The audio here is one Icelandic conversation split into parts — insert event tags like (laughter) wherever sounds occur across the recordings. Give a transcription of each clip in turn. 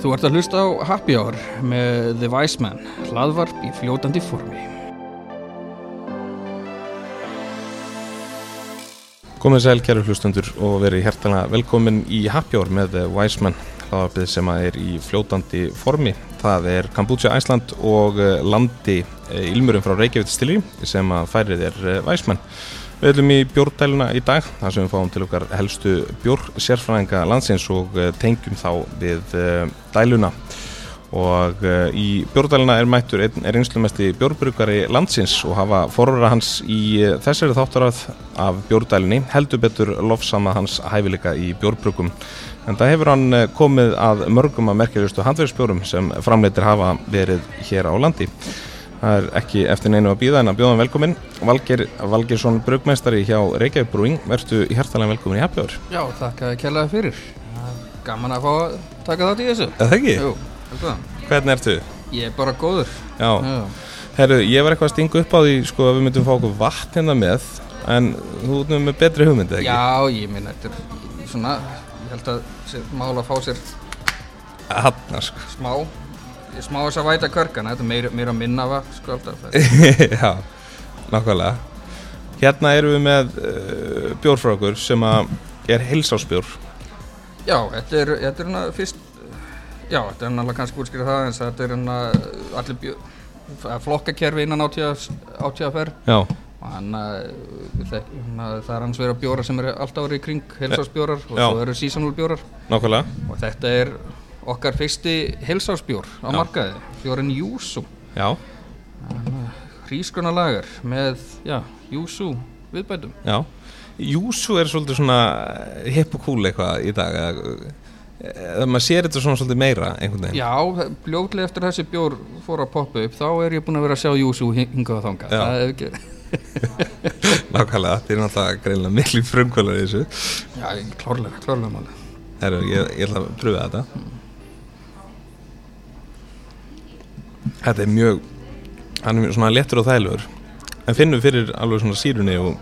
Þú ert að hlusta á Happy Hour með The Wise Man, hlaðvarp í fljótandi formi. Komið sæl kæru hlustundur og verið hjertalega velkomin í Happy Hour með The Wise Man, hlaðvarpið sem er í fljótandi formi. Það er Kambútsja Æsland og eh, landi Ilmurum frá Reykjavík stilri sem að færið er eh, Wise Man. Við ætlum í bjórndæluna í dag, þar sem við fáum til okkar helstu bjórsérfræðinga landsins og eh, tengjum þá við eh, dæluna. Og eh, í bjórndæluna er mættur einn einslumesti bjórbrukari landsins og hafa forvara hans í þessari þáttarað af bjórndælunni heldur betur lofsama hans hæfileika í bjórbrukum. En það hefur hann komið að mörgum að merkjulistu handverðsbjórum sem framleitir hafa verið hér á landi. Það er ekki eftir neinu að býða en að bjóða hann velkomin. Valgir Valgirsson brugmestari hjá Reykjavík Brewing, verðstu hjertalega velkomin í Hour. Já, þakka kærlega fyrir. Gaman að fá að taka þátt í þessu. Er það ekki? Jú, velkoðan. Hvernig ertu? Ég er bara góður. Já. Herru, ég var eitthvað að stinga upp á því sko að við myndum fá okkur vatn hérna með en þú nú með betri hugmyndi, ekki? Já, ég minna, er svona, ég held að sé mál að fá sér Hanna, sko. smá, smá þess að væta körkana, þetta er meira, meira minna var, sko alltaf. (laughs) Já, nákvæmlega. Hérna erum við með uh, bjór frá okkur sem að er heilsásbjór. Já, þetta er, þetta er hérna fyrst, já, þetta er náttúrulega kannski útskýra það að þetta er hérna allir bjó, flokkakerfi innan átíðaferð Já, og hann, það er hans vera bjórar sem eru allt árið í kring, helsásbjórar og svo eru seasonal bjórar nákvæmlega. og þetta er okkar fyrsti helsásbjór á Já. markaði, bjórin Júsú, Já, hrísgruna lagar með, já, Júsú viðbætum. já. Júsú er svolítið svona hipp og cool eitthvað í dag. eða- maður sér þetta svona svolítið meira einhvern veginn. Já, bljótlega eftir þessi bjór fór að poppa upp, þá er ég búinn að vera að sjá Júsú hingað. Já. Það er ekki, (laughs) Nákvæmlega, þið er náttúrulega greinlega miklu frumkvölar í þessu. já, klárlega, klárlega máli. Herru, ég, ég ætla að pröfa þetta. Þetta er mjög, hann er svona léttur og þægilegur. En finnum fyrir alveg svona sírunni og,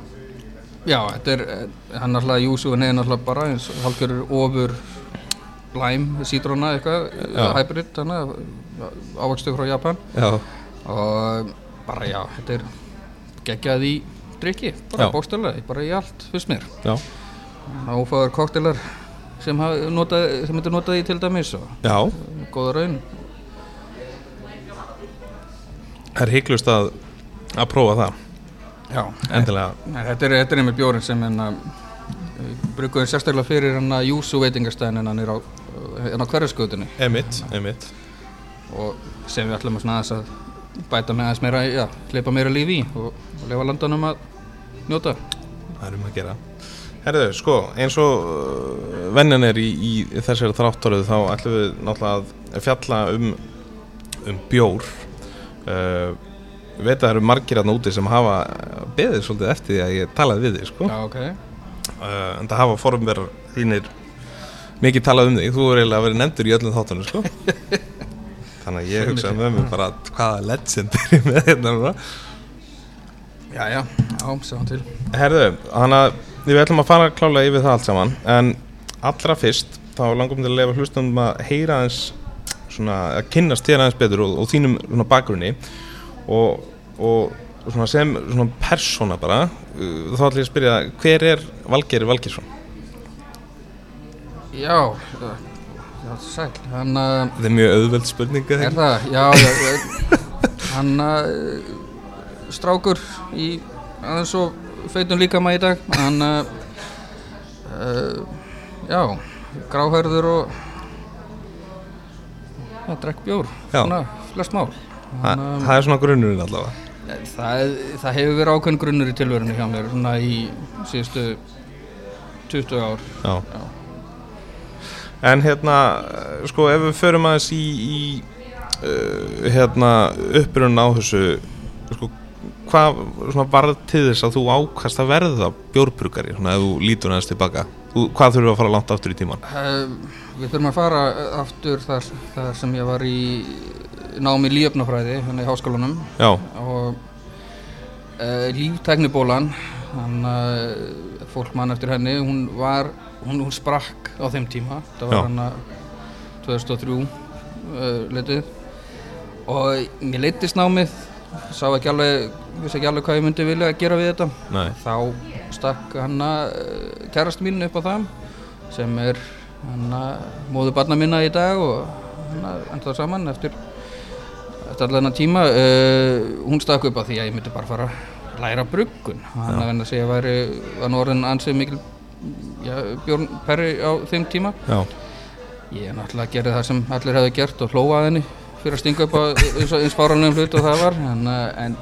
Já, þetta er, eh, hann náttúrulega Júsúin er náttúrulega bara eins og hálfgjörur ofur lime, sítróna eitthvað, hybrid, þannig ávextu frá Japan já, og bara já, þetta er geggjað í drikki, bara bókstæðlega, bara í allt fyrst mér. já, Áfáður koktelar sem, sem þetta notað í til dæmis og góða raun. Er hygglust að, að prófa það, Já, endilega. Nei, þetta er, þetta er einmitt bjórin sem hérna brukuðum sérstaklega fyrir hérna Júsú veitingastæðin hérna nýr á, á hverjarskutunni Emitt, emitt. og sem við ætlum að að bæta með aðeins meira, já, hleypa meira líf í og, og lefa landanum að njóta. Það er um að gera. Herðu, sko, eins og uh, venjan er í, í þessari þráttorið þá ætlum við náttúrulega að fjalla um, um bjór. Uh, veit að það eru margir að úti sem hafa beðið svolítið eftir því að ég talaði við þig, sko. Já, ok. Uh, en það hafa formverðar þínir mikið talað um þig. Þú er eiginlega vera nefndur í öllum þáttunum, sko. (laughs) Þannig að ég hugsa með mér bara hvaða legend er ég með hérna núna. Já, já, já, sjáum til. Herðu, þannig að við ætlum að fara klálega yfir það allt saman en allra fyrst þá langum til að lefa hlustundum að heyra aðeins svona, að kynnast þér aðeins betur og, og þínum svona bakgrunni og, og svona sem svona persóna bara uh, þá ætlum ég að spyrja hver er Valgeir Valgeirsson? Já, já, sæl, hann uh, Þetta er mjög auðveld spurning eða er það, já, já, (laughs) hann uh, strákur í aðeins og feitum líkama í dag, hann uh, já, gráhærður og já, drekk bjór, svona, flest mál. Þa, Hann, um, það er svona grunnurinn allavega Það, það hefur verið ákveðin grunnur í tilverinu hjá mér svona í síðustu 20 ár Já. Já. En hérna, sko, ef við förum aðeins í, í uh, hérna, upprunn á þessu, sko, hvað varð til þess að þú ákast að verða bjórbrukari, svona, ef þú lítur aðeins tilbaka? Þú, hvað þurfum við að fara langt aftur í tíman? Uh, Við þurfum að fara aftur þar, þar sem ég var í námi lífnafræði hérna í háskólanum. Já, og uh, líftæknibólan hann, uh, fólk mann eftir henni hún var, hún, hún sprakk á þeim tíma. Það var hann 2003 uh, litið. Og mér leittist námið sá ekki alveg, vissi ekki alveg hvað ég myndi vilja að gera við þetta. Nei. þá stakk hanna uh, kærast mín upp á það sem er móðu barna minna í dag og hanna enda saman eftir eftir allan tíma. Uh, hún stakk upp á því að ég myndi bara fara að læra bruggun. Hann að segja að væri var nú orðin ansið mikil já, Björn Perri á þeim tíma. Já, ég náttúrulega gerði það sem allir hefði gert og hlóa að henni fyrir að stinga upp á eins, eins fáranlegum hlut og það var. En, en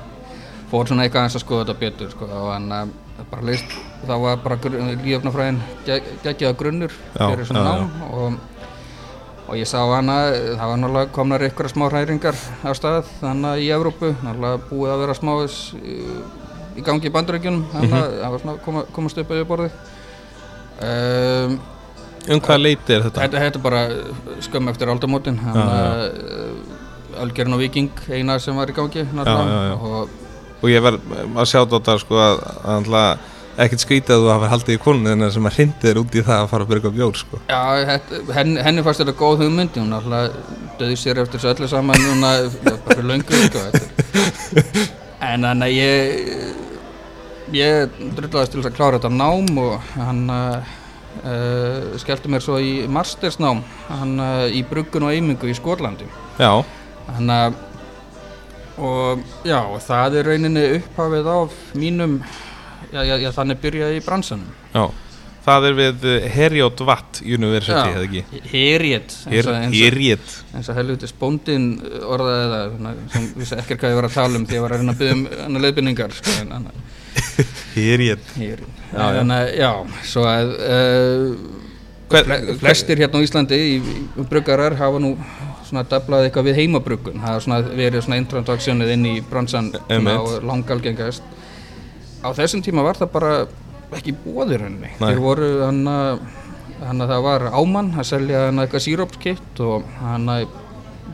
fór svona eitthvað eins að skoða þetta betur sko, og en uh, bara leist það var bara lífnafræðin geggjaða grunnur Já, fyrir svona já, já. nám og, og ég sá hana það var náttúrulega komnar ykkur smá hræringar á stað þannig í Evrópu náttúrulega búið að vera smáis í gangi í bandarækjunum þannig Mhm. að það var svona koma, komast upp yfir borðið um, um hvað leiti er þetta? Þetta, þetta er bara skömm eftir aldamótin Já, já. Ölgerinn og Viking eina sem var í gangi Já, já, já. og Og ég var að sjá þetta sko að, að alltaf ekkert skrítið að þú hafa haldið í konun en sem að hrindi þér út í það að fara að byrja bjór sko. já, henni, henni fannst þetta góð hugmynd hún alltaf döði sér eftir þessu öllu saman núna fyrir löngu sko, en þannig að ég ég drullaðist til þess að klára þetta nám og hann uh, skellti mér svo í mastersnám hann uh, í bruggun og eimingu í Skotlandi Já, Þannig að og já, það er rauninni upphafið af mínum já, já, já þannig byrjaði í bransanum já. Það er við eh, Heriot Watt University, eða ekki? Og- Heriot eins og helvitis bóndin orðaði það sem vissi ekkert hvað ég var að tala um því ég var að reyna að byggja um hann leiðbynningar sko, en hann Heriot Heriet Já, svo að uh, Hver, Fle- flestir hérna á Íslandi í, í bruggarar hafa nú svona daflað eitthvað við heimabruggun. Það har svona verið svona introductionið inn í bransan og langalgengast. Á þessum tíma var það bara ekki bóðir henni þeir voru hann að það var ámann að selja hann eitthvað sírópskitt og hann að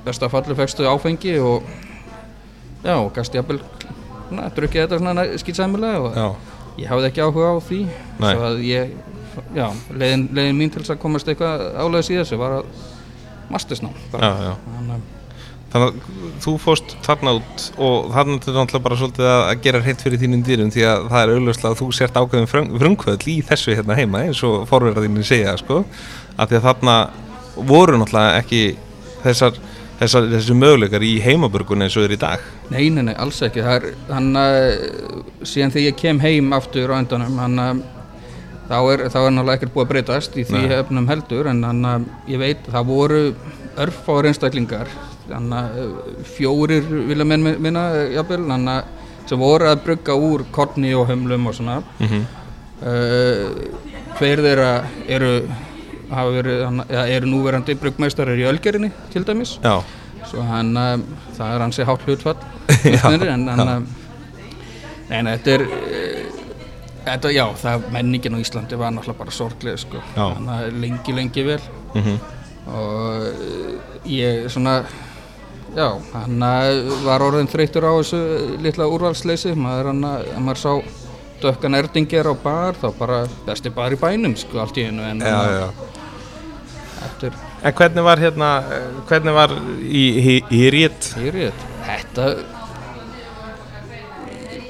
besta falli fegstu áfengi og já, og gast jafnvel drukkið þetta svona skýtsæmilega og Já, ég hafði ekki áhuga á því. Nei. svo að ég já, leiðin, leiðin mín til þess að komast eitthvað álega í þessu var að mastersnám Þannig að- Þannig þú fórst þarna út og þarna er náttúrulega bara svolítið að gera hreint fyrir þínum dýrum því að það er augljóslega að þú sért ákveðin frumkvöld í þessu hérna heima eins og forverðarðinni segja sko. Að því að þarna voru náttúrulega ekki þessar, þessar, þessu möguleikar í heimaburgun eins og er í dag. Nei, nei, nei, alls ekki. Hann að síðan þegar ég kem heim aftur á endanum hann að þá er, þá er náttúrulega ekkert búið að breytast í því Nei. efnum heldur en hann að ég veit það voru örfáður einstaklingar hann að fjórir vilja menn minna jafnvel hann að sem voru að brugga úr korni og hömlum og svona. Mm -hmm. uh, hver þeirra eru hafa verið, ja, eru núverandi bruggmeistarar í Ölgerinni til dæmis. Já, svo hann, það er hansi hátt hlutfall (laughs) en hann en þetta er þetta, já, það menningin á Íslandi var náttúrulega bara sorglega sko, hann að lengi, lengi vel. Mm og uh, ég svona já, hann uh, var orðin þreytur á þessu litla úrvalsleysi. Maður hann að maður sá dökkan erdingir á bar, þá bara besti bar í bænum sko, allt í einu. En eftir En hvernig var hérna, eh, hvernig var í, í, í rít? Hýrið, þetta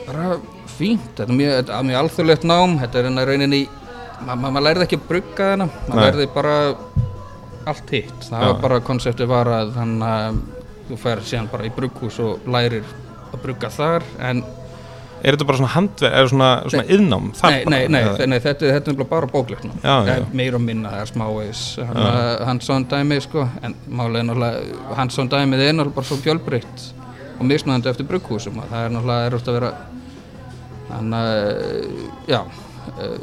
bara fínt, þetta er mjög, þetta er mjög alþjóðlegt nám, þetta er hérna rauninni, ma ma maður lærði ekki að brugga þarna, maður lærði bara allt hitt, það Já. var bara konseptið var að þannig að þú fer síðan bara í brugghús og lærir að brugga þar, en Er þetta bara svona handverð, er svona, svona yðnám? nei, bara, nei, nei, nei, þetta, þetta er bara Já, já. meir og minna, það er smávegis, hans svona dæmi, sko, en málega er náttúrulega, hans svona dæmið er náttúrulega bara svo fjölbreytt og misnöðandi eftir brugghúsum það er náttúrulega erfitt að vera þannig að, já uh,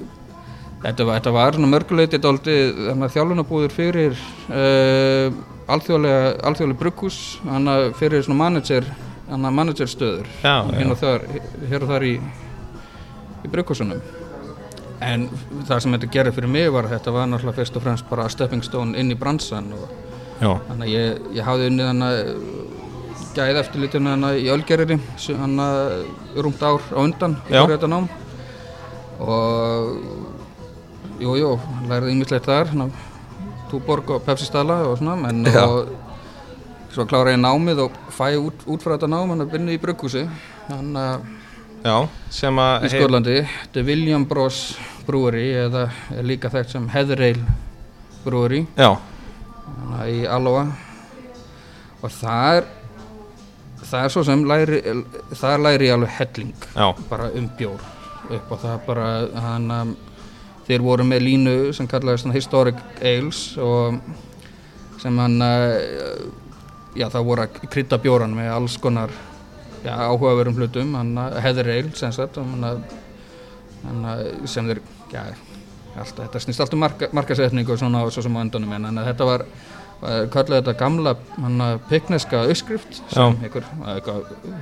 þetta var, þetta var mörguleiti þannig þjálfunabúður fyrir uh, alþjóðlega, alþjóðlega brugghús þannig fyrir svona manager þannig managerstöður hér og þar, hér og þar í, í brugghúsunum. En það sem þetta gerir fyrir mig var að þetta var náttúrulega fyrst og fremst bara stepping stone inn í bransan og Þannig að ég, ég hafði unnið hann að gæða eftirlítinu hann í Ölgerri hann að rúmt ár á undan í þetta nám og jú, jú, lærði ýmislegt þar hann að Túborg og Pepsi Stala og svona en Já. og svo klára ég námið og fæ út, út frá þetta nám hann að vinna í brugghúsi. Hann að sem að í Skólandi þetta er William Bros Brewery eða er líka þekkt sem Já, hana, í Aloha og það er það er svo sem læri, það læri alveg helling já, bara um bjór. Upp og það bara hann um, þeir voru með línu sem kallaðist Historic Ales og sem hann uh, já það voru að krydda bjóran með alls konar já, áhugaverum hlutum. Hann Heather Ale sem sagt hann, hann, sem þeir já, alltaf, þetta snýst alltaf marka, markasetningu og svona og svo sem á endanum en þetta var kallaði þetta gamla pikneska uppskrift sem einhver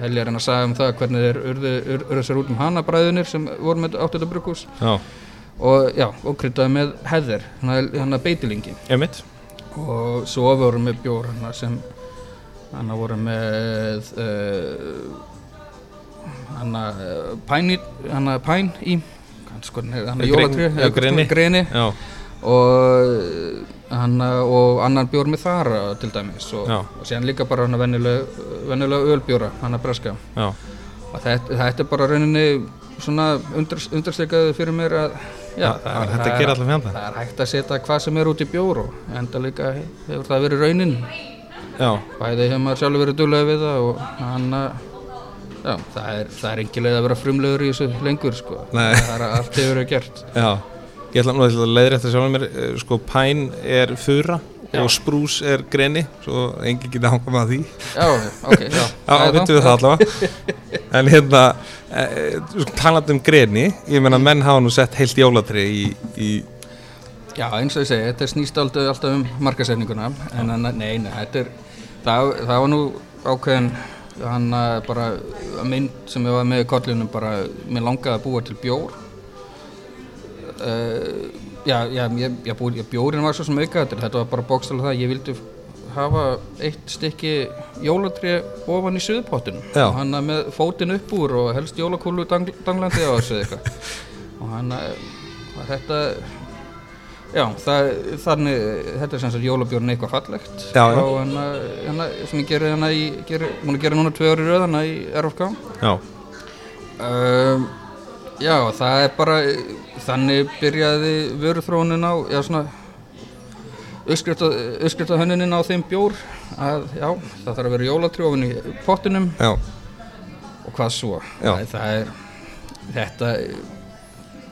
heljar en að sagja um það hvernig þeir urðu, urðu sér út um hanabræðunir sem voru með átt þetta brukus og já, og kryddaði með heðir hann að beitilingi. Einmitt. og svo voru með bjór hann sem hann voru með uh, hann að pæn í. Hann að pæn í hann að jólatrið greni. og hann og annan bjór með þara til dæmis og, og síðan líka bara hann að vennilega ölbjóra hann að breska. Þetta, þetta er bara rauninni svona undir, undirstekaðu fyrir mér að já, það, það, er, það, er, það er hægt að setja hvað sem er út í bjór og enda líka hefur það verið raunin. Já. bæði hefur maður sjálfur verið duglega við það og hann að Já, það er, er engilega að vera frumlegur í þessu lengur sko, það er allt hefur verið gert. Já, ég ætla nú að leiðri eftir sjálf mér, sko pæn er fura já. og sprús er greni, svo enginn geta hangað með því. Já, ok, já (laughs) Já, vittu við það allavega. En hérna, e, talað um greni, ég menna menn hafa nú sett heilt jólatri í, í Já, eins og ég segi, þetta snýst alltaf, alltaf um markasefninguna en nei, nei, þetta er það, það var nú ákveðin hann bara mynd sem ég var með í kollunum bara, mér langaði að búa til bjór uh, já, já, ég, ég búi, bjórin var svo sem aukaðatil, þetta var bara bókstæðilega það, ég vildi hafa eitt stykki jólatri ofan í suðpottinum og hann með fótinn upp úr og helst jólakúlu dang, danglandi á þessu eitthvað. (laughs) Og hann var þetta Já, það, þannig, þetta er sem sagt jólabjórn eitthvað fallegt. Já, já. og hana, sem ég gerir hérna í, múin að gera núna tvei ári rauðana í RFK Já. Um, Já, það er bara, þannig byrjaði vöruþróunin á, já svona, uppskrifta hönnunin á þeim bjór að, já, það þarf að vera jólatrjófin í pottinum. Já. Og hvað svo, það, það er, þetta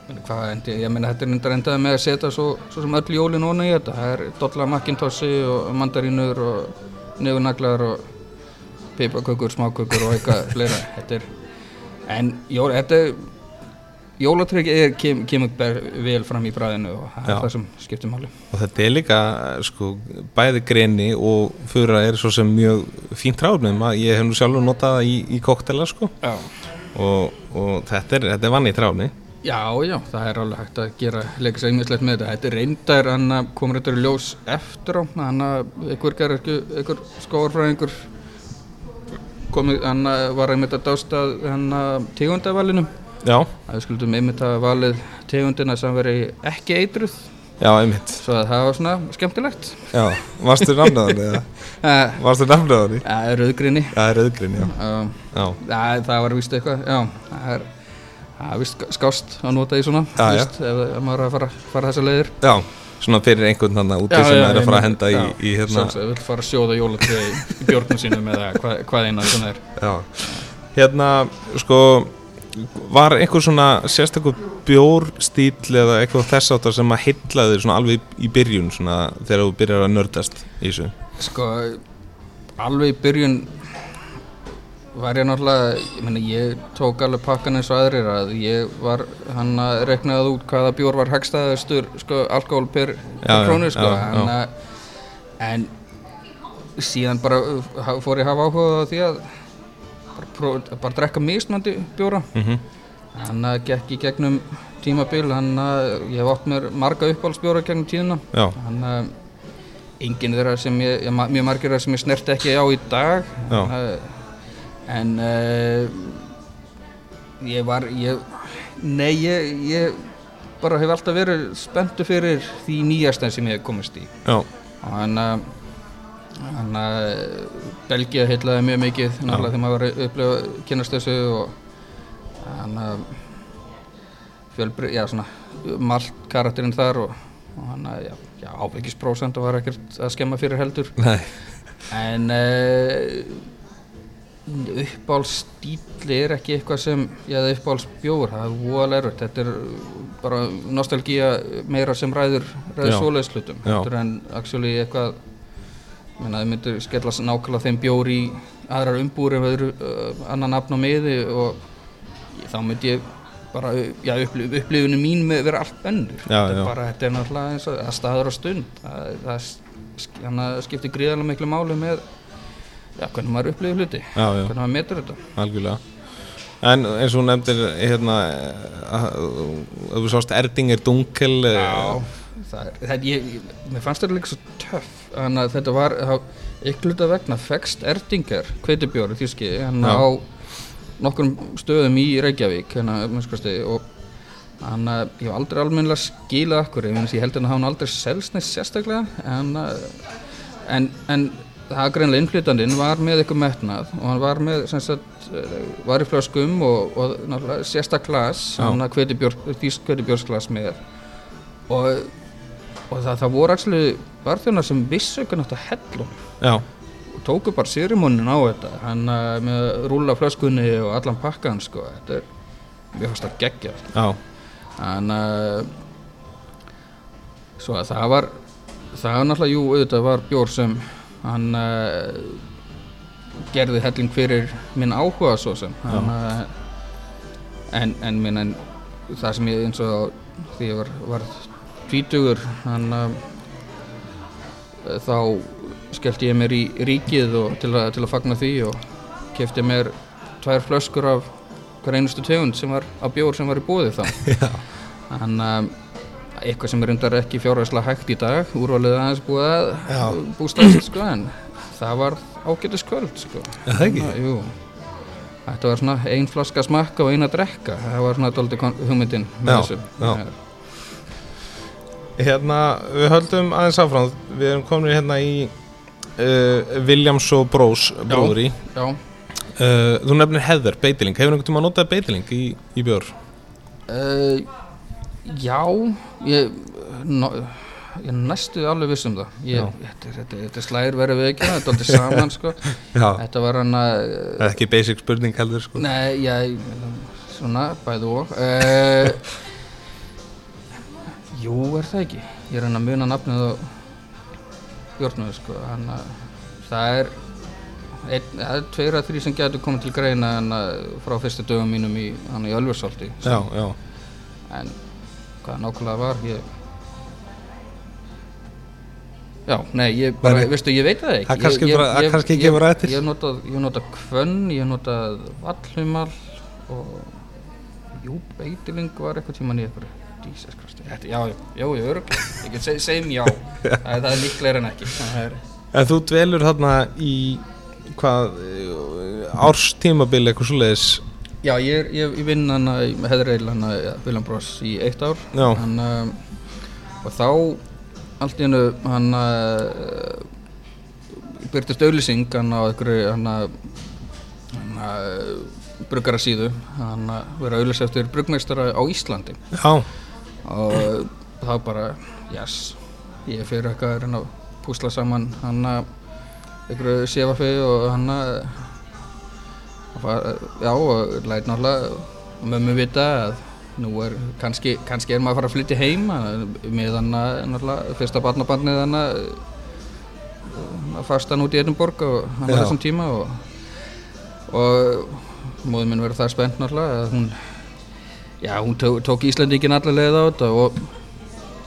Hvað, endi, ég meina þetta er undar endaði með að setja svo, svo sem öll jólin óna í þetta. Það er dolla makkintossi og mandarínur og nefnaglar og pipakökur, smákökur og eitthvað fleira. Þetta er en jól, þetta jólatrygg kem, kemur vel fram í bræðinu og það er það sem skiptir máli. Og þetta er líka sko bæði greni og fyrra er svo sem mjög fínt ráðnum að ég hef nú sjálfur notað í, í koktela sko. Og, og þetta er, er vanni í tráðni Já, já, það er alveg hægt að gera leika sér einmislegt með þetta. Þetta er reyndar, hann komur þetta ljós eftir á, hann einhver gerði ekki, einhver skóarfræðingur komið, hann var einmitt að dásta hann tegundavalinu. Já. Það skuldum einmitt að valið tegundina sem veri ekki eitruð. Já, einmitt. Svo að það var svona skemmtilegt. Já, varstu nafnaðan eða? (laughs) Varstu nafnaðan í? Já, rauðgrinni. Já, rauðgrinni, já. Um, já. já. Það var vist eitthvað, já, það er Það er vist skást að nota í svona já, vist, ef, ef maður er að fara, fara þessa leiðir Já, svona fyrir einhvern þannig úti sem er að fara að henda í, í hérna Svo að vil fara að sjóða jólatri í björnum sínum eða hva, hvað eina svona er Já, hérna sko var einhver svona sérstaklega bjórstíl eða eitthvað þess áttar sem að hyllaði svona alveg í byrjun svona þegar þú byrjar að nördast í þessu Sko, alveg í byrjun var ég náttúrulega, ég menna ég tók alveg pakkan eins og aðrir að ég var hann að reknaði út hvaða bjór var hagstæðastur sko alkohol per, per krónu sko já. Að, en síðan bara fór ég að hafa áhuga á því að bara, bara drekka misnandi bjóra. Mm -hmm. hann að gekk í gegnum tímabil hann að ég hef átt mér marga uppáhaldsbjóra gegnum tíðina. Hann að enginn þeirra sem ég, ég mjög margir þeirra sem ég snert ekki á í dag. Já. En uh, ég var ég, nei ég, ég bara hef alltaf verið spenntu fyrir því nýjastan sem ég hef komist í. Já. hann uh, Þannig að Belgia heitlaði mjög mikið náttúrulega þegar maður var að upplifa kynast þessu og þannig að fjölbri, já svona malt karakterinn þar og, hann að, já, já ábyggisprósent var ekkert að skemma fyrir heldur Nei, en uh, uppáhaldsstíli er ekki eitthvað sem ég hefði uppáhaldsbjóður, það er voðalega erfitt þetta er bara nostalgía meira sem ræður, ræður Já. svoleiðslutum Já. þetta er en actually eitthvað menna, þið myndir skellast nákvæmlega þeim bjór í aðrar umbúri ef öðru uh, annan nafn á miði og ég, þá myndi ég bara, já, upplif, upplifinu mín með vera allt önnur. Já, þetta er bara, þetta er náttúrulega eins og að staður á stund. Það, það sk- þannig að það skiptir gríðarlega miklu máli með já, hvernig maður upplifir hluti hvernig maður metur þetta. Algjörlega. En eins og nefndir hérna að að þú sást Erdinger Dunkel Já, það það, ég, ég, mér fannst þetta líka svo töff þannig að þetta var ykkurluta vegna fekst Erdinger kveitibjóri þýski hann á nokkrum stöðum í Reykjavík hérna, minnskvæmsti, og hann að ég hef aldrei almennilega skilað okkur ég, ég held að hann aldrei selst sérstaklega en, uh, en, en það greinlega innflytandinn var með eitthvað metnað og hann var með sagt, uh, var í flöskum og, og náttúrulega sérstak glas hann að þýsk kveitibjórsglas með og, og það, það voru actually barþjónar sem vissu ekki nátt að hellum Já, og tóku bara sýrimónin á þetta. Hann uh, með rúla flöskunni og allan pakkan sko, þetta er mjög fast að gegja uh, svo að það var það var náttúrulega, jú, auðvitað var bjór sem hann uh, gerði helling fyrir minn áhuga svo sem. Hann, uh, en, en minn en það sem ég eins og því ég var, var tvítugur hann uh, þá skellti ég mér í ríkið til, að, til að fagna því og kefti mér tvær flöskur af hver einustu tegund sem var á bjór sem var í búði þá. (laughs) Já, en um, eitthvað sem er undar ekki fjárvæslega hægt í dag úrvalið aðeins búið að bústast sko en það var ágætis kvöld sko. Það ekki? Þannig að, jú. Þetta var svona ein flaska smakka og ein að drekka. Það var svona dóldi hugmyndin með Já, þessu. já. Hérna, við höldum aðeins áfram. Við erum komin hérna í uh, Williams og Brós bróðri Já, uh, Þú nefnir Heather, beitiling Hefur einhvern tíma notað beitiling í, í bjór? uh, já ég, no, ég næstu alveg viss um það. Ég, þetta, þetta, þetta slæðir verið við ekki þetta er dóldi saman sko. (laughs) Já. Þetta var hann að Það er ekki basic spurning heldur sko. Nei, ég, svona, bæðu og Jú, er það ekki. Ég er hann að muna nafnið á Björnöðu, sko hann að, Það er það er tveir að þrý sem getur komið til greina en að frá fyrstu dögum mínum í, í Ölversholti Já, já. En hvað nákvæmlega var ég Já, nei, ég bara, Nei. veistu, ég veit það ekki. Það kannski Ég- ég- kannski gefur eftir. Ég hef notað, notað kvönn, ég hef notað vallhumal og jú, beitiling var eitthvað í eitthvað Jesus Christ, þetta, já, já, já, örg ég get seg, segjum já, það, það er líklega en ekki. Er, En þú dvelur þarna í hvað uh, árstímabil eitthvað svoleiðis? Já, ég, ég, ég vinn hann að Heðreil hann að William Bros í eitt ár. Hann, um, og þá allt í hennu hann uh, byrtist auðlýsing hann á einhverju hann hann að bruggara síðu hann að vera auðlýs eftir bruggmeistara á Íslandi. Já, og þá bara, yes ég fyrir eitthvað að reyna að púsla saman hann að einhverju séfafi og hann að já og læt náttúrulega mömmu vita að nú er kannski, kannski er maður að fara að flytja heim með hann að náttúrulega fyrsta barnabarnið hann að að fastan út í Edinborg og hann Já. þessum tíma og, og móður minn verður það spennt náttúrulega að hún já, hún tók, Íslandingin allar leið á þetta og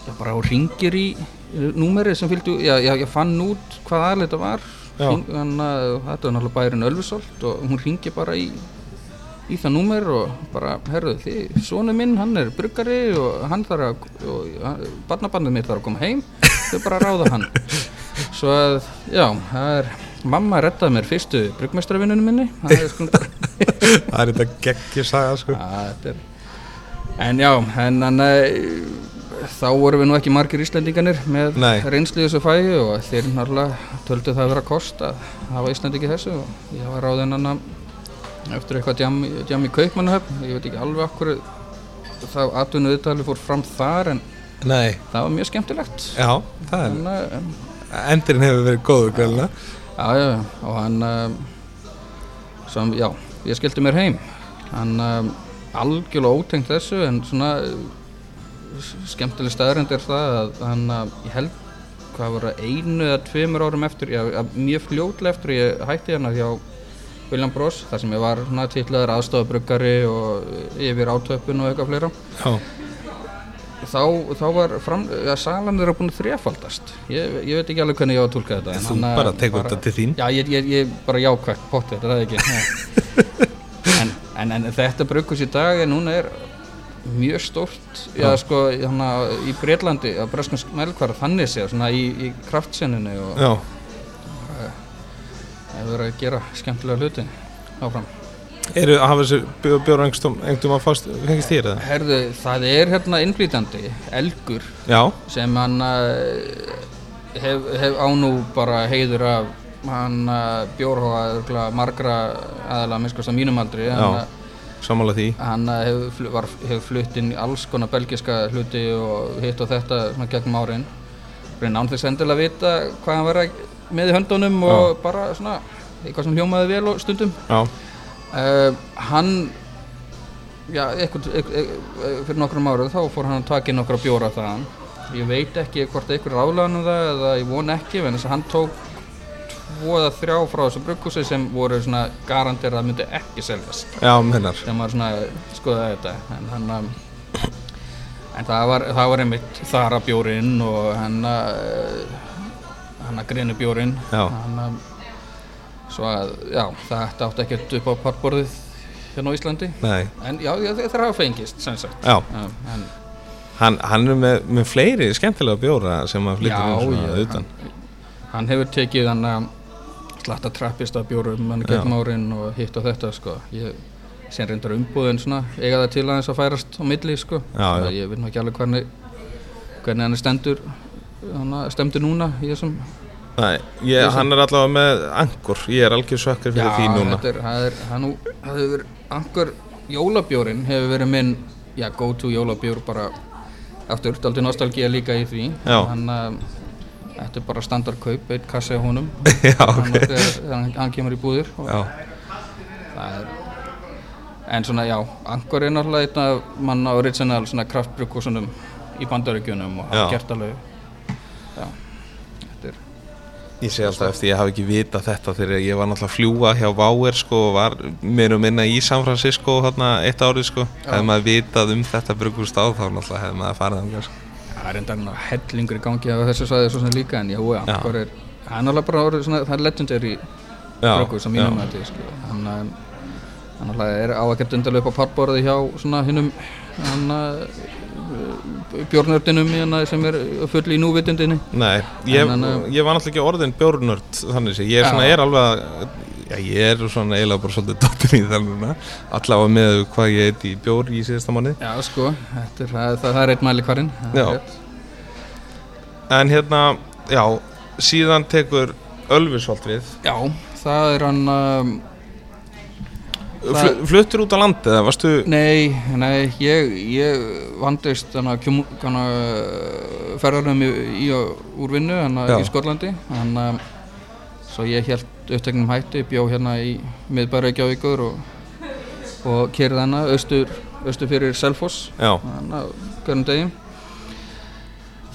já, bara hún ringir í númerið sem fylgdu, já, já, ég fann út hvað aðlega þetta var. Þannig að þetta var náttúrulega bærin Ölfusolt og hún ringir bara í í það númer og bara, herruðu þið, sonu minn, hann er bruggari og hann þarf að, og barnabandið mitt þarf að koma heim, (laughs) þau bara ráða hann. Svo að, já, það er, mamma rettaði mér fyrstu bruggmestravinnunum minni, það er (laughs) það þetta geggjur saga sko. Að þetta er, en já, en hann, eh, þá vorum við nú ekki margir Íslandinganir með Nei. reynslu í þessu fæi og þeir náttúrulega töldu það að vera kost að hafa Íslandingi þessu. Og ég var ráðinn hana eftir eitthvað djam, djam í Kaupmannahöfn. Ég veit ekki alveg okkur það atvinnu viðtali fór fram þar en Nei, það var mjög skemmtilegt. Já, það er en, en, Endurinn hefur verið góður já, já, já, og hann um, sem, já, ég skildi mér heim. Hann um, algjörlega ótengt þessu en svona skemmtileg staðrind er það að hann, uh, ég held hvað voru einu eða tveimur árum eftir já, að mjög fljótlega eftir ég hætti hérna hjá William Bros þar sem ég var svona titlaður aðstofabruggari og yfir átöpun og eitthvað fleira. Já, þá, þá var fram, ja, salan þeirra búin að þrefaldast. Ég, ég veit ekki alveg hvernig ég á að tólka þetta þú uh, bara bara- þetta til þín? Já, ég, ég, ég bara jákvægt pottið, þetta er það ekki (laughs) en, en, en þetta brugghús í dag er núna er mjög stórt já, sko, hana, í Breitlandi á Breskans melkvar þannig svona í, í kraftsenninu og hefur verið að gera skemmtilega hluti áfram. eru að hafa þessi bjóra engtum að fást, fengist þér eða? Herðu, það er hérna innflýtandi, Elgur, Já, sem hann uh, hef, hef á nú bara heiður af hann uh, bjórhóa margra aðalega minnskast á mínum aldri Já. uh, sammála því. hann uh, hefur, hefur flutt inn í alls konar belgiska hluti og hitt og þetta svona gegnum árin. Reyna án þess endilega að vita hvað hann var að- með í höndunum og bara svona eitthvað sem hljómaði vel og stundum. Já, uh, hann já, eitthvað, eitthvað, fyrir nokkrum árið þá fór hann að taka inn nokkra bjóra þaðan. Ég veit ekki hvort einhver ráðlaðan um það eða ég von ekki en þess að hann tók tvo eða þrjá frá þessu brugghúsi sem voru svona garantir að það myndi ekki seljast. Já, mennar sem var svona skoðaði þetta. En hann um, en það var, það var einmitt þara bjórinn og hann hann að grinu bjórinn. Já. hann um, svo að já þetta átti ekkert upp á parborðið hérna á Íslandi. Nei, en já já, þeir hafa fengist sem sagt. Já, um, en, hann, hann er með, með fleiri skemmtilega bjóra sem að flytja já, um svona já, utan. hann, hann hefur tekið hann að slatta trappist af bjórum hann gegn árin og hitt og þetta sko. Ég sem reyndar umbúðin svona eiga það til aðeins að færast á milli sko. Já, já. Ég veit nú ekki alveg hvernig hvernig hann er stendur stemdur núna í þessum Nei, ég, hann er allavega með angur Ég er algjör sökkar fyrir því núna. þetta er, er, hann hefur angur jólabjórin hefur verið minn já, go to jólabjór bara. Aftur, aldrei nostalgía líka í því. Já. hann, þetta er bara standardkaup, eitt kassi á honum. (laughs) Já, hann, ok. þegar, hann, hann kemur í búðir. Og Já, er en svona já, angur er náttúrulega einn af manna original svona kraftbrukkusunum í bandaríkjunum og hafa gert alveg já, þetta er Ég segi alltaf eftir ég hafi ekki vita þetta þegar ég var náttúrulega að fljúa hjá Váer sko og var mér og minna í San Francisco hérna eitt árið sko. Hefði maður vitað um þetta brugust á þá náttúrulega hefði maður farið þangað sko. Það er enda hellingur í gangi á þessu svæði svo sem líka en já, já, Já. Er hann er alveg bara orðið svona, það er legendary Já, brugghús á mínum að sko. hann um, hann alltaf er á að geta undarlega upp á parborði hjá svona hinnum hann bjórnördinum hérna sem er full í núvitundinni Nei, ég, En hann, ég var náttúrulega ekki orðin bjórnörd þannig sé, ég er svona er alveg að- já, ég er svona eiginlega bara svolítið dottin í þannig allavega með hvað ég heit í bjór í síðasta mánu Já, sko, er, það, það er eitt mæli hvarinn Já. en hérna, já síðan tekur Ölfusvald við Já, það er hann um, Það- fluttur út á landið eða varstu Nei, nei, ég, ég vandist þannig að ferðarnum í, í og úr vinnu hana, Já. í Skotlandi. Þannig að svo ég held uppteknum hætti, bjó hérna í miðbæra Reykjavíkur og, og kerði hana austur, austur fyrir Selfoss að hverjum degi.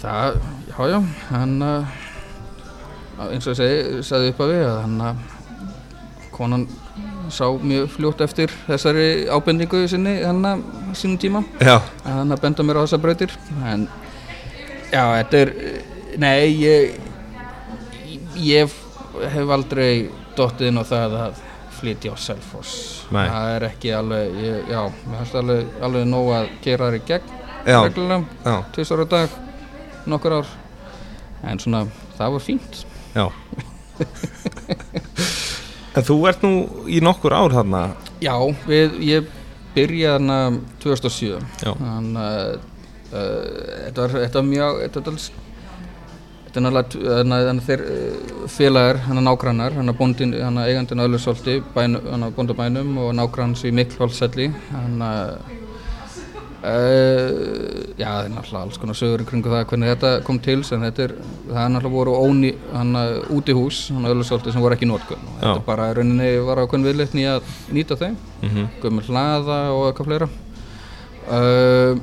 Það, já já hann að eins og segi, sagði upp að við að hann að konan sá mjög fljótt eftir þessari ábendingu sinni hann að sínum tíma. Já, að hann að benda mér á þessar brautir en já, þetta er nei, ég ég hef aldrei dottið inn á það að flytja á Selfoss. Það er ekki alveg ég, já, mér finnst alveg, alveg nóg að gera þar í gegn já, tvisar á dag nokkur ár. En svona, það var fínt. Já. en þú ert nú í nokkur ár þarna. Já, við, ég byrjaði hana 2007 Já. hann uh, þetta var mjög þetta var þannig að þeir uh, félagar hann að nágrannar, hann að eigandin öðlusólti, hann að bóndabænum og nágranns í Miklholtselli hann að Uh, já, það er náttúrulega alls konar sögur í kringu það hvernig þetta kom til en þetta er, það er náttúrulega voru óni hann að úti hús, hann að ölusólti sem voru ekki nótkunn og þetta bara rauninni var ákveðin viðlitni að nýta þeim mm -hmm. gömur hlaða og eitthvað fleira. Uh,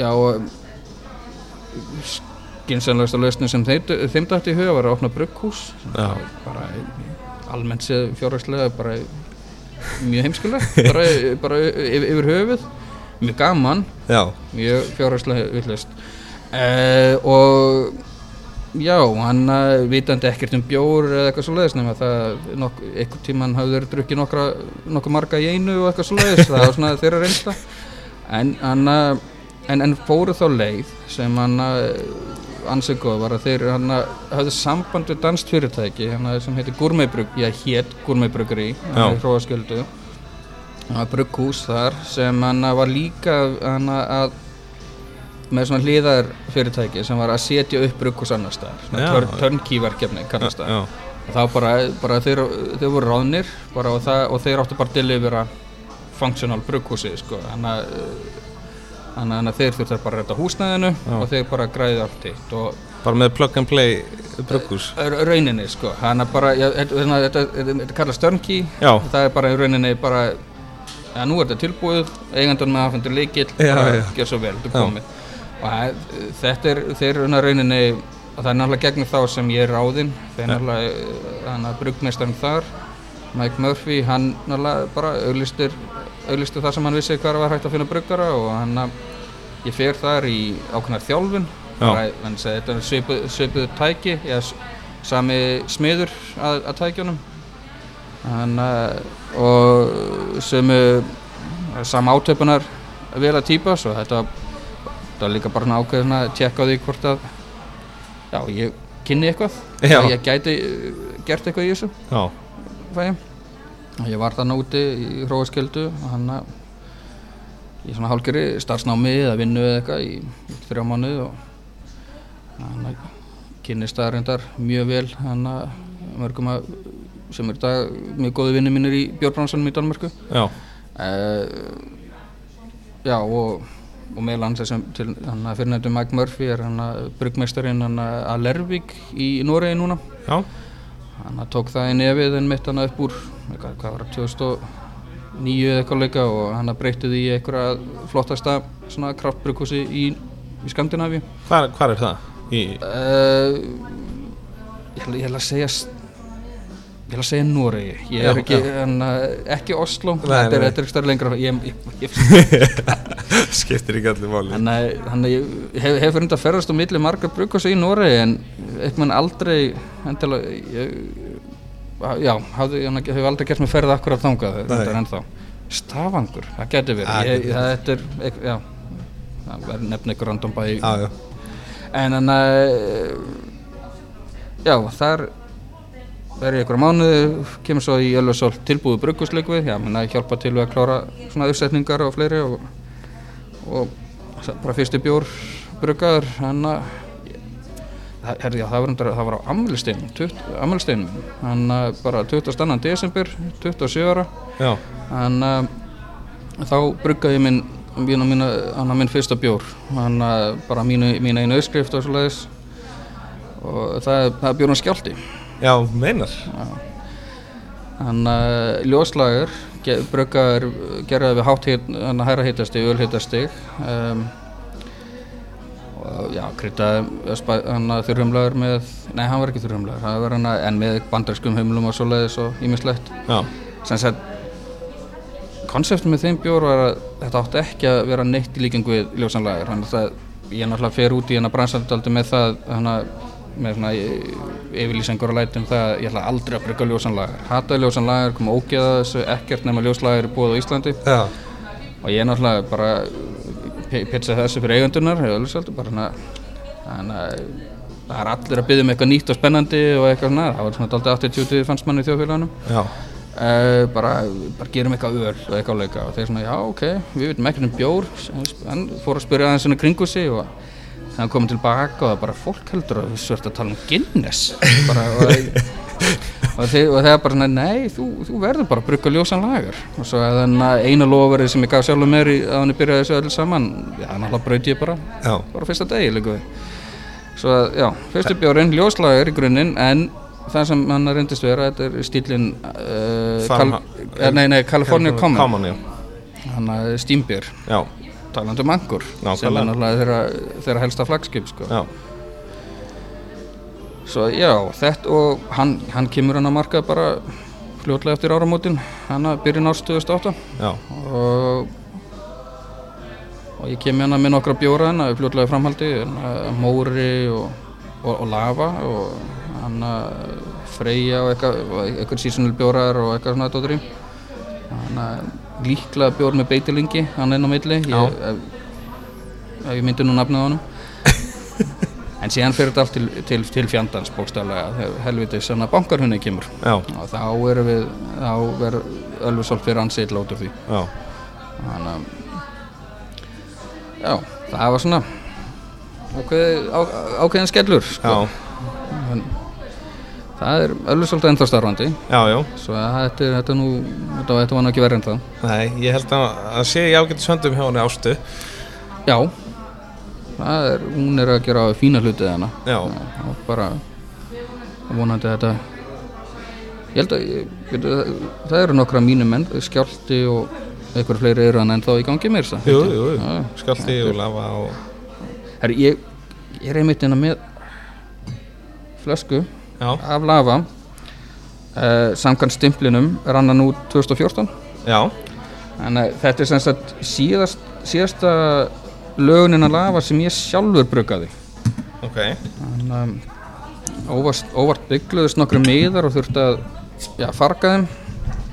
já og skynsænlegasta lausnin sem þeim, þeim dætti í huga var að opna brugghús. Bara almennt séð fjárhagslega bara mjög heimskulegt bara, bara yfir, yfir höfuð. Mjög gaman. Já. mjög fjárhagslega villust uh, og já, hann uh, vitandi ekkert um bjór eða eitthvað svo leiðis nema það einhvern tíman hafði þeir drukkið nokkra, nokkra marga í einu og eitthvað svo leiðis það var svona þeirra reynsla. En, hann, uh, en, en fóru þá leið sem hann ansið góð var að þeir hann hafði samband við danst fyrirtæki hann sem heitir Gourmetbrug, já hétt Gourmetbrugri hann er hróaskjöldu. Það var brugghús þar sem var líka að með svona hliðar fyrirtæki sem var að setja upp brugghús annar staðar törnkýverkefni kannast og þá bara, bara þeir, þeir voru ráðnir og, það, og þeir áttu bara að delivera funksjonal brugghúsi sko. þannig að þeir þurftu bara að ræta húsnæðinu Já. og þeir bara græði allt hitt bara með plug and play brugghús. Rauninni sko. Bara, ja, þetta, þetta, kallast turnkey það er bara rauninni bara ja, nú er þetta tilbúið, eigandur með aðfendur leikill, bara gera svo vel, og þetta er þeir rauninni, og það er náttúrulega gegnum þá sem ég er ráðinn, það er náttúrulega að brugmeistarinn þar Mike Murphy, hann náttúrulega bara auglistur, auglistur það sem hann vissi hvað var hægt að finna bruggara og hann að ég fer þar í ákveðnar þjálfun. Þannig að þetta er svipuð, svipuð tæki eða sami smiður að, að tækjunum. Þannig, og sem sam átöpunar vel að týpa svo þetta var líka bara ákveðin að tjekka á því hvort að já, ég kynni eitthvað. Já. ég gæti gert eitthvað í þessu ég var þarna úti í hróaskjöldu og hann í svona hálgeri starfsnámi eða vinnu eða eitthvað í, í þrjá mánu og hann að kynni staðarindar mjög vel hann mörgum að sem er dag mjög góði vinni mínir í björnbransanum í Danmarku Já, uh, já og, og meðal hans sem til hann að fyrirnættu Mike Murphy er hann að bruggmeisterinn hann að Lervik í Noregi núna. Já Hann að tók það í nefið en mitt hann upp úr eitthvað, hvað var það, 2009 eða eitthvað leika og hann breytið í eitthvað flottasta svona kraftbrugghúsi í, í Skandinavíu hvar er það? Í... Uh, ég held að segja Ég ætla að segja Noregi, ég er já, ekki, en, ekki Oslo, þetta, er, er stærlega lengra ég, ég, ég, (laughs) Skiptir ekki allir máli. Þannig ég hef, hef fyrir að ferðast á milli margar brukast í Noregi en eitthvað aldrei endilega já, hafði, ég hef aldrei gert mig ferða akkur af þangað, þetta er ennþá. Stafangur, það getur verið. Þetta er, já. Það er nefn eitthvað random bæ. En en að já, það er verið ykkur mánuði, kemur svo í Ölversól tilbúið bruggusleikvið, já, menn að hjálpa til að klára svona uppsetningar og fleiri og, og bara fyrstu bjór bruggaður, hann að herði, já, það var, það var á ammælsteinum, hann að bara 22. desember, 27 ára, hann að þá bruggaði minn, minn, minn, minn fyrsta bjór, hann að bara mínu einu auðskrift og svo leiðis og það, það bjórn skjálti Já, meinar. Þannig að uh, ljóslagur bruggaður gerðið við hátt hérna hæra hittastig, ölhittastig um, já, kryttaði hann að þurrhumlaður með, nei hann var ekki þurrhumlaður það var hann að, en með bandarskum humlum og svoleiðis og ímislegt sem að konseptum með þeim bjór var að þetta átti ekki að vera neitt í líkingu við ljósanlagur. Þannig að ég náttúrulega fer út í hann að bransaldaldi með það hann að með svona yfirlýsingur og lætum það að ég ætla aldrei að breyka ljósanlagar hataði ljósanlagar, koma ógeða þessu ekkert nema ljósanlagar er búið á Íslandi. Já. og ég er náttúrulega bara pitsaði þessu fyrir eigundunar þannig að það er allir að byggja um eitthvað nýtt og spennandi og eitthvað svona, það var svona alltaf 80-20 fannst mann í þjóðfélagunum uh, bara, bara gerum eitthvað öl og eitthvað leika og þeir svona, já ok, við veitum ekkert um bjór. Hann fór að spyrja aðeins svona kringu sig og þannig komum tilbaka og það bara fólk heldur að við svört að tala um Guinness. Bara, og, og, þeir, og það er bara nei, þú, þú verður bara að brugga ljósan lagar og svo þannig að eina lofarið sem ég gaf sjálfur mér í, að hann byrjaði þessu öll saman. Já, hann alltaf brauti ég bara, Já. bara fyrsta degi líka svo að, já, fyrstu bjórinn, ljóslager í grunninn en það sem hann reyndist vera, þetta er stílinn uh, Farm- eh, nei, nei, California Common. Hann að stýmbjör, Já, talandi um angur sem Nákvæmlega. er náttúrulega þeirra, þeirra helsta flagskip sko. já, svo já, þetta og hann, hann kemur hann að marka bara fljótlega eftir áramótin. Hann að byrja 2008 já, og og ég kem hérna með nokkra bjóra hérna fljótlega í framhaldi, hérna, Móri og, og, og Lava og hann að Freyja og eitthvað, og eitthvað seasonal bjórar og eitthvað svona dóttur í. Hann að líklega bjór með beitilingi hann inn á milli. Ég, ef, ég myndi nú nafnið á honum. (laughs) En síðan fyrir þetta allt til, til, til fjandans bókstaflega þegar helviti svona bankarhunni kemur. Já, og þá erum við þá verður Ölfusholt fyrir ansið út úr því. Já, þannig að já, það var svona ákveð, á, ákveðin skellur sko. já, það er Ölfusholt ennþá starfandi já, já. svo að þetta, er- þetta er nú þetta, þetta var ekki verið en það Nei, ég held að að sé ég ágætt söndum hjá henni ástu. já, það er, hún er að gera fína hluti hana Já, og bara vonandi þetta ég held að ég, ég, það eru nokkra mínu menn skjálti og einhver fleiri eru hann ennþá í gangi mér þess jú, jú, jú. Já. Skalti og lafa og... Herri, ég, ég er einmitt hérna með flösku Já, af lava uh, samkvæmt stimplinum rann hann út 2014 já, en uh, þetta er sem sagt síðast, síðasta lögunin af lava sem ég sjálfur bruggaði. Ok, en um, óvart, óvart byggluðist nokkru miðar og þurfti að já, farga þeim.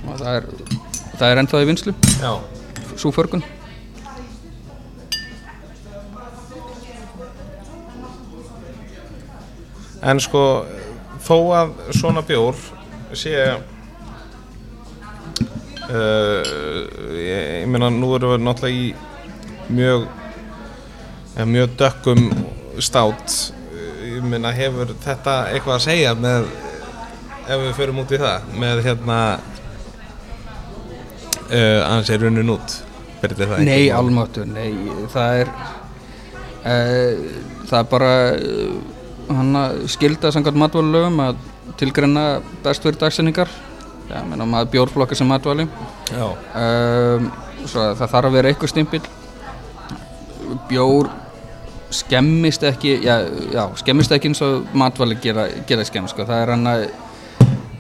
Og það er, það er ennþá í vinslu já, svo förgun. En sko þó að svona bjór sé uh, ég, ég meina nú erum við náttúrulega í mjög ja, mjög dökkum stát. Ég meina hefur þetta eitthvað að segja með ef við förum út í það með hérna uh, annars er runnin út Nei, almáttur, nei, það er uh, það er bara hann að skilda samkvæmt matvælulögum að tilgreina best fyrir dagsinningar Já, menna maður bjórflokka sem matvæli. Já, um, svo að það þarf að vera eitthvað stimpil. Bjór skemmist ekki já, já, skemmist ekki eins og matvæli gera, gera skemm sko. það er hann að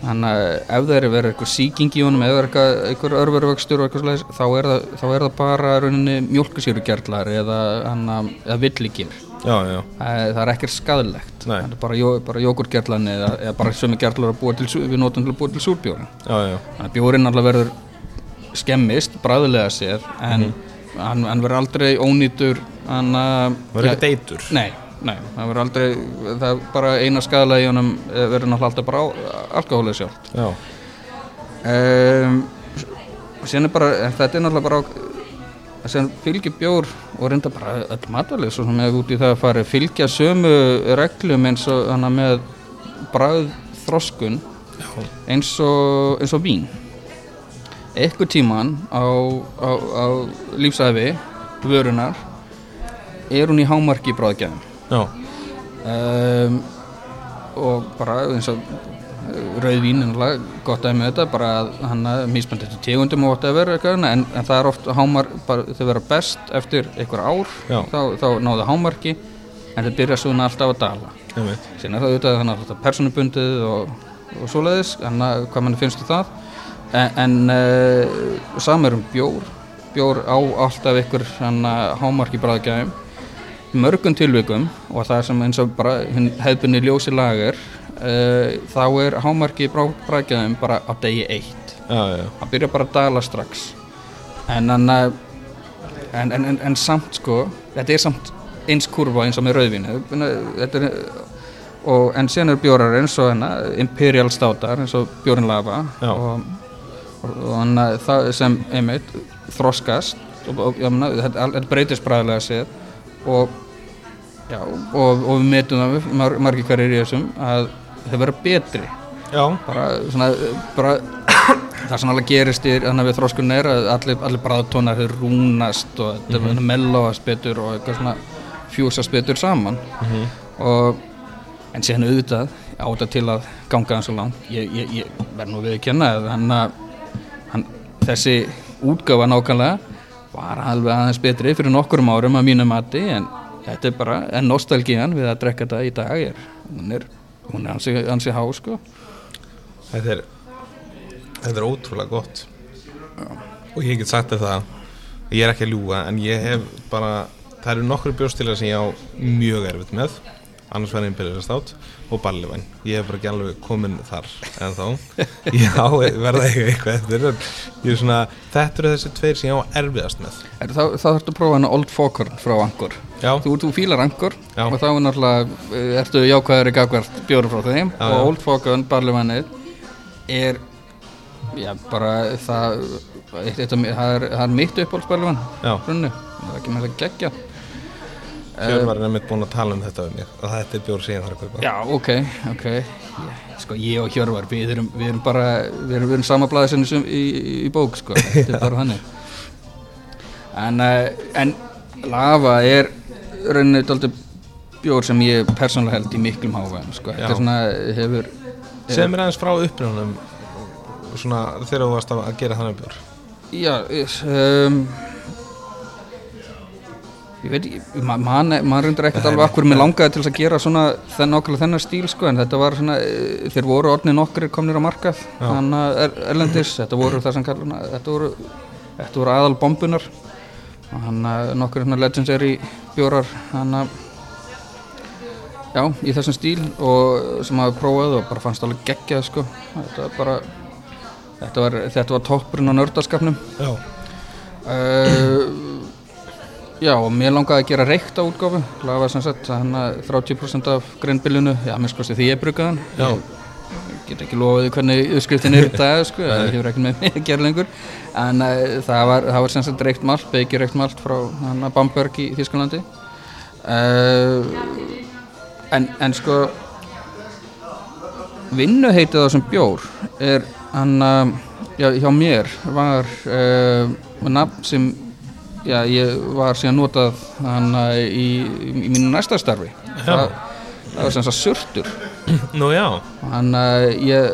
hann að ef það er að vera eitthvað sýking í honum eða eitthvað, örveruvöxtur og eitthvað svoleiðis, þá er það, þá er það bara rauninni mjólkusýrugerlar eða, að- eða villigir já, já, það er ekkert er bara, jó, bara jógurgerlan eða, eða bara sömu gerlar til, við notum til að búa til að bjórin alltaf verður skemmist, bræðilega séð en hann, hann verður aldrei ónýtur hann það er ekki deytur nei, nei, það verður aldrei það er bara eina skadalega í honum eh, verður náttúrulega alltaf bara á, alkohólið sjálft. Já, um, síðan er bara þetta er náttúrulega bara sem fylgir bjór og reynda bara öll matalið svo sem hefur út í það að fara fylgja sömu reglum eins og hana með bræð þroskun eins og, eins og vín. Eitthvað tíman á, á, á lífsæfi vörunar er hún í hámarki já, um, og bara eins og rauðvín er náttúrulega gott að með þetta bara að hann að mismöndi þetta tegundum og whatever eitthvað en, en það er oft hámar bara, þau vera best eftir einhver ár Já. þá, þá náðu hámarki en það byrja svona alltaf að dala. Síðan er það auðvitað þannig að þetta er personubundið og, og svoleiðis en að, hvað mann finnst þú það. En, en uh, samar um bjór. Bjór á alltaf ykkur hámarki bræðgæðum í mörgum tilvikum og það sem eins og bara hefðbunni ljósi lager uh, þá er hámarki bræðgæðum bara á degi eitt það byrja bara að dala strax en, en, eh, en, en, en, samt sko þetta er samt eins kurva eins og með er og, en síðan eru bjórar eins og hana, Imperial Stoutar eins og bjórin lava og og þannig að það sem einmitt þroskast og, og þetta, breytist bræðilega séð og já, og, og við metum það mar, margir hverjir í þessum að þau vera betri. Já, bara svona bara það sem alveg gerist í þannig að við þróskunni er að allir, allir bræðtónar þau rúnast og þetta mm -hmm. mellóast betur og eitthvað svona fjúsast betur saman. Og en síðan auðvitað áta til að ganga hans svo langt ég, ég, ég verð nú við að kenna þessi útgáfa nákvæmlega var alveg aðeins betri fyrir nokkurum árum að mínu mati en þetta er bara, en nostalgían við að drekka þetta í dag er hún er, hún er ansi, ansi há sko. Þetta er þetta er ótrúlega gott. Og ég get sagt það ég er ekki að ljúga en ég hef bara það eru nokkru bjóstilega sem ég á mjög erfitt með. Annars verður imperialist átt og ballivæn ég hef bara ekki alveg komin þar en þá ég (laughs) á verða eitthvað eftir ég er svona þetta eru þessi tveir sem ég á erfiðast með. Er, þá, þá þarftu að prófa hana Old Fokker frá Angkor. já, þú, þú fílar Angkor Já. og þá er náttúrulega eh, ertu jákvæður í gagvart bjórum frá þeim Já, og. Old Fokker, barlivannið er já bara það eitt, eitt, það er, það er mitt runnu, það er ekki með það geggja Hjörvar er nefnitt búin að tala um þetta um mér og þetta er sem ég þarf að kaupa. Já, ok, ok. Ég, Sko, ég og Hjörvar, við erum, við erum bara við erum, við erum sama blæði sem í, í, í bók sko, þetta er (laughs) bara þannig. En, uh, en lava er rauninni dálítið bjór sem ég persónulega held í miklum hávæðum sko, þetta er svona, hefur Segð mér aðeins frá upprjónum svona þegar þú varst að að gera þannig bjór. Já, um, ég veit ekki, ma- man, reyndir ekkert alveg akkur mér langaði til að gera svona þenn nákvæmlega þennan stíl sko en þetta var svona, eh, þeir voru orðnið nokkrir komnir á markað, þannig að er, erlendis, þetta voru það sem kallar, þetta voru, voru aðal bombunar og hann nokkur legendary bjórar, hann að, já, í þessum stíl og sem hafi prófað og bara fannst alveg geggjað sko, þetta var bara, þetta var, þetta var toppurinn á nördaskapnum Já, Uh, já, og mér langaði að gera reykta útgáfu. Lafa sem sagt hann að 30% af greinbillinu, já, mér skoðst því ég brukaði hann get ekki lofaði hvernig uppskriftin er í (laughs) dag sko, það hefur ekki með mig að gera lengur. En uh, það var, var sem sagt reykt malt, beiki reykt malt frá hann að Bamberg í Þískalandi uh, en, en sko vinnuheitið á þessum bjór er hann já, hjá mér var uh, nafn sem já, ég var síðan notað hann í, í mínu næsta starfi. Það, það var sem sagt surtur nú já. Hann uh, ég,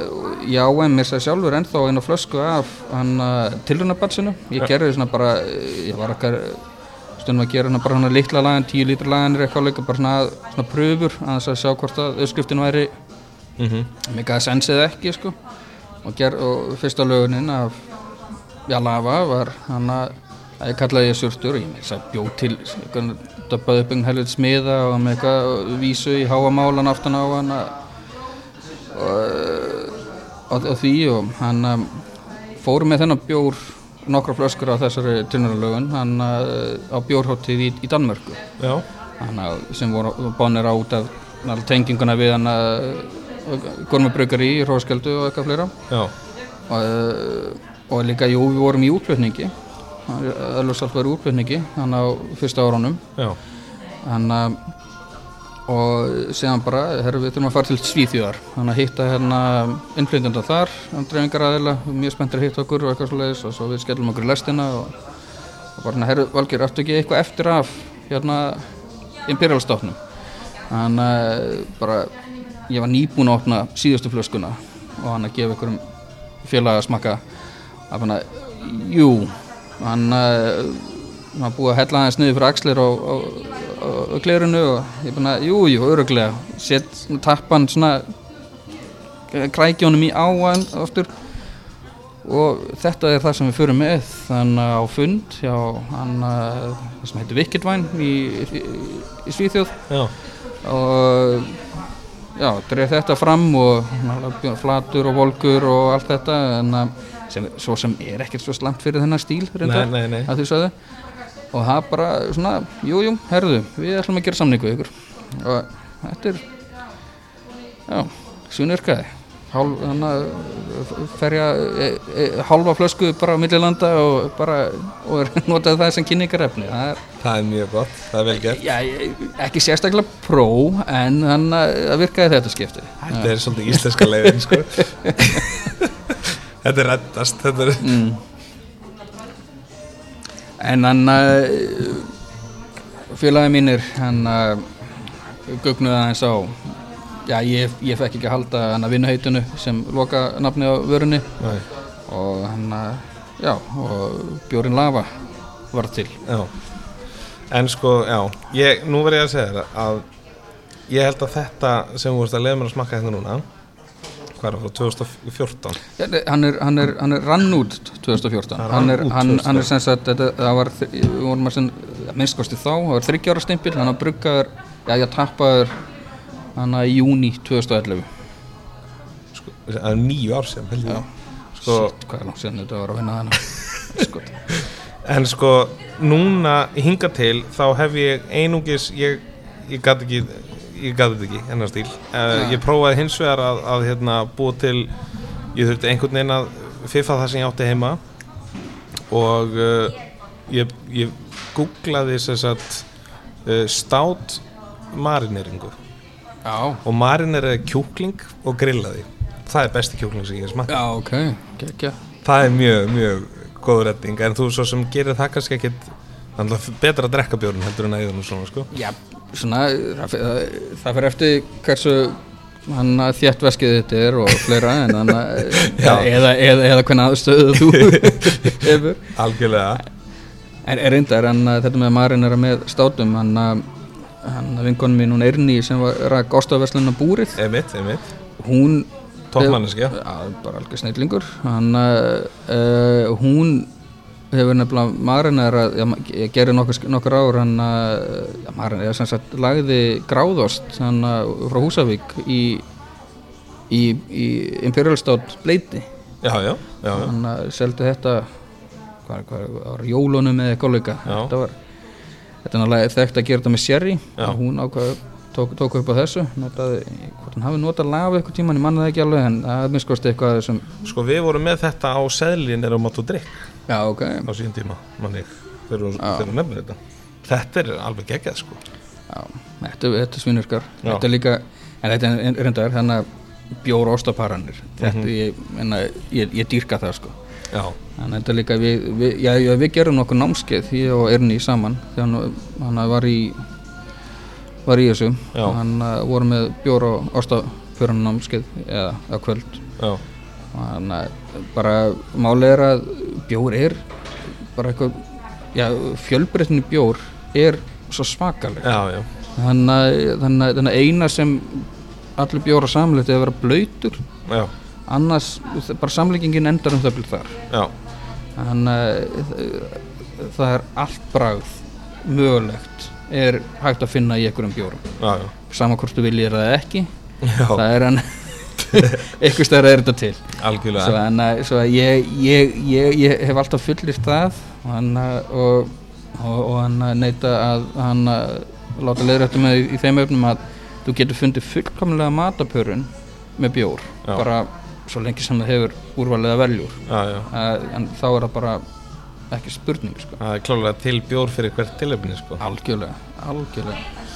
ég áæm mér sér sjálfur ennþá einu flösku af hann uh, tilrunabatsinu ég gerði svona bara eh, ég var okkar stundum að gera svona bara svona litla lagan 10 lítra laganir eitthvað líka bara svona, svona pröfur að þess að sjá hvort að uppskriftin væri mm -hmm. mega sensið ekki sko. Og, ger, og fyrsta lögunin af já, lava var hann að að ég kallaði ég surtur og ég þess að bjóð til döppaði upp einhvern helveit smiða og með eitthvað vísu í háamálan aftan á hann og, því og hann um, fór með þennan bjór nokkra flöskur á þessari tunnurlögun hann uh, á bjórhóttið í, í Danmörku. Hann að, sem voru bánir á út af tenginguna við hann að gormabrukari í Róskjöldu og eitthvað fleira. Og, uh, og líka, jú, við vorum í útflutningi Öllursalt var í útflutningi hann á fyrsta árunum. Hann að og síðan bara, herru, við þurfum að fara til Svíþjóðar. Hann að hitta hérna innflytjanda þar, dreifingar aðeila mjög spenntir að hitta okkur og eitthvað svoleiðis og svo við skellum okkur í lestina og, og bara, herru, Valgir, ertu ekki eitthvað eftir af hérna Imperialstofnum hann að bara ég var nýbúin að opna síðustu flöskuna. Og hann að gefa einhverjum félaga að smakka. Að hann að, jú hann að hann var búið að hella aðeins niður fyrir axlir á, á, á, á glerinu og ég bara, jú, jú, öruglega sett tappan svona krækja honum í áan aftur. Og þetta er það sem við förum með. Þannig á fund hjá hann að, það sem heitir Wickedvæn í, í, í Svíþjóð. Já, og já, dreif þetta fram og flatur og volkur og allt þetta. En að, sem, svo sem er ekkert svo slamt fyrir þennan stíl reyndar, Nei, nei, nei. að því sögðu. Og það bara svona, jú, jú, herðu við ætlum að gera samningu ykkur. Og þetta er já, sunurkaði hálf, hana, ferja e, e, hálfa flösku bara á millilanda og bara og er notað það sem kynningarefni. Það er Það er mjög gott, það er vel gert. Já, ekki sérstaklega pró en þannig að það virkaði þetta skipti. Þetta er svolítið íslenska leiðin sko (laughs) Þetta er reddast Þetta er mm. en hann uh, félagi mínir hann uh, gugnuði aðeins á já, ég, ég fekk ekki að halda hann að vinnuheitinu sem loka nafni á vörunni. Nei, og hann að, já, og bjórin lava var til. Já. En sko, já, ég, nú verð ég að segja þér að ég held að þetta sem þú veist að leiða mér að smakka þetta núna hvað er það, frá 2014 Já, nei, hann er, hann er, hann er rann út 2014 Hann er, hann, 2014. hann er sem sagt þetta, það var, við vorum að sem minnskosti þá, það var þryggjára stimpil hann var bruggaður, já ég tappaður hann að í júni 2011 sko, Það er nýju ár sem held já, Sko- shit, hvað er langt síðan þetta var að vinna þannig (laughs) sko, En sko, núna hinga til þá hef ég einungis ég, ég gat ekki ég gat þetta ekki, hennar stíl uh, ég prófaði hins vegar að, að hérna, búa til ég þurfti einhvern veginn að fiffa það sem ég átti heima. Og uh, ég, ég googlaði sem sagt uh, stát marineringu. Já, og marineraði kjúkling og grillaði. Það er besti kjúkling sem ég hef smakað já, ok. Gekkja, það er mjög, mjög góð redding. En þú svo sem gerir það kannski ekkit þannig að betra að drekka bjórn heldur en að eða nú svona sko. Já, svona það, það, það fyrir eftir hversu hann að þétt veskið þetta er og fleira en hann að (laughs) eða, eða, eða hvernig aðstöðu þú (laughs) hefur. Algjörlega. Er, er reyndar, en uh, þetta með Marin er með státum, hann að að vinkonum mín, hún Erni sem var rak ástafaverslunna búrið, emitt, emitt, hún já, bara algjör snillingur. Hann að uh, hún hefur nefnilega Marin er að, ég gerir nokkur, nokkur ár hann að, já, Marin er sem sagt lagði gráðost hann að frá Húsavík í í, í Imperial Stout bleiti já, já, já, hann uh, seldi þetta hvað, hvað var jólunum eða Já. þetta var þetta er náttúrulega þekkt að gera þetta með sherry hún ákvað tók, tók upp á þessu notaði, hvort hann hafi notað lafa eitthvað tíman ég manna það ekki alveg en er minnskosti eitthvað sem sko við vorum með þetta á seðlin er á mat og drikk já ok. Á síðan tíma manni, þegar þú nefnir þetta. Þetta er alveg geggjað sko. Já, þetta, þetta svinurkar þetta er líka en þetta er reyndar þannig að bjóra óstaparanir þetta Mhm. ég, menna, ég, ég dýrka það sko. Já, Þannig að þetta er líka, við, við, já, já, við gerum nokkuð námskeið, ég og Erni saman, þegar hann, hann var í, var í þessu, Já. hann uh, voru með bjór og ástafjörun námskeið eða á kvöld. já, Þannig að bara málið er að bjór er bara eitthvað, fjölbreytni bjór er svo svakaleg. Þannig að, eina sem allir bjóra samleitt er að vera blöytur, já, annars, bara samleikingin endar um það byrð þar. já, Þannig að það er allt bragð mögulegt er hægt að finna í einhverjum bjórum. Já, já, sama hvort þú viljið það ekki. Já, það er hann (laughs) eitthvað stæður er þetta til. Svo, algjörlega en, að- svo að ég, ég, ég, ég hef alltaf fullir það. Og hann og, og, og hann að neita að hann láta leiðrættu með í, þeim öfnum að þú getur fundið fullkomlega matapörun með bjór. Já. bara svo lengi sem það hefur úrvalið að veljúr. Já, já, en þá er það bara ekki spurning sko. það er klálega til bjór fyrir hvert tilefni sko. Algjörlega, algjörlega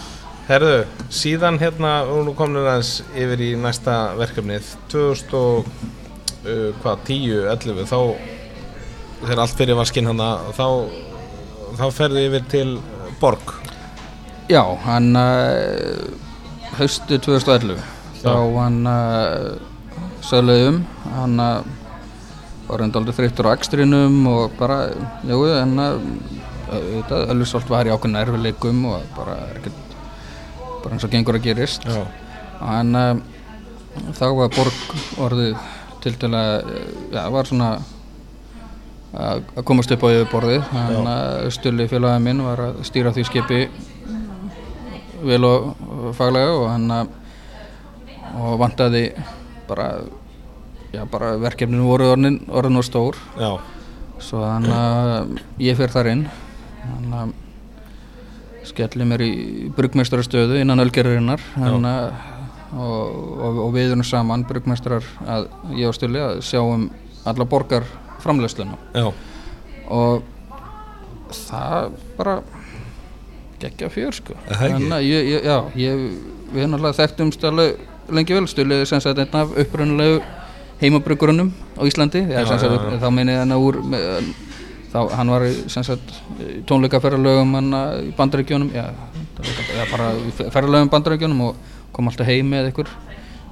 Herðu, síðan hérna og nú komum við aðeins yfir í næsta verkefnið 2000 og uh, hvað, 10, 11 þá þegar allt fyrir vaskinn hana þá, þá ferðu yfir til Borg. Já, hann uh, haustu 2011 þá hann uh, söglaðum hann uh, var enda aldrei þreyttur á ekstrinum og bara, jú, en uh, þetta, Ölfusholt var í ákveðin erfileikum og bara er ekkert bara eins og gengur að gerist. Já, en uh, þá var Borg orðið til til að já, var svona að komast upp á yfirborðið. En uh, Stulli félagið minn var að stýra því skipi vel og faglega og hann uh, og vantaði bara já, bara verkefninu voru orðin, og stór. Já, svo hann að ég fer þar inn. Hann að skelli mér í brugmestarastöðu innan ölgerðurinnar hann að og, og, og við erum saman brugmestrar að ég og Stulli að sjáum alla borgar framlegsluna Já, og það bara geggja fjör sko? Þannig að ég, ég, já, ég, við alltaf þekktumst alveg lengi vel. Stulli er sem sagt einn af upprunalegu heimabruggurunum á Íslandi. Já, já, þá meini hann úr með, þá hann var í, tónleikaferðalögum í bandaríkjónum já, já, bara í ferðalögum bandaríkjónum og kom alltaf heim með einhver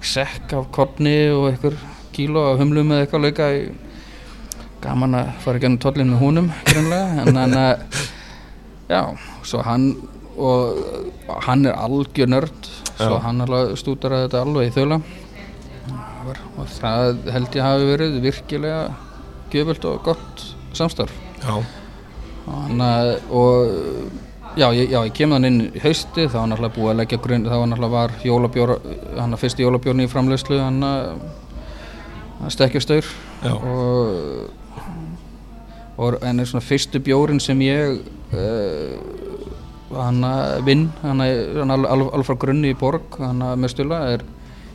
sekk af korni og einhver kíló af humlu með eitthvað leika í, gaman að fara ekki ennum tollin með húnum grunlega en hann að já, svo hann og hann er algjör nörd svo Já. hann alveg stúdaraði þetta alveg í þöla og það held ég hafi verið virkilega gjöfult og gott samstarf já, og, að- og já, ég, já, ég kem þann inn í hausti þá var náttúrulega búið að leggja grunn þá var náttúrulega var jólabjór hann að fyrsti jólabjórn í framleiðslu hann að stekkjastaur og, og en er svona fyrstu bjórin sem ég uh, hann að vinn hann að alveg al, al frá grunni í borg hann að með stula er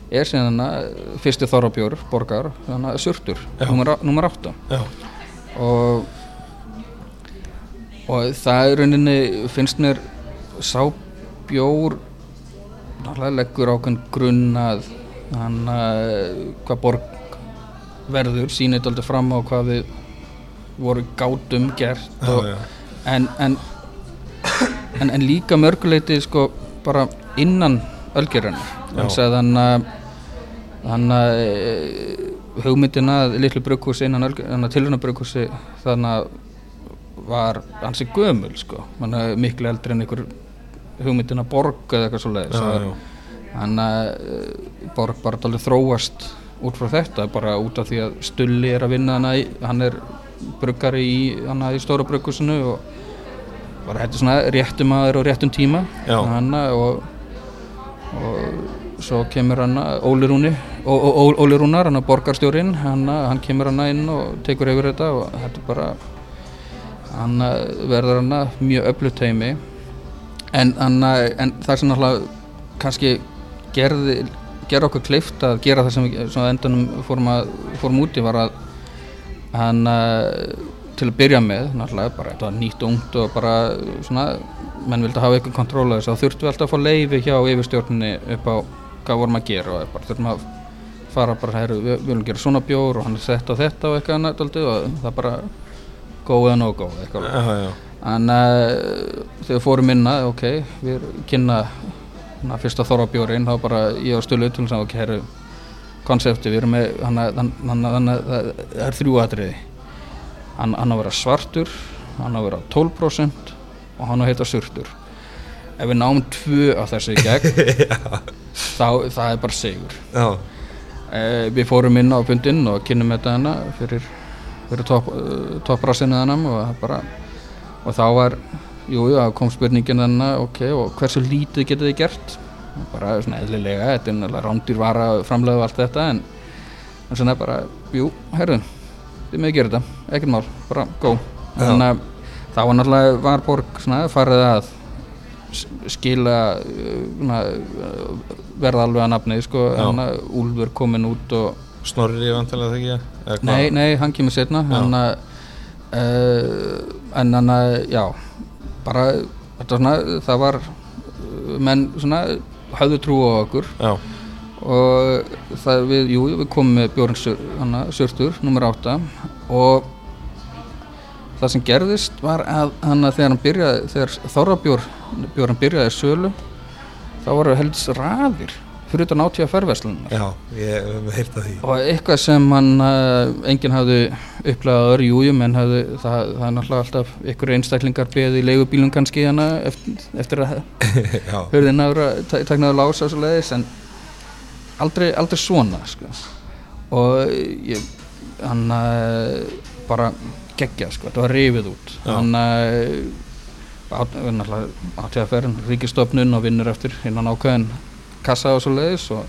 er síðan hann að fyrsti þorrabjór borgar hann að surtur, Já. nummer, á- númer 8 já, og og það er rauninni finnst mér sá bjór náttúrulega leggur ákveðn grunn að hann að hvað borg verður sýnir þetta fram á hvað við voru gátum gert já, og, já. En, en, en, en líka mörguleiti sko bara innan ölgerunar Já. þannig að þannig að e, hugmyndin að litlu brugghúsi innan, innan tilhörna brugghúsi þannig að var hansi gömul sko. Manna, miklu eldri en einhver hugmyndin að borg eða eitthvað svo leiðis þannig að e, borg bara dálítið þróast út frá þetta bara út af því að Stulli er að vinna hana hann er bruggari í, í stóra brugghúsinu og bara er svona réttum aður og réttum tíma. Hana og, og svo kemur hann Óli Rúni Ó, Ó, Ó, Óli Rúnar, hann borgarstjórin hann, hann kemur hann inn og tekur yfir þetta og þetta er bara hann verður hann mjög öflut heimi en, hann, en það sem náttúrulega kannski gerði gerði okkur kleift að gera það sem svona endanum fórum, að, fórum úti var að hann til að byrja með náttúrulega bara þetta var nýtt og ungt og bara svona menn vildi hafa eitthvað kontról að þess að þurftu alltaf að fá leifi hjá yfirstjórninni upp á hvað vorum að gera og bara þurftum að fara bara hér, við, viljum gera svona bjór og hann er þetta og þetta og eitthvað annað og það bara góð eða já, já. en uh, þegar fórum inn að ok, við kynna na, fyrsta þorrabjórin þá bara ég og Stölu til þess að ok, herru konsepti, við erum með hann, hann, það er þrjú atriði. Hann, á að vera svartur hann á að vera 12% og hann á að heita surtur. Ef við náum tvö af þessu í gegn (laughs) þá það er bara sigur. Já. Eh, við fórum inn á fundinn og kynnum þetta hana fyrir, fyrir topp, topprásinu hana og, bara, og þá var jú, jú, það kom spurningin hana ok, og hversu lítið getið þið gert? Bara svona eðlilega, þetta er náttúrulega rándir vara framlega og allt þetta en, en svona bara, jú, herðu þið með gera þetta, ekkert mál, bara go. En uh, þá var náttúrulega var borg svona farið að skila uh, svona, uh, verða alveg að nafni sko, Já. hana, Úlfur komin út og Snorri vantilega það ekki nei, nei, hann kemur hann að uh, en hann að, já bara, svona, það var uh, menn svona höfðu trú á okkur. Já, og það við, jú, við komum með hana, surtur, nummer 8 og það sem gerðist var að hann þegar hann byrjaði, þegar Þorrabjór bjórn byrjaði sölu þá voru helds raðir fyrir utan átíða ferverslunar já, ég hef heyrt að því og eitthvað sem hann uh, enginn hafði upplegað öðru jújum en hafði, það, það er náttúrulega alltaf ykkur einstaklingar beðið í leigubílum kannski hana eftir, eftir að (laughs) að vera taknaður lása og svo leiðis en aldrei, aldrei svona sko. og ég, hann uh, bara geggja sko, þetta var rifið út Já. hann uh, átíðaferðin, ríkistofnun og vinnur eftir innan ákveðin kassa og svo leiðis uh,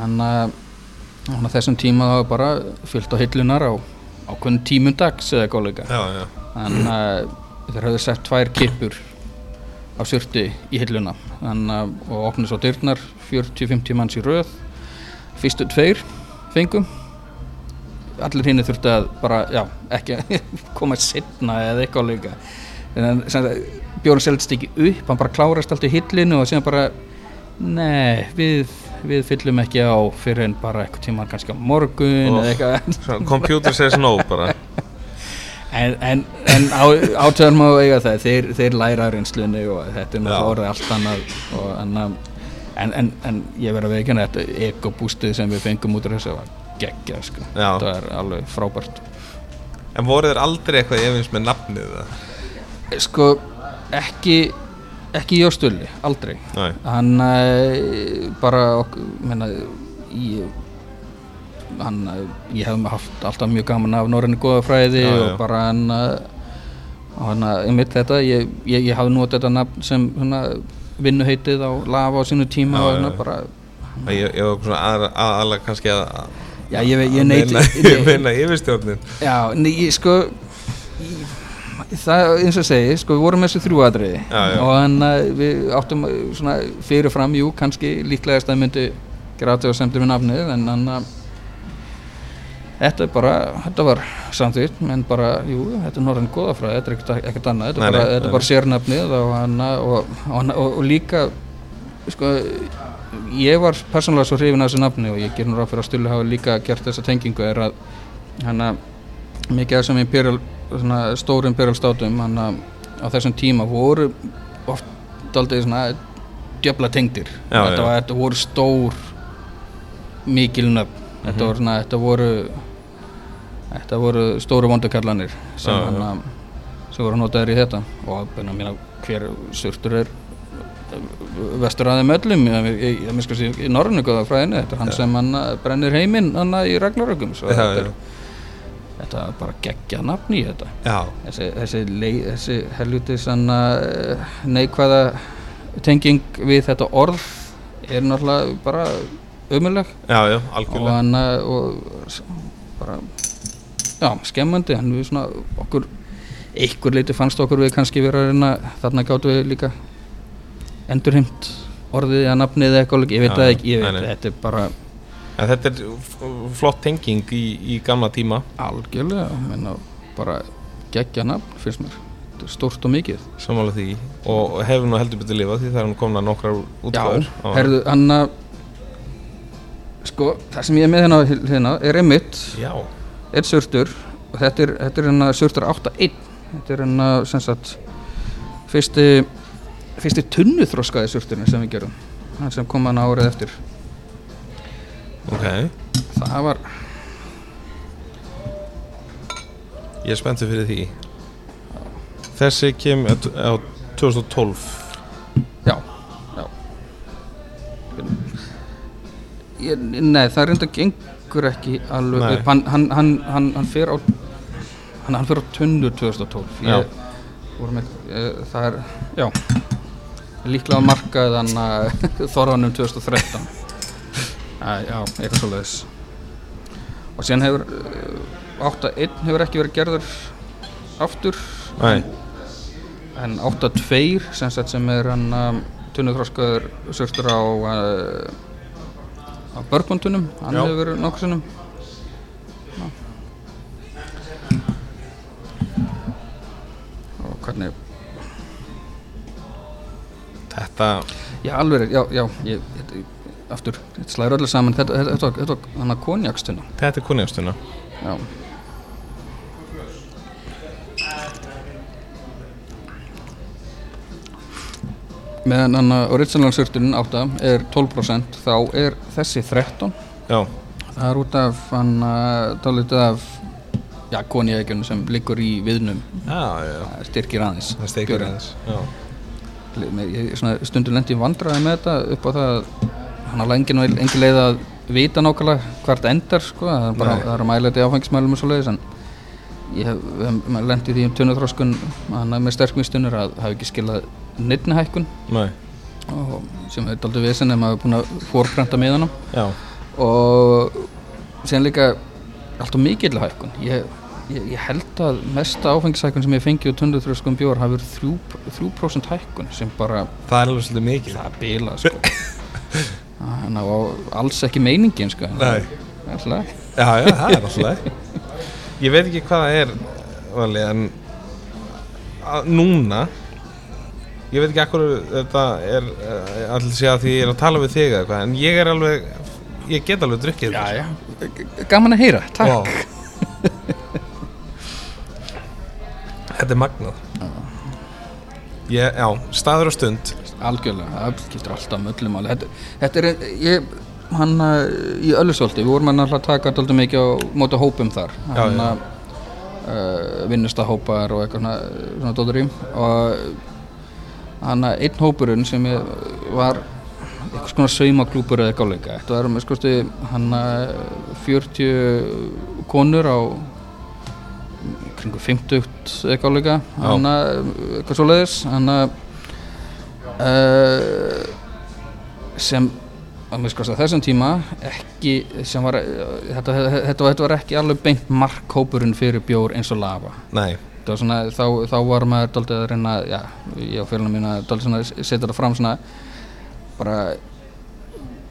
hann á þessum tíma það var bara fyllt á hillunar á ákveðin tímum dags eða já, já, en uh, þeir hafði sett tvær kippur á surti í hilluna. En, uh, og opnið svo dyrnar 40-50 manns í röð. Fyrstu tveir fengum allir hinn þurfti að bara, já, ekki (laughs) koma setna eða eitthvað líka. En Björn seldist ekki upp hann bara klárast allt í hillinu og síðan bara nei, við við fyllum ekki á fyrir en bara eitthvað tíma kannski á morgun Oh. eða eitthvað. Computer says no bara. (laughs) En, en, en á, átöðar má eiga það þeir, þeir læra reynslunni og þetta er náttúrulega orðið allt annað og, en, en, en, en ég verð að veikina þetta ekobústið sem við fengum út af þessu var geggja sko. Það er alveg frábært. En voru þeir aldrei eitthvað efins með nafnið sko ekki ekki Jóstulli, aldrei Nei, hann uh, bara meina, ég hann, uh, ég hef haft alltaf mjög gaman af norræni góðafræði Já, já. og bara hann og hann að einmitt þetta ég, ég, ég hafði notið þetta nafn sem hana, vinnuheitið á lafa á sínu tíma Já, og já, hana, já. bara Það ég, ég var svona aðra- aðalega kannski að já, ég, ég neyti Ég (laughs) meina yfirstjórnin já, nei, ég, sko ég, það eins og segi, sko við vorum með þessu þrjúadriði og hann að við áttum uh, svona fyrirfram, jú, kannski líklegast að myndi gera aðtöðasemtur við nafnið en hann að þetta er bara, þetta var samþýtt en bara, jú, þetta er norðan góðafræði þetta er ekkert, ekkert annað, þetta er bara, nei, þetta nei, bara sérnafnið og, og, og, og, og líka sko ég var persónulega svo hrifin af þessu nafni og ég ger nú ráð fyrir að Stulli hafa líka gert þessa tengingu er að hann að mikið af þessum imperial, svona, stóru imperial státum hann að á þessum tíma voru oft aldrei svona djöfla tengdir Já, þetta, já. var, þetta voru stór mikil nöfn Mhm. þetta, svona, þetta voru þetta voru stóru vondukallanir sem, Já, já. hann að- sem voru notaður í þetta og byrna, mína, hver surtur er vestur að þeim öllum ég, ég, í norrönu góða fræðinu þetta er hann sem hann að brennir heiminn hann að í Ragnarökum svo Já, þetta, já. er, þetta er bara geggja nafn í þetta. Já, þessi, þessi, þessi helviti sanna neikvæða tenging við þetta orð er náttúrulega bara ömuleg já, já, og hann að- og bara já, skemmandi. Hann við svona okkur einhver leiti fannst okkur við kannski vera að reyna þarna gáttu við líka endurheimt orðið eða nafnið eða eitthvað. Ég veit Já, það ekki, ég veit þetta er bara En þetta er flott tenging í, í gamla tíma. Algjörlega menna, bara geggja nafn finnst mér, er stórt og mikið. Samála því. Og hefur nú heldur betur lifað því það er nú komna nokkrar útgáður Já, herðu, hann að sko, það sem ég er með hérna, hérna er einmitt, Já, einn surtur. Og þetta er, þetta er hérna surtur 8.1 þetta er hérna sem sagt fyrsti fyrsti tunnuþroskaði surturinn sem við gerum. Hann sem kom hann árið eftir ok. Það var, Ég er spenntið fyrir því. Þessi kem á 2012 já, já. Ég, nei, það reynda gengur ekki alveg hann, hann, hann, hann, fer á hann, hann fer á tunnu 2012 Já. ég, vorum ekki, eh, það er, já. Líklega markað hann að þorðanum 2013 Æ, já, eitthvað svo leiðis og síðan hefur uh, 8.1 hefur ekki verið gerður aftur. Nei, en 8.2 sem, sem er hann um, tunnuþróskaður sörstur á uh, á börgmundunum hann Já. hefur verið nokkur sinnum. Og hvernig þetta já alveg, já, já ég, ég, aftur, þetta slæður öllu saman. Þetta, var- hann að konjakstunna Þetta er kunniðastuna já. Meðan hann að original surturinn 8 er 12% þá er þessi 13 Já, það er út af hann að dálítið af já, konjaegjunum sem liggur í viðnum. Já, já. Það styrkir aðeins. Það bjórinn. aðeins Já, ég svona stundur lendi í vandræði með þetta upp á það að hann alveg engin, engin leið að vita nákvæmlega hvert endar sko, það er bara það er að mæla þetta í áfengismælum og svo leiðis en ég hef, hef lendi því um tunnuþróskun hann er með sterkmistunur að hafa ekki skilað nei, og sem er daldið vesen ef maður er búin að fórprenta með hann og síðan líka alltaf mikill hækkun. Ég, ég, ég held að mesta áfengishækkun sem ég fengi úr tunnuþróskun bjór hafi verið 3%, 3 hækkun sem bara Það er alveg svolítið mikið það er bila sko. (laughs) var alls ekki meiningin sko. Nei. Já, já, það er alltaf Ég veit ekki hvað það er vali, en núna ég veit ekki akkur þetta er uh, allir sé að því ég er að tala við þig eða eitthvað, en ég er alveg ég get alveg drukkið Já, já, gaman að heyra, takk. Þetta er magnað. Ég, Já, staður og stund Algjörlega, það alltaf möllum þetta, þetta er, ég, hann uh, í Öllusólti, við vorum að taka alltaf mikið á móti hópum þar. Hann að uh, vinnustahópar og eitthvað svona, svona dóttur í. Og hann að einn hópurinn sem var eitthvað svona saumaklúpur eða eitthvað leika þetta var með skoðstu hann að 40 konur á kringu 50 eitthvað leika hann að eitthvað svoleiðis. Hann að uh, sem að mér skoðast að þessum tíma ekki sem var þetta, þetta, þetta, þetta var ekki alveg beint markhópurinn fyrir bjór eins og lava. Nei, svona, þá, þá var maður daldið að reyna, já, ég og félagina mína svona að setja það fram svona bara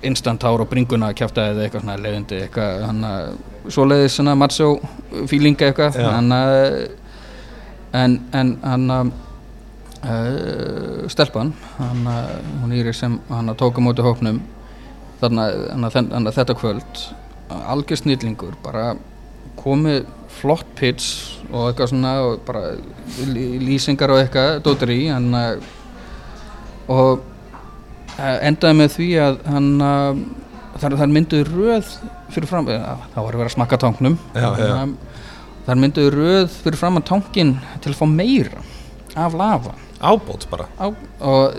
instant tár og bringuna að kjæfta eða eitthvað svona leiðindi eitthvað, hann að svoleiðis svona macho feelinga eitthvað en hann að uh, stelpan hann að hún Íri sem hann að tóka móti hópnum þarna, hann að, þetta kvöld algjör snillingur bara komið flott pitch og eitthvað svona og bara lýsingar og eitthvað dóttir í hann að og eh, endaði með því að hann þar, þar mynduði röð fyrir fram það var að vera að smakka tanknum Já, já. Þar mynduði röð fyrir fram að tankin til að fá meira af lava ábót bara á, og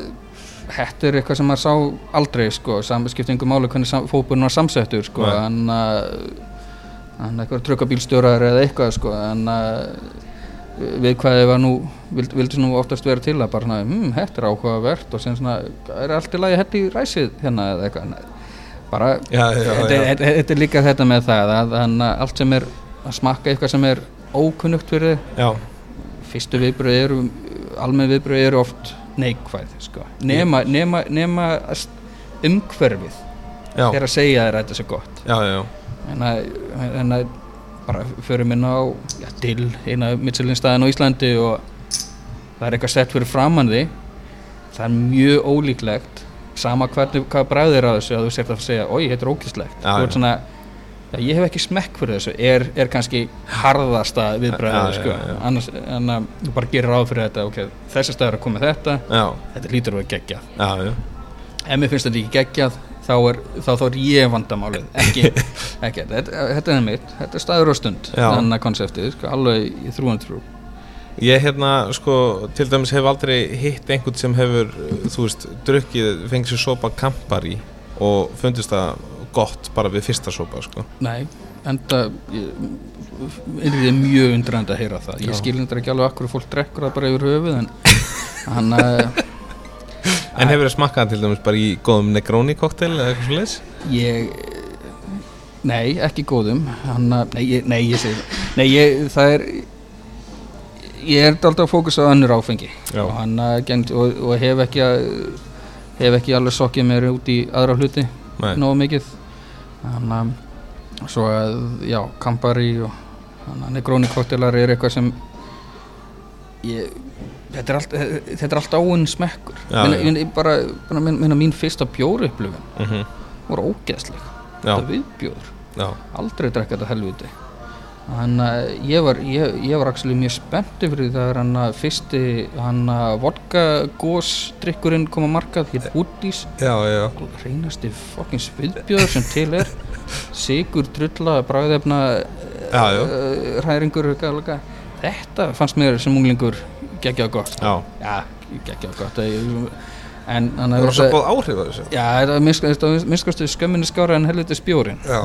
þetta er eitthvað sem maður sá aldrei sko, samskiptingu máli hvernig sam, fókbúrinn var samsettur sko, Nei. en að hann eitthvað trukkabílstjórar eða eitthvað sko, en að við hvaðið var nú vild, vildi nú oftast vera til að bara svona, hm, þetta er áhugavert og sem svona, er allt í lagi hætti í ræsið hérna eða eitthvað Nei, bara, Já, já, já, þetta, já. þetta, þetta er líka þetta með það að, að allt sem er að smakka eitthvað sem er ókunnugt fyrir þig Já, fyrstu viðbröð eru almenn viðbröð eru oft neikvæð sko. nema, nema, nema að umhverfið já, er að segja þér að þetta sé gott. Já, já, en að, en að bara förum inn á já, til eina mittsilinstæðin á Íslandi og það er eitthvað sett fyrir framann því það er mjög ólíklegt sama hvernig, hvað bræðir á þessu að þú sért að segja, oi, þetta er ókistlegt Já, þú já. ert svona, já, ég hef ekki smekk fyrir þessu er, er kannski harðasta viðbræðið, sko. annars, en að þú bara gerir ráð fyrir þetta ok, þessi staður að koma þetta. Já, þetta lítur að vera geggjað. Já, ef mér finnst þetta ekki geggjað þá er, þá, þá er ég vandamálið ekki, (laughs) ekki þetta, þetta er mitt þetta er staður og stund þannig að konseptið, sko, alveg í þrúan trú Ég hérna, sko, til dæmis hef aldrei hitt einhvern sem hefur, þú veist, drukkið, fengið sér sopa Campari og fundist það gott bara við fyrsta sopa, sko. nei, enda er þið mjög undrandi að heyra það Já. ég skil endur ekki alveg akkur fólk drekkur það bara yfir höfuð en (laughs) hann að En hefur þið smakkað til dæmis bara í góðum Negroni koktel eða eitthvað svo leiðis? ég nei, ekki góðum hann að, nei, ég, nei, ég segi nei, ég, það er ég er alltaf að fókusa á önnur áfengi Já. og hann að gengt og, og hef ekki að hef ekki alveg sokkið mér út í aðra hluti Nei, nógu mikið hann að svo að, já, Campari og Negroni koktelar er eitthvað sem ég þetta er allt, þetta er allt áinn smekkur. Já, minna, já. minna, bara, bara minna, minna mín fyrsta bjóruupplifun mhm, voru ógeðsleg. Þetta viðbjóður, aldrei drekka þetta helviti hann að ég var ég, ég var actually mjög spennti fyrir því það er að fyrsti hann að vodka gósdrykkurinn kom að markað hér já, reynasti fucking sviðbjóður sem til er. Sigur, drulla, bræðefna uh, hræringur gæðlega. þetta fannst mér sem unglingur geggjað gott. Já. já, geggjað gott. En Það var svo góð áhrif að þessu. já, er minnskostu skömminni skára en helviti spjórin Já,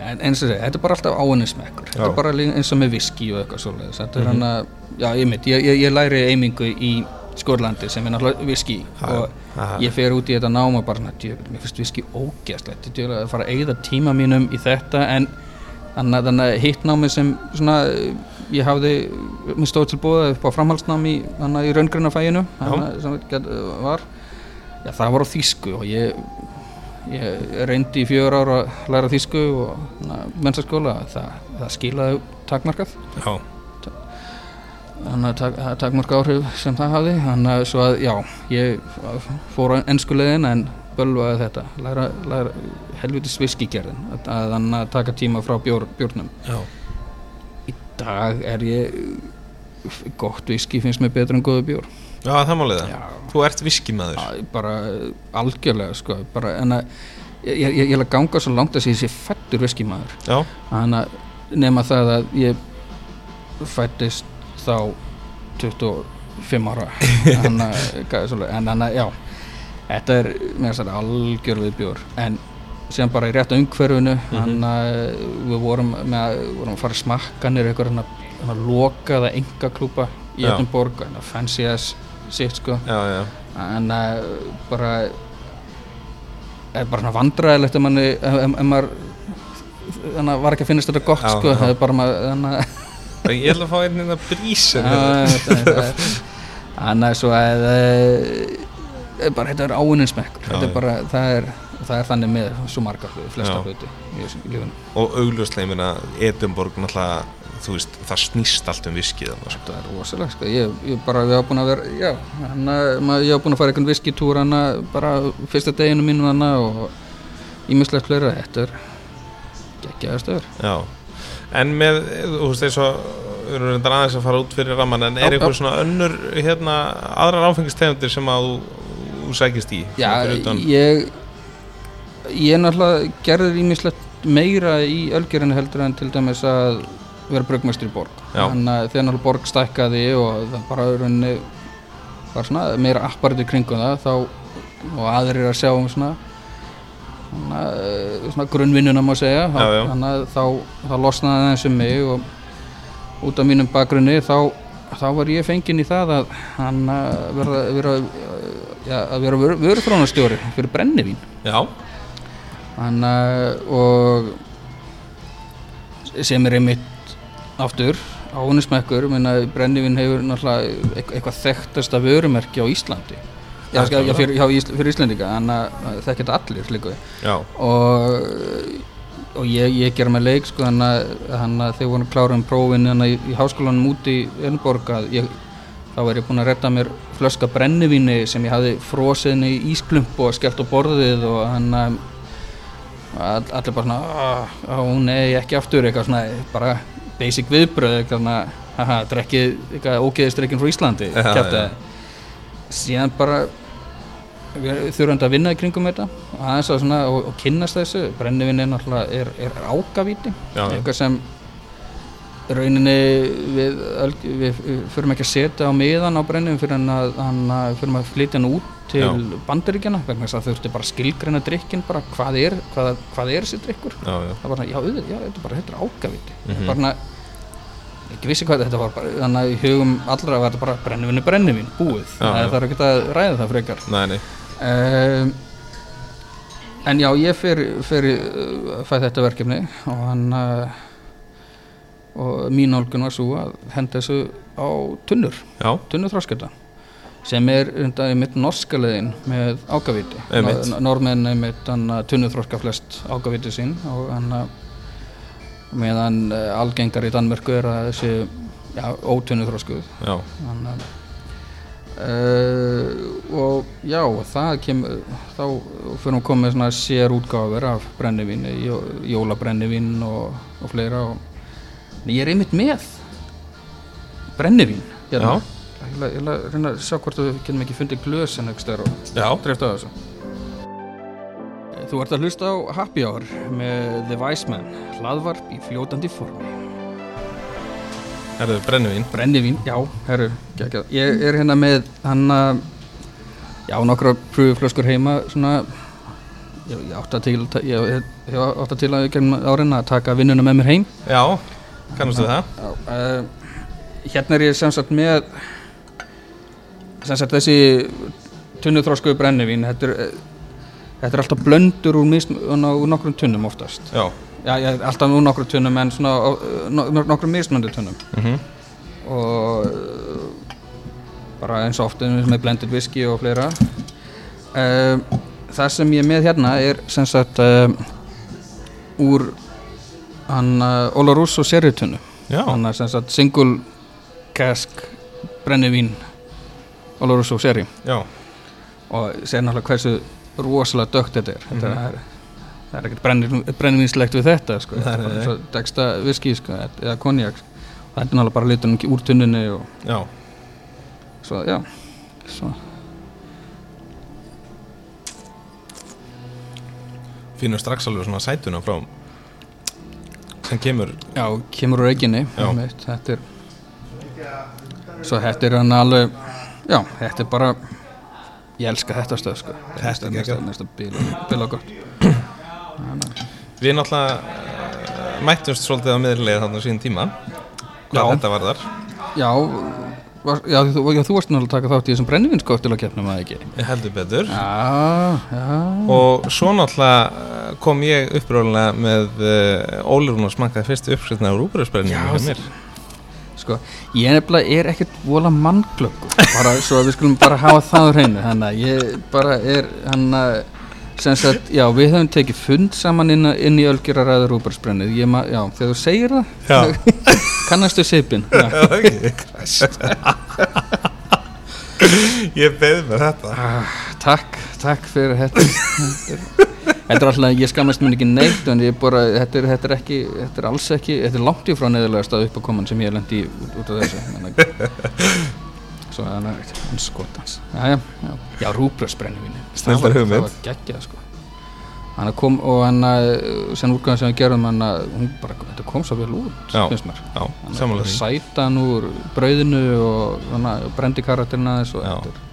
en eins og þessi, þetta er bara alltaf áinnismekkur þetta er bara eins og með viski og eitthvað svoleiðis. Þetta er Mhm. hann að, já ég mitt ég, ég, ég læri eimingu í Skórlandi sem er náttúrulega viski og ég fer út í þetta náma bara svona, djöfull, mér finnst viski ógeðslegt. Ég er að fara að eyða tíma mínum í þetta. En þannig að- þannig að hitt námi sem svona ég hafði, mér stóð til bóða upp á framhaldsnámi þannig í raungrunafæginu þannig sem get- var. Já, það var á þýsku og ég ég reyndi í fjör ára að læra þýsku og mennsaskóla það, það skilaði takmarkað. Já, þannig að það er takmarka áhrif sem það hafði. Þannig að svo að já ég fór á ennskulegin en bölvaði þetta. Læra, læra helvitis viskigerðin að, þannig að taka tíma frá bjór, bjórnum. Já, í dag er ég gott viski finnst mér betur en góðu bjór já það málið. Það já, Þú ert viskimaður. Já bara algjörlega sko bara en að ég, ég, ég vil að ganga svo langt að sé þessi fættur viskimaður. Já, þannig að nema það að ég fættist þá 25 ára. (laughs) Þannig að er já þetta er með þess að algjör við bjór en sem bara í rétta umhverfinu þannig að við vorum með vorum að fara smakkanir eitthvað lokaða enga klúpa í öllum borg fancy as sitt sko. Já, já. En uh, bara er bara svona vandræðilegt ef manni þannig að var ekki að finnast þetta gott sko, það er bara maður að Ég ætla að fá einn innan brís þannig að svo að uh, bara þetta er Já, þetta er bara, það er það er þannig með svo margar flesta hluti í lífinu. Og meina, Edinborg náttúrulega, þú veist, það snýst allt um viskið sko. þetta er rosalega sko. ég, ég bara, ég hafa búin að vera já, hana, ég hafa búin að fara einhvern viskitúr hana, bara fyrsta deginu mínu hana og ímislegt fleira þetta er geggjaða stöður Já, en með, þú veist, eins og við erum reyndar aðeins að fara út fyrir ramman en er eitthvað já. svona önnur, hérna, aðrar áfengistegundir sem að þú, þú sækist í? Já, ég ég náttúrulega gerði ímislegt meira í ölgerinu heldur en til dæmis að vera brugmestri í borg Já. þannig að þegar borg stækkaði og það bara rauninni var svona meira apparat í kringum það þá, og aðrir að sjá um svona svona, eh, svona grunnvinnuna má segja Já, já. þannig að þá, þá losnaði það eins um mig og út af mínum bakgrunni þá, þá var ég fenginn í það að hann að vera, vera, ja, að vera vör, vörufrónastjóri fyrir brennivín Já, hann að og sem er einmitt aftur áunismekkur, menna brennivín hefur náttúrulega eit- eitthvað þekktasta vörumerki á Íslandi. Já, já, fyrir, já, Ísl, fyrir Íslandika, en að þekkt þetta allir líka og, og ég, ég ger með leik sko, þannig að þegar voru klára um prófin þannig í, í háskólanum úti í ég, þá er ég búinn að redda mér flöska brennivíni sem ég hafði frosið í ísklump og skellt á borðið og hann all- allir bara svona "Ah, ó nei ekki aftur eitthvað svona bara basic viðbröð haha drekkið eitthvað ógeðistreikin frá Íslandi Já, kjaftaði. síðan bara þurfum að vinna í kringum þetta og svona og, og kynnast þessu. Brennivinni er náttúrulega er, er ágavíti eitthvað sem rauninni við, við, förum ekki að setja á miðan á brennivin fyrir að hann að fyrir að flytja hann út til Já. bandaríkjana vegna þess að þau þurfti bara skilgreina drikkin bara hvað er, hvað, hvað er þessi drikkur já, já, það var svona, já, auðvitað, já, þetta er bara, þetta er ágavíti mm Mhm. bara svona, ekki vissi hvað þetta var bara, þannig að í hugum allra var þetta bara brennivinn er brennivinn, búið það þarf ekki að ræða það frekar. Nei, nei, um, en já, ég uh, fæ þetta verkefni og hann uh, og mín nálgun var svo að henda þessu á tunnur já, tunnur þrósketa sem er undar, mitt norska leiðin með ágavíti Einmitt. normenn einmitt tunnur þróska flest ágavíti sín og hann að meðan uh, algengar í Danmörku er að þessi já, ótunnu þróskuð Þannig að Uh, og já, það kemur þá fyrir að koma sér útgáfur af brennivíni, jó, jólabrennivín og, og fleira og ég er einmitt með brennivín hérna. ég ætla að reyna að sjá hvort við getum ekki fundið glösin einhvers staðar og á þessu Þú ert að hlusta á Happy Hour með The Wise Man hlaðvarp í fljótandi formi herðu, brennivín Brennivín, já, herru, geggjað. Ég er hérna með hann að, já, nokkra pröfuflöskur heima, svona, ég, ég átta til, ég, ég, ég átta til að árin að taka vinnuna með mér heim. Já, kannastu það? Já, uh, hérna er ég sem sagt með, sem sagt þessi tunnuþrósku brennivín, þetta er, eh, þetta er alltaf blöndur úr, úr nokkrum tunnum oftast. Já, Já, ég, alltaf úr nokkrum tunnum en svona, no, nokkrum mismöndu tunnum. mhm, og uh, bara eins og oft eins með blended whisky og fleira um, það sem ég er með hérna er sem sagt um, úr hann uh, Olarusso seritunnu Já, hann er sem sagt single cask brennivín Olarusso seri já, og sér náttúrulega hversu rosalega dögt þetta er þetta Mhm. er, það er ekkert brenni- brennivínslegt við þetta sko. Þetta er nei. svo degsta viski sko, eða konjak það er náttúrulega bara litunum úr tunnunni og já svo, já svo. Finnur strax alveg svona sætuna frá sem kemur. Já, kemur úr eiginni þetta er svo þetta er hann alveg já, þetta er bara ég elska þetta stöð sko. Þetta er næsta bíla, gott Við náttúrulega uh, mættumst svolítið á miðurlega á síðan tíma hvað Já. þetta var þar. Já, var, já, þú, já, þú varst náttúrulega að taka þátt í þessum brennivinskóttil að keppnum að ekki? Ég heldur betur. Já, já. Og svo náttúrulega uh, kom ég uppróðulega með uh, Ólirún og smakkaði fyrstu uppskriftna á rúbröðsbrenninu Já, hjá mér. Sko, ég nefnilega er ekkert vola mannglöggur bara svo að við skulum bara hafa það á hreinu þannig að ég bara er hann að sagt, já, við höfum tekið fund saman inn, inn í Ölgeraræður já, þegar þú segir það (laughs) kannastu sipin. Ég beði með þetta. Ah, takk, takk fyrir þetta. Þetta er alltaf, ég skammast mér ekki neitt en ég bara, þetta er, þetta er ekki þetta er alls ekki, þetta er langt í frá neðurlega stað uppákoman sem ég lendi út, af þessu svo að hann skotans já, já, já, já Snilldar hugmynd. það var geggjað sko hann kom og hann sen úrgæðan sem við gerum hann hún bara, þetta kom svo vel út Já. finnst mér Já, Hann er því sætan úr brauðinu og að brendi karakterina þess og Já. þetta er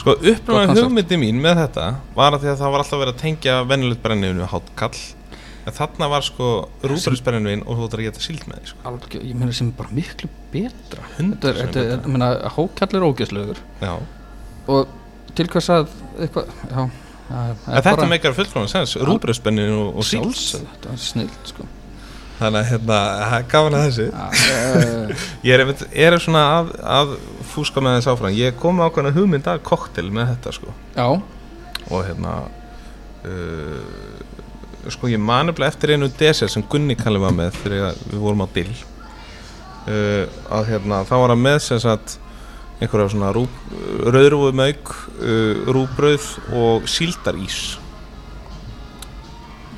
Sko konsept. hugmyndi mín með þetta var að því að það var alltaf verið að tengja venjulegt brennivinu við hátkall en þarna var sko rúbröðsbrennivin og þú ætlar að geta síld með því sko. algjör, ég meina sem er bara miklu betra. Þetta er, þetta er, ég meina, hákall er ógeðslegur. Já, og til hvers að eitthvað, já, já en þetta meikar fullfráðan sens. Rúbröðsbrennivin og, og síld. Þetta er snilt sko. Þannig að hérna, gaman að þessu. Já, eh, (laughs) Ég er, einmitt, er svona að, að fúska með þess áfram. Ég kom hugmynd að koktel með þetta sko. Já, og hérna uh, sko ég man nefnilega eftir einu desert sem Gunni Kalli var með þegar við vorum á dill uh, að hérna þá var hann með sem sagt einhverja svona rú, rauðrúfu mauk uh, rúbrauð og síldarís.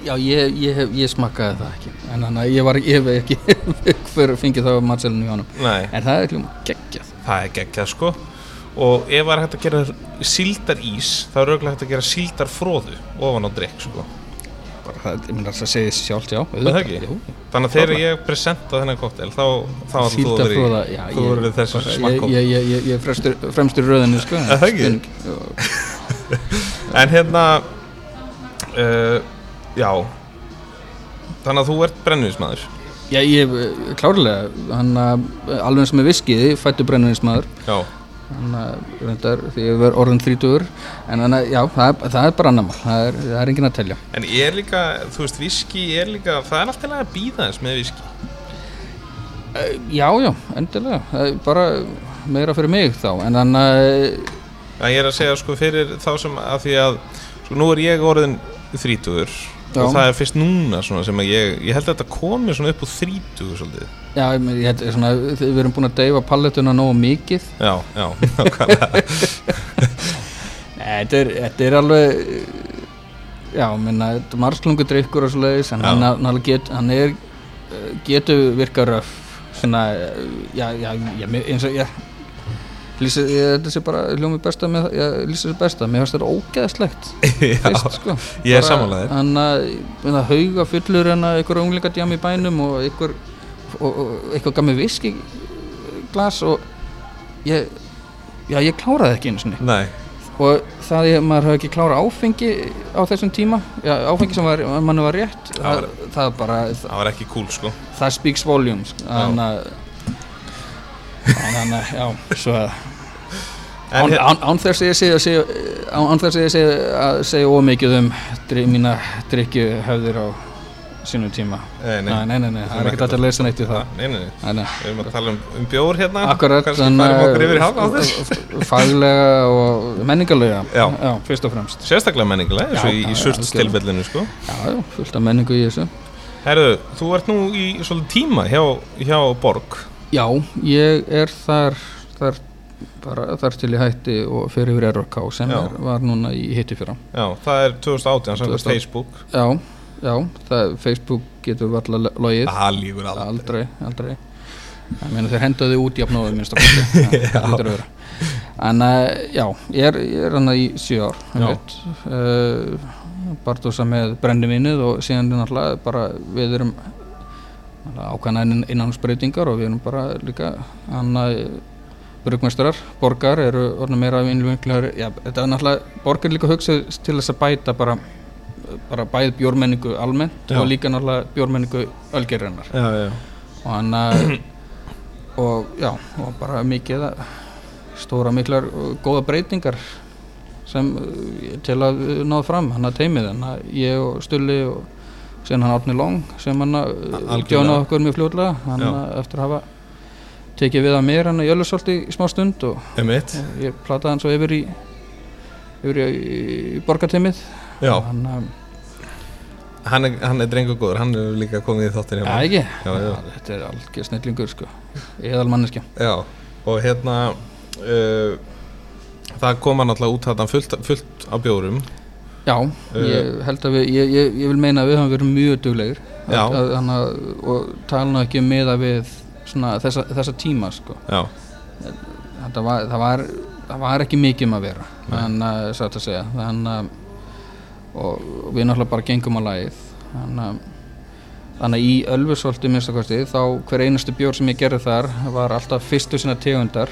Já ég, ég, ég smakkaði það ekki. En þannig að ég var ég ekki (laughs) fyrir fengið það á matselinu hjá honum. Nei, en það er hljóma geggjað. Það er geggjað sko. Og ef var hægt að gera síldarís þá er auðvitað hægt að gera síldarfróðu ofan á drikk sko það, ég meina það segir sjálft, já það ekki? Jú, þannig að þegar ég presenta þennan koktel þá, þá ætlar þú að vera í- þú verður þessu smakkótt ég, ég, ég, ég er fremstur, fremstur röðinu sko Er það ekki? (laughs) En hérna uh, Já. Þannig að þú ert brenniðismæður Já, ég, eh, klárlega, hann að, alveg sem er viskiði, fættu brenninsmaður, Já, hann að, því ég verð orðin þrítugur, en hann að, já, það er, það er bara annamál, það er, það er enginn að telja. en er líka Þú veist, viski er líka Það er alltaf að býða þess með viski. Uh, já, já, endilega, það er bara meira fyrir mig þá, en hann að, Það ég er að segja sko fyrir þá sem að því að Sko nú er ég orðin þrítugur Já. Og það er fyrst núna sem að ég Ég held að þetta komi upp úr þrítugur svolítið. Já, ég ég svona, við erum búin að deyfa palletuna nógu mikið, Já, já, nákvæmlega. (laughs) Nei, þetta er, þetta er alveg, já, minna, þetta er margslungu drikkur og svo leiðis, en hann, hann, get, hann er, eh, getur virka röf, svona, eh, já, já, já, eins og, já, lýsi, ég, sé bara hljómi besta með, já, lýsi þessi besta, mér finnst þetta (laughs) Já, sko. ég er þér. Hann að, hauga fullur en að ykkur unglingadjám í bænum og og, og eitthvað gaf mér viski glas og ég, já, ég kláraði ekki einu sinni. Nei, og það ég, maður hafi ekki klára áfengi á þessum tíma já, áfengi sem var, manni var rétt það, það, bara, það, það var ekki cool sko. Það speaks volumes. Þannig að þannig að, já, svo að En án, hér- án, án þess að ég segja, segja án, án þess að ég segja að segja ómikið um mína drikju höfðir á sínum tíma Nei, nei. nei, það er ekkert hægt að leysa neitt í það Nei, nei, nei. Við erum að tala um, um bjór hérna Akkurat, f- faglega og menningarlega Já. fyrst og fremst Sérstaklega menningulega, eins og í, já, í surts algjörlega. tilfellinu sko. Já, já, fullt af menningu í þessu Herðu, þú ert nú í svolítið tíma hjá, hjá Borg Já, ég er þar þar, bara, þar til ég hætti og fyrir yfir RK sem er, var núna í hitti fyrra. Já, það er 2018 samkvæmt 2018. Facebook. Já, já, það, Facebook getur varla logið. Það líkur aldrei. Aldrei, aldrei. Ég meina þeir hendaði út minnst (laughs) það lítur að vera. En uh, já, ég er, ég er hann í sjö ár Já. uh, Bartósa með brennivinnið og síðan er náttúrulega bara við erum ákvæmna innanhansbreytingar og við erum bara líka hann að brugmestrar, borgar eru orðin meira innluminglar, já, þetta er náttúrulega borgar líka hugsað til þess að bæta bara bara bæð bjórmenningu almennt Já. og líka náttúrulega bjórmenningu já, og hann að og já, og bara mikið stóra miklar góða breytingar sem uh, til að uh, náða fram. Hann að teimið hann að ég og Stulli og síðan hann Árni Long sem hann að djóna okkur mjög fljótlega. Hann eftir að hafa tekið við að mér hann að Jölusholti í smá stund og, og ég plataði hann svo yfir í yfir í, í borgarteimið Já, hann að, hann er, hann er drengur góður, hann er líka komið í þáttin ja, ekki? Já, já. þetta er algjör snillingur sko. Eðalmanneskja. Já, og hérna uh, það koma náttúrulega út þetta fullt, fullt á bjórum. Já, ég held að við, ég, ég, ég vil meina að við höfum verið mjög duglegir. Já. að, að, og tala ekki um meða við svona, þessa, þessa tíma sko. Þetta var, það, var, það var ekki mikið um að vera en að, satt að segja. Þannig að og við náttúrulega bara gengum á lagið. Þannig að Þannig að í Ölfusholti minnstakosti þá hver einustu bjór sem ég gerði þar var alltaf fyrstu sinna tegundar.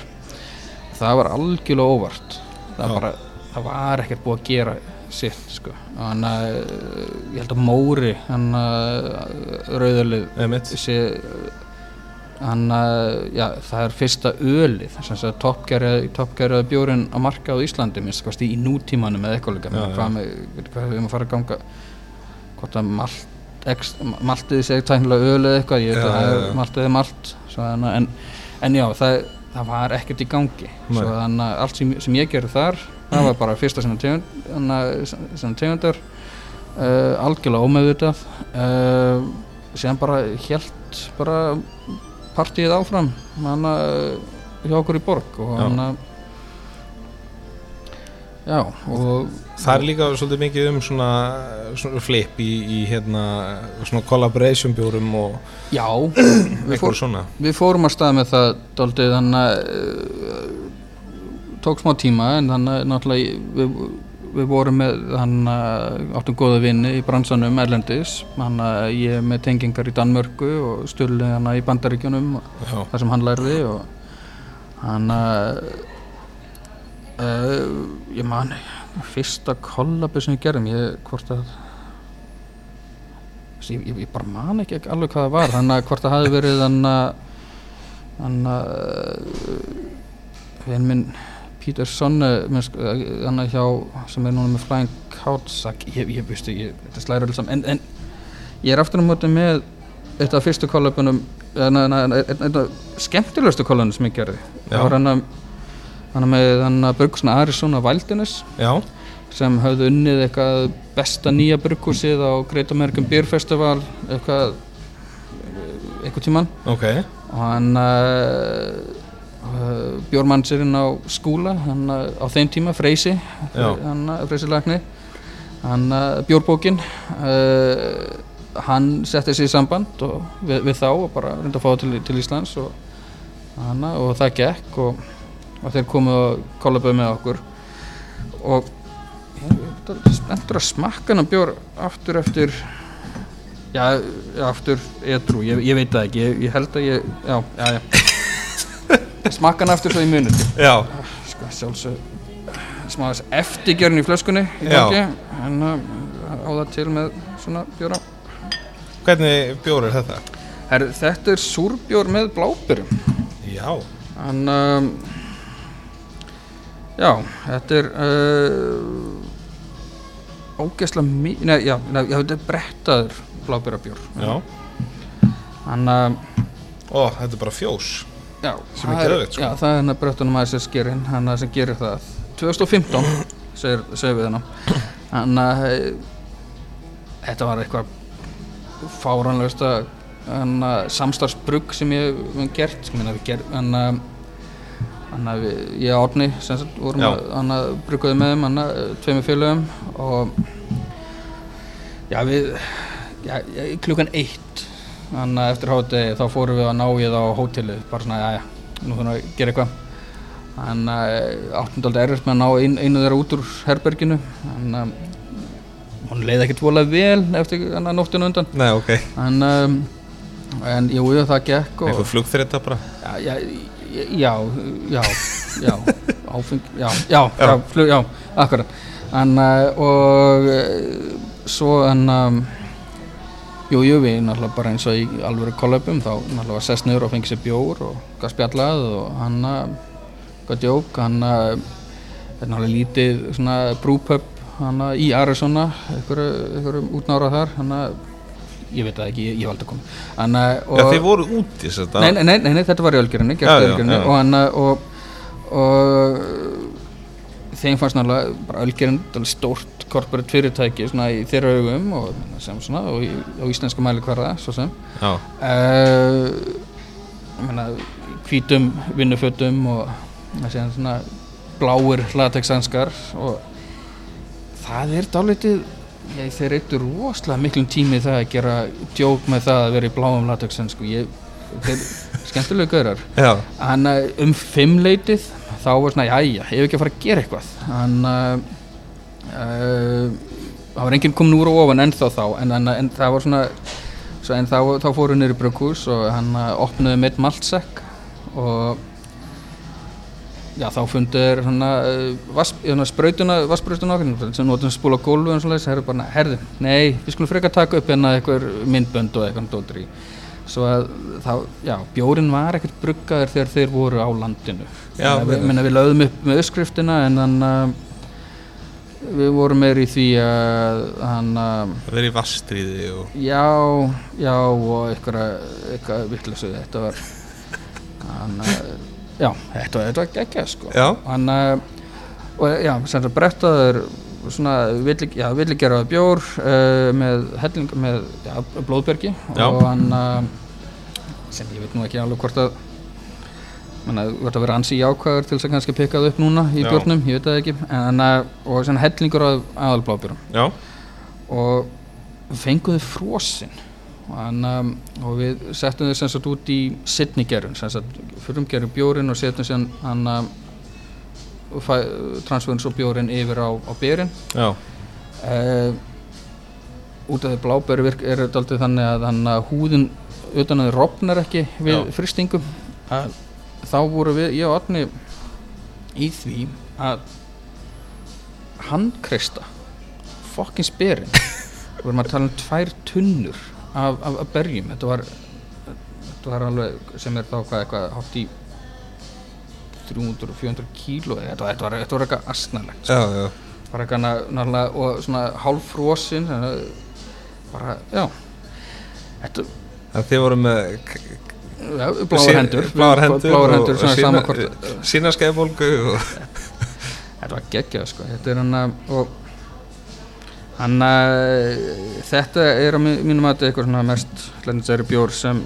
Það var algjörlega óvart. Það, bara, það var ekkert búið að gera sitt sko. þannig að eh, ég held að Móri hann að rauðalið emitt sé hann að já, það er fyrsta ölið sem sagt toppgerða bjórin á marka á Íslandi minnstakosti í nútímanum eða eitthvað líka. Hvað, hvað við erum að að ganga hvort að malt ex, maltið segi tæknilega öl eða eitthvað ég veit að það er já. maltið er malt að- en, en já, það, það var ekkert í gangi. Þannig að allt sem, sem ég gerði þar það var bara fyrsta að- sinna tegundar uh, algjörlega ómeðvitað. Uh, síðan bara helt bara partíið áfram hann hjá okkur í borg og Já. hann já og Það er líka svolítið mikið um svona, svona flip í, í hérna svona collaboration bjórum og já, við, eitthvað fór, svona við fórum að stað með það daldið þannig að uh, tók smá tíma en þannig að náttúrulega við, við vorum með þannig að áttum góða vinni í bransanum Erlendis. Þannig að ég er með tengingar í Danmörku og stulli hann í Bandaríkjunum þar sem hann lærði og hann uh, ég man fyrsta kollabi sem ég gerðum ég hvort að ég, ég, ég bara man ekki alveg hvað það var þannig að hvort það hafi verið þannig að þannig að vinn minn Peter Sonne þannig að hjá sem er núna með Flying Couchsack ég, ég veistu, þetta slæður alls saman. En, en ég er aftur á móti með eitt af fyrstu kollabunum einn af skemmtilegustu kollabunum sem ég gerði. Það var hann að hann með hann að Brugsna Arizona Wilderness já, sem hafði unnið eitthvað besta nýja brugghúsið á Great American Beer Festival eitthvað eitthvað tíman ok. Og hann uh, bjórmannsirinn á skúla hann uh, á þeim tíma, Freysi Freysi Lagni hann uh, bjórbókin hann setti sig í samband og, við, við þá og bara reynda að fá það til, til Íslands og, hann, og það gekk og, og þeir komu og kollaböðu með okkur. Og ég spenntur að smakka hann bjór aftur eftir já, aftur edru, ég, ég veit það ekki ég, ég held að ég, já, já, já smakka hann aftur svo í munið Já, sko, sjálfsög smá þess eftirgjörn í flöskunni í gangi, en uh, á það til með svona bjóra. Hvernig bjór er þetta? Her, þetta er súrbjór með blábyrjum Já, en um, já, þetta er uh, ógeðslega mi- nei, já, já, þetta er brettaður blábærabjór Já, hann að ó, þetta er bara fjós Já, Sem er það geðveikt, sko. Já, það er hann að bröttunum að þessi skerinn, hann að sem gerir það 2015, segir, segir við hann að eh, þetta var eitthvað fáranlegust að hann að samstarfsbrugg sem ég hef gert sko, minna, við ger, hann að hann að ég og Árni sem sagt vorum Já. að, hann að bruggaði með þeim hann að tveimur félögum og já við já, klukkan eitt þannig að eftir hátegi þá fórum við að ná í það á hótelið bara svona, já, já, nú þurfum við að gera eitthvað. Þannig að áttundaldi erfist með að ná ein, einu þeirra út úr herberginu. Þannig að hún leiði ekkert volað vel eftir að nóttinu undan. Nei, ok, en, um, en jú, það gekk og, eitthvað flugþrita bara? Já, já, já, já, áfeng, já, já, já, flug, já, akkurat. En, uh, og uh, svo en um, jú, jú, við náttúrulega bara eins og í alvöru kollabum þá náttúrulega sest niður og fengið sér bjór og gaf spjallað og hann uh, gaf djók, hann uh, er náttúrulega lítið svona brúpöp hann uh, í Arizona einhverju, útnára þar hann uh, ég veit það ekki, ég, ég valdi að koma hann, uh, Já, þið voru úti þess að nei, nei, nei, nei, þetta var í Ölgerinni, Já, gert í já. og hann og, og þeim fannst náttúrulega bara Ölgerinn stórt korporate fyrirtæki svona í þeirra augum og sem svona og í, á íslenska mæli hverða svo sem. Uh, ég meina hvítum vinnufötum og þessi svona bláir latexanskar og það er dálítið Já, þeir eittu rosalega miklum tími það að gera djók með það að vera í bláum latexin sko. ég, þeir skemmtilega hann uh, um fimmleitið þá var svona, jæja, ég hef ekki að fara að gera eitthvað. Hann uh, uh, það var enginn komin úr og ofan ennþá þá en, en, en það var svona svo, en þá, þá fóru niður í brugghús og hann uh, opnaði meitt maltsekk og já, þá fundu þeir svona, uh, vas, svona sprautuna, vassbrautuna okkur sem notum spúla á gólfu og svona þess, herri bara, herði, nei, við skulum frekar taka upp hérna eitthvað myndbönd og eitthvað dóttir í. Svo að þá, já, bjórin var ekkert bruggaður þegar þeir voru á landinu Já, að við, minna, við lögðum upp með öskriftina en þannig að við vorum meir í því að hann að verið vastriði og já, já og eitthvað, vittlösu þetta var hann að já, þetta var, var geggja sko. Hann að og já, sem sagt brettaður svona villigeraða bjór uh, með helling með já, blóðbergi. Já. og hann uh, sem ég veit nú ekki alveg hvort að menna, hvort að vera ansi jákvæður til þess að kannski pikka það upp núna í Já. bjórnum, ég veit það ekki. En, uh, og svona hellingur af aðalblóðbjórum já, og fenguðu frosinn um, og við settum þau sem sagt út í Sydney gerun sem sagt fyrir um gerun bjórin og settum sem hann um, transferins og bjórin yfir á, á byrjun já, uh, út af því virk er þetta aldrei þannig að hann að húðin utan að þið rofnar ekki við Já. fristingum að þá voru við, ég og Arni í því að handkreista fokkin sperin. Við vorum að tala um tvær tunnur af, af, af berjum. Þetta var, þetta var alveg sem er þá hvað eitthvað hátt í 300-400 kíló þetta, var- var, var eitthvað asnalegt já, já. bara eitthvað og svona hálfrosin bara, já. Þetta, þið voru með bláar hendur. Bláar hendur bláar hendur, hvort Sína skeiðbólgu og þetta var geggjað sko. Þetta er hann að og hann að þetta er á mi- mínu mati eitthvað svona mest hlendisæri bjór sem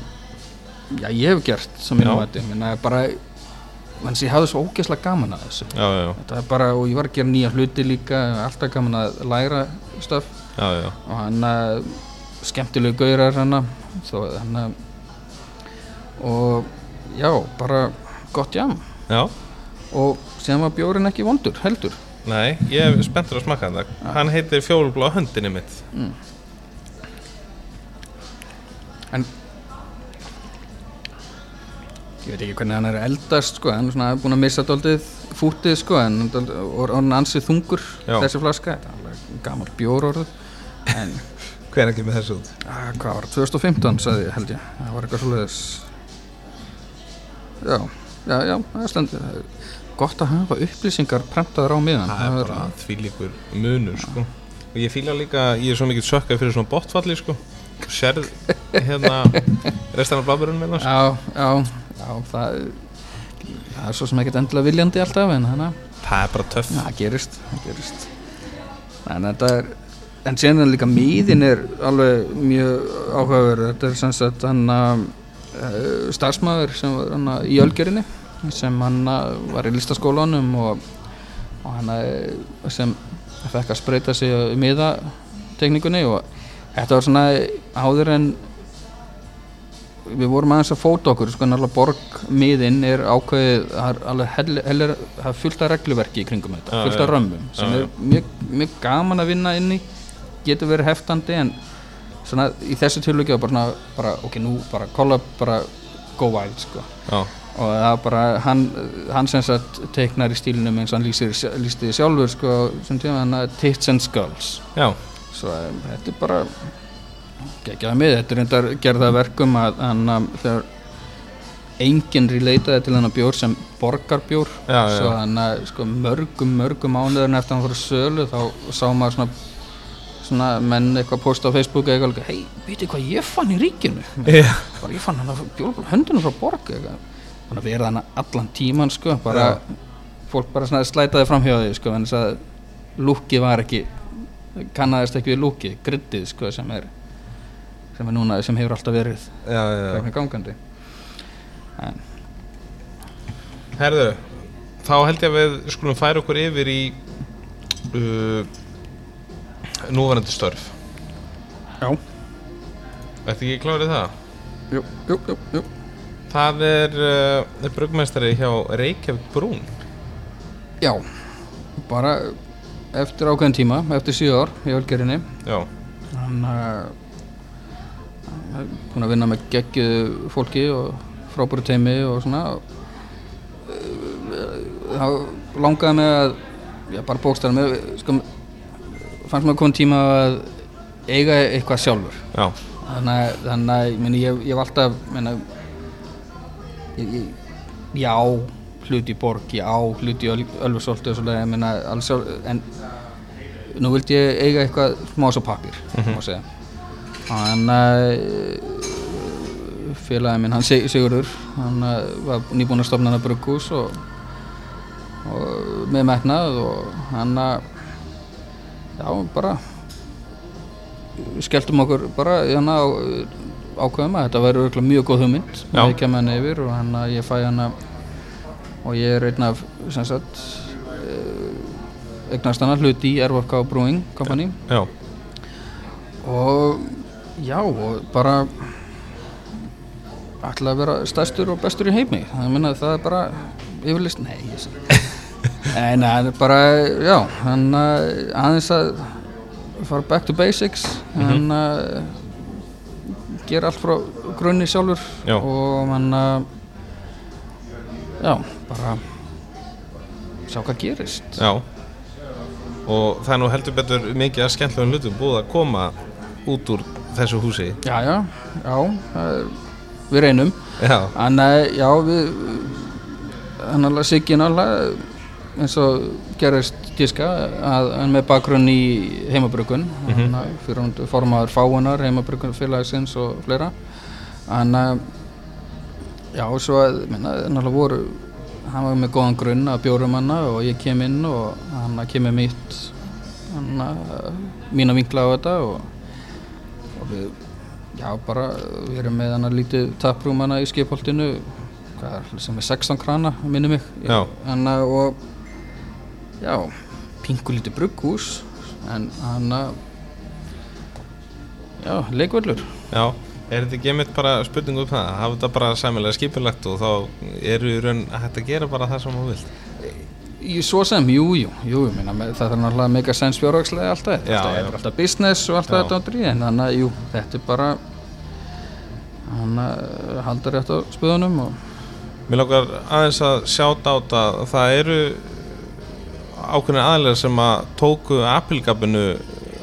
já, ég hef gert sem mínu Já. mati. Minna bara að ég hafði svo ógeðslega gaman að þessu. Já, já, þetta er bara, og ég var að gera nýja hluti líka alltaf gaman að læra stöf já, og hann að skemmtilegu gaurar hann að þó hann að og já, bara gott jam. Já. og sem var bjórin ekki vondur, heldur. Nei, ég er spenntur að smakka þetta Hann heitir fjólblá höndinni mitt. En ég veit ekki hvernig hann er að eldast sko, hann er búin að missa daldið fútið sko, en hann ansið þungur Já. þessi flaska, þetta er alveg gammal bjór orðið en (laughs) Hver ekki með þessu út? Ah, hvað var það, 2015 sagði ég held ég. Það var eitthvað svoleiðis já, já, já það stendur gott að hafa upplýsingar prentaður á miðan Það er bara þvílíkur munur sko. og ég fýla líka, ég er svo mikið sökkað fyrir svona botfalli sko sérð hérna (laughs) restan af blábjörnum minna sko. Já, já, já, það, það er svo sem ekkert endilega viljandi alltaf en að það er bara töff það gerist, gerist. En þetta er, en er líka miðin er alveg mjög áhugaverð, þetta er sem sagt hann að starfsmæður sem var hann að í Ölgerinni sem hann að var í listaskólanum og, og hann að sem fekk að spreita sig í miðatekníkunni og þetta var svona áður en við vorum aðeins að fóta okkur sko náttúrulega borgmiðin er ákveðið það er það fullt af regluverki í kringum þetta, fullt af römmum sem er mjög, mjög gaman að vinna inn í getur verið heftandi en svona í þessu tilvægi var bara bara, ok, nú bara kolla bara go wild sko. Já, og það er bara hann, hann sem sagt teiknar í stílinum eins og hann lýsir, lýsti því sjálfur sko sem tíma hann að tits and skulls. Já, svo um, þetta er bara geggjaða mið, þetta er reyndar gerða verkum að hann um, þegar enginn relataði til hann bjór sem borgarbjór. Já, svo hann að sko, mörgum, mörgum ániðurinn eftir að hann fór að sölu þá sá maður svona svona menn eitthvað posta á Facebook eða eitthvað hei, veitir hvað ég fann í ríkinu? Já, bara ég fann hann að bjór höndunum frá borg eitthvað. Þannig að verða hann allan tíman sko bara, fólk bara slætaði fram hjá því sko en þess að lúki var ekki kannaðist ekki við lúki griddið sko sem er sem er núna, sem hefur alltaf verið já. gegnum gangandi. En, Herðu, þá held ég að við skulum færa okkur yfir í uh, núverandi störf. Já, Ertu ekki klárið það? jú, jú, jú, jú. Það er uh, brugmestari hjá Reykjavík Brún. Já, bara eftir ákveðin tíma, eftir 7 ár í Ölgerinni Já, hann uh, búin að vinna með geggjuðu fólki og frábæru teimi og svona. Uh, þá langaði mig að já, bara bókstæða mig sko, fannst mér komið tíma að eiga eitthvað sjálfur. Já, þannig að, þannig að ég, meni, ég, ég hef alltaf meni, ég, ég, ég á hluti í borg, ég á hluti í öl, Ölfusólti og svoleiði, ég meina, alls sjálf, en nú vildi ég eiga eitthvað smá svo pappir, má segja. Hann félagi minn, hann Sig- Sigurður hann eh, var nýbúinn að stofna hann að brugghús og, og með metnað og hann að já, bara skelltum okkur bara hérna á, ákveðum að þetta væri mjög góð hugmynd. Já. við kemur hann yfir og hann að ég fæ hann að og ég er einn af sem sagt uh, eignast hann hluti í RVK Brewing Company. Já, og já og bara ætla að vera stærstur og bestur í heimi. Það, minna, það er bara yfirlist nei, ég sé Nei, það er bara, já, hann uh, aðeins að fara back to basics. Hann uh, gera allt frá grunni sjálfur Já. og hann uh, já, bara sjá hvað gerist. Já. Og það er nú heldur betur mikið að skemmtilegum hlutum búið að koma út úr þessu húsi. Já, já, já, við reynum. Já, En já, við hann alveg Siggi náttúrulega eins og gerist tíska að hann með bakgrunn í heimabrukun mm -hmm. fyrir hann formaður fáunar heimabrukun félagsins og fleira en uh, já, svo að náttúrulega voru hann var með góðan grunn að bjórum hana og ég kem inn og hann kemur mitt hann, uh, mína vinkla á þetta og, og við Já, bara við erum með hann að lítið taprúm hana í skipholtinu hvað er, sem er 16 krana, minni mig Já. en, að- og já, pingu lítið brugghús en hann að já, leikvöllur já Er þetta ekki einmitt bara spurningu um það? Hafa þetta bara sæmilega skipulegt og þá eru í raun að að gera bara það sem þú vilt? svo sem, jú, jú, jú það er náttúrulega mega sens fjárhagslega alltaf, Já, alltaf, já. þetta er alltaf business og alltaf Já. þetta áttur í en þannig að, jú, þetta er bara hann halda rétt á spöðunum og Mér langar aðeins að sjáta á þetta það eru ákveðin aðlega sem að tóku appilgabinu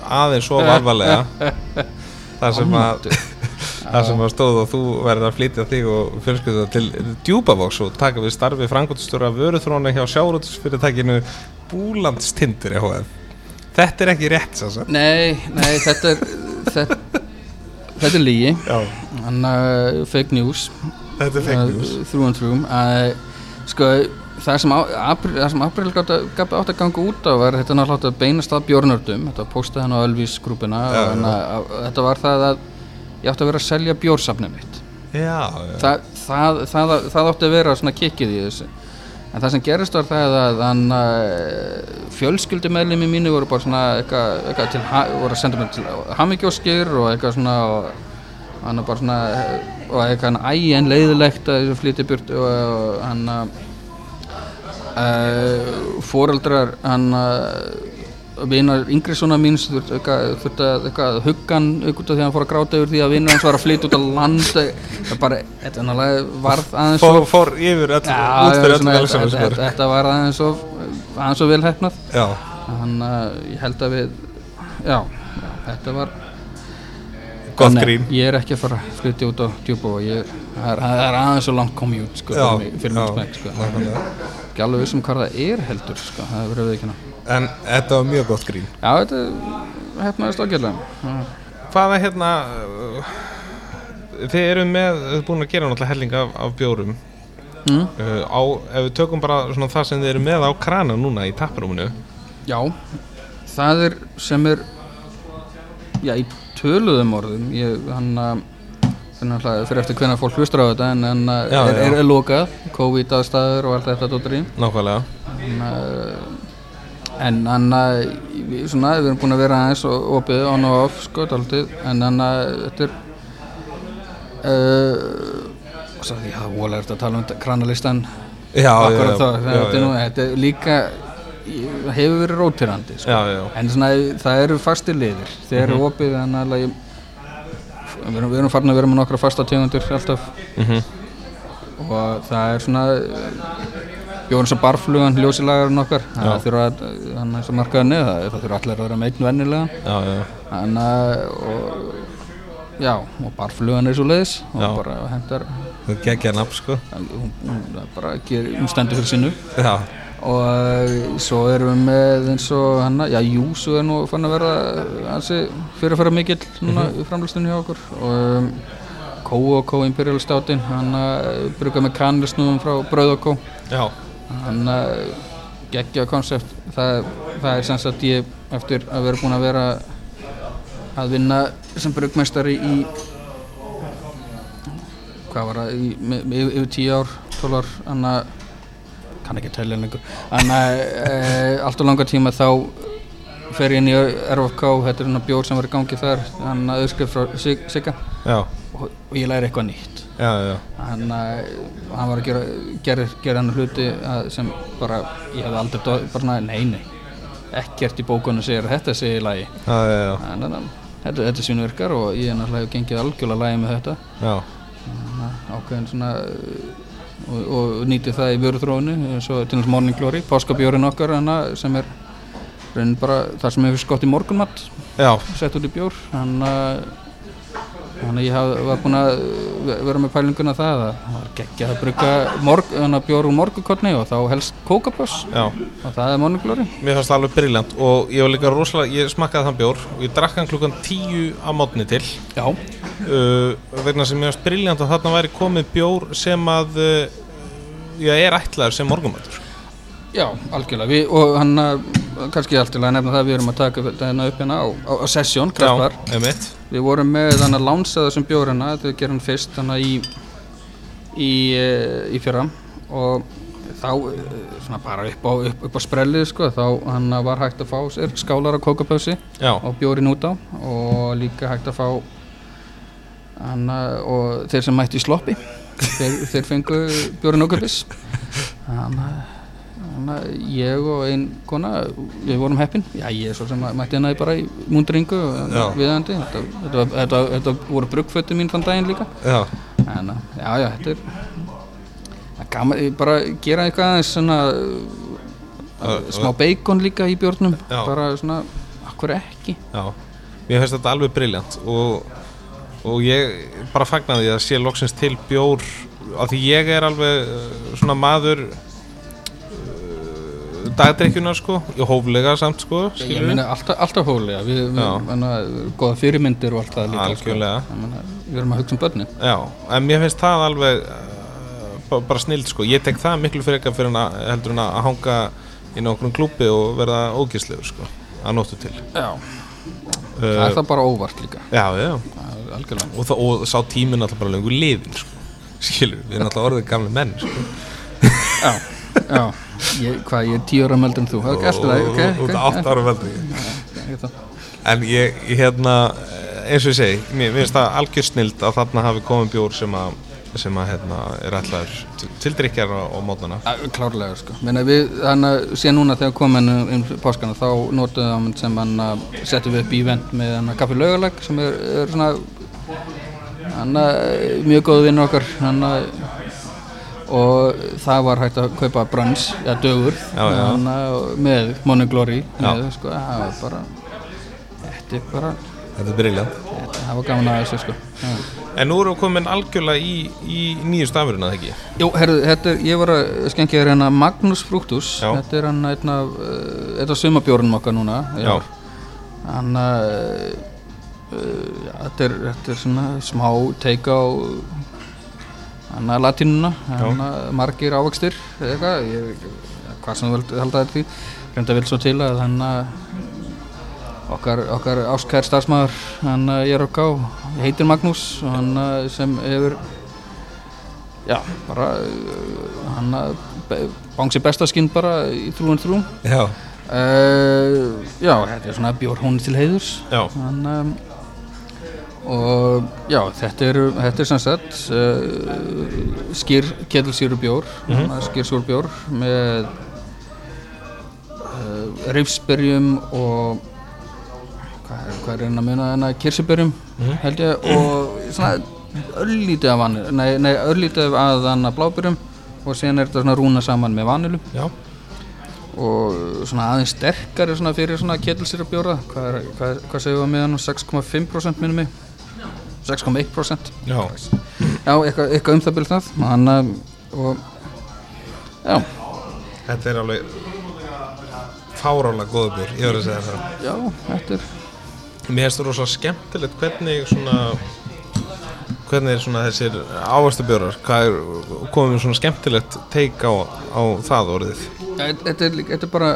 aðeins svo varvalega (laughs) þar sem að (laughs) þar sem að stóð og þú verður að flytja þig og fjölskylda til djúbavoks og taka við starfi frangotstjóra vöruþróna hjá sjárótsfyrirtækinu Búlandstindur EHF Þetta er ekki rétt svo Nei, nei, þetta er þetta, þetta er lígi Þannig að fake news. Þetta er fake news. Þrú and þrúm Sko, það sem, sem April að að átt að ganga út á var þetta náttúrulega að beinast að bjórnördum. Þetta postaði hann á Ölvís grúpuna. Já, að þetta var það að ég átti að vera að selja bjórsafnið mitt. Já, já. Þa, það, það, það átti að vera svona kikkið í þessu. En það sem gerist var það að þann fjölskyldumæðlimi mínu voru bara svona eitthvað, eitthvað til, voru að senda mér til hamingjóskir og eitthvað svona og hann bara svona og eitthvað hann ægin leiðilegt að þessu flytja burt og, hann uh, fóreldrar hann vinar yngri svona míns þurfti eitthvað, að huggan út af því að hann fór að gráta yfir því að vinnur hans var að flytja út á land. Það bara, þetta varð aðeins Fór, fór yfir öll, Já, út fyrir sem þetta, þetta, var aðeins svo aðeins svo vel hefnað Já, þannig að ég held að við já, já þetta var gott grín. ég er ekki að fara að flytja út á djúbú og ég, það, er, aðeins svo langt komið út sko, Já, fyrir já, smekk sko. ekki alveg vissum hvað það er heldur sko, það er En þetta var mjög gott grín. Já, þetta hefnaðist ágjörlega Hvaða hérna Þið eru með, þið eru búin að gera náttúrulega helling af, af bjórum. Mm. uh, á, Ef við tökum bara svona það sem þið eru með á krana núna í tapparúminu já, það er sem er já, í töluðum orðum ég, hann að þannig að fyrir eftir hvernig fólk hlustar á þetta en, en Já, já, er, er, er lokað, COVID aðstæður og allt þetta dóttur í Nákvæmlega. En, uh, en hann að við, erum búin að vera aðeins og opið on og off sko, dálítið, en hann að þetta er uh, svo því að vola er þetta að tala um kranalistan akkurat það, já, þetta, er nú, já, þetta er líka það hefur verið rótirandi sko. en svona, það eru fastir liðir. Þeir eru Mhm. opið þannig að við, erum, erum farin að vera með nokkra fasta tegundur alltaf. Mhm. og það er svona bjóðan sem barflugan ljósilagarinn okkar. Það þurfa að, hann er sem markaði neð það, þurfa allir að vera með einn vennilega þannig að og, já, og barflugan er svo leiðis og Já. bara hendar Þú geggja nafn sko. Hún, hún bara ger, hún stendur fyrir sínu. Já, og svo erum við með eins og hann já, Júsu er nú fann að vera hansi fyrirfæra mikill núna Mhm. í framlýstunni hjá okkur. Og um, Kó og Kó Imperial Stoutin hann uh, brukar með kanilsnúðum frá Brauð og Kó. Já, hann uh, geggja konsept. Það, það er sem sagt ég eftir að vera búin að vera að vinna sem brugmestari í hvað var það yfir, tíu ár 12 ár hann að kann ekki að tellja lengur. Hann að e, allt og langa tíma þá fer ég inn í RFK þetta er hann bjór sem var í gangi þar hann að auðskrift frá Sig- Sigga. Og, og ég læri eitthvað nýtt. Já, já. hann, uh, hann var að gera, gera, gera hann hluti sem bara ég hefði aldrei dó, bara svona, nei, ekkert í bókunum segir þetta segir í lagi. Já, en, en, þetta, þetta sínu virkar og ég er náttúrulega hef gengið algjörlega lagi með þetta. Ákveðin svona uh, og, og nýti það í vöruþróinu svo til þess Morning Glory, páskabjórin okkar hana, sem er bara það sem hefur skott í morgunmatt sett út í bjór. Þannig að þannig að ég haf, var búinn að ve- vera með pælinguna það að það var geggjað að brugga morg, þannig að bjór úr morgukotni og þá helst kókapass já. Og það er morgunglóri Mér fannst það alveg briljant og ég var líka rosalega, ég smakkaði þann bjór og ég drakk hann klukkan tíu á mótni til. Já, uh, vegna sem mér fannst briljant að þarna væri komið bjór sem að uh, já, er ætlaður sem morgumættur já, algjörlega. Við, og hann að, kannski allt til að nefna það við erum að taka þetta upp hérna á, á, á sessjón, við vorum með þannig að lánsa þessum bjór hérna þetta gerum hann fyrst þannig í í, eh, í fyrra. Og þá eh, svona bara upp á, upp, upp á sprellið sko, þá var hægt að fá sér skálar af kókapössi Já, og bjórin út á. Og líka hægt að fá hana, og þeir sem mætti í sloppi (laughs) þeir, þeir fengu bjórin okkupis þannig að ég og ein kona við vorum heppin, já ég er svo sem mætti henni bara í múndringu viðandi, þetta, þetta, þetta, þetta voru bruggfötu mín þann daginn líka. Já, en að, já já, þetta er gaman, bara gera eitthvað aðeins svona uh, smá bacon líka í bjórnum. Já. bara svona, akkur ekki? Já. Mér finnst þetta alveg briljant og, og ég bara fagnaði að sé loksins til bjór af því ég er alveg uh, svona maður uh, dagdrekkjuna sko, hóflega samt sko, Ég meina alltaf, alltaf hólega, við, við Já. hana, góða fyrirmyndir og allt það líka sko. Við erum að hugsa um börnin. Já, en mér finnst það alveg uh, bara, snild sko, ég tek það miklu fyrir eitthvað fyrir að, heldur en að hanga í nokkrum klúpi og verða ógæslegur sko, að nóttu til. Já, það er uh, það bara óvart líka. Já, já, og, það, og sá tíminn alltaf bara lengur liðin sko, skilur, við erum alltaf orðið gamli menn sko. Já, (laughs) já. Ég, Hvað, ég er tíu ára meldur en þú. Ok, alltaf það, ok, ok. það átt ára það. En ég, ég hérna, eins og ég segi, mér finnst það algjör snild að þarna hafi komið bjór sem að, sem að hérna, er ætlaður til, til drikkjar á. Ja, Klárlega, sko. Meina, við, Þannig að síðan núna þegar komin um páskana þá notuðum við sem hann að settum við upp í event með hann að kaffi laugalag sem er, er svona hann að mjög góð vinnur okkar. Hann að og það var hægt að kaupa brans, ja dögur Já, já. hann að með Money Glory með, sko, það var bara þetta er bara Þetta er briljant. það var gaman að þessu sko. En nú erum við komin algjörlega í, í nýju stafurinn, að ekki? Jú, herru, þetta er, ég var að skengja þér hérna Magnus Fructus, Já. þetta er hann einn af, uh, einn af sumabjórnum okkar núna. Hann, uh, uh, já, þetta er, þetta er svona smá teika á hann að latínuna, hann að margir ávextir, eða eitthvað, ég, hvað sem þú vilt halda þetta því, reynda vil svo til að hann að okkar, okkar ástkær starfsmæður, hann að ég er okká, heitir Magnús og hann að sem hefur Já, bara uh, hann að bangsi bestaskinn bara í þrúin þrú. Já. uh, Já, þetta er svona bjór hóni til heiðurs. Hann, um, og já, þetta er, þetta er sem sagt uh, skýr kettilsýru bjór mm skýr súr bjór með uh, rifsberjum og hvað er, hvað er hann að muna þarna? Kirsiberjum held ég og svona örlítið af vanil nei, nei örlítið af þann að bláberjum og síðan er þetta svona rúna saman með vanilu Já. og svona aðeins sterkari svona fyrir svona ketilsýra bjóra hvað, hvað, hvað segum við með hann 6,5% minnum mig 6,1% Já. já, eitthvað, eitthvað um það byrð það. Hann að og já, Þetta er alveg fárálega góða bjór, ég verður að segja það. já, þetta er Mér finnst það rosa skemmtilegt hvernig svona hvernig er svona þessir hvað er komið svona skemmtilegt teik á, á það orðið? Þetta- er, þetta er bara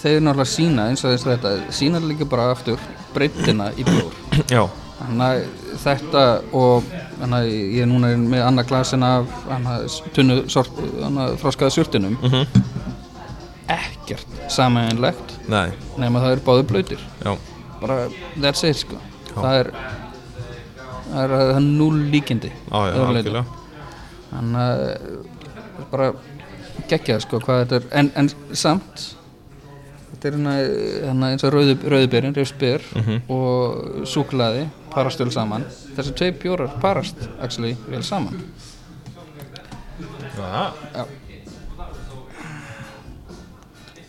þeir náttúrulega sína eins og þess að þetta sína líka bara aftur breyttina í bjór. Já, þannig þetta og að ég er núna með annað glasin af tunnu froskaða surtinum Mhm. ekkert samæðinlegt nei, nema það er báðu blöytir já, bara that's it sko. Það er það er, er núl líkindi já, þannig að bara geggjað sko hvað þetta er. En, en samt þetta er hérna, hérna eins og rauðu, rauðubyrinn, rauðsbyr Mhm. og súklaði parast vel saman þessi tvei bjórar parast actually vel saman Já, Já.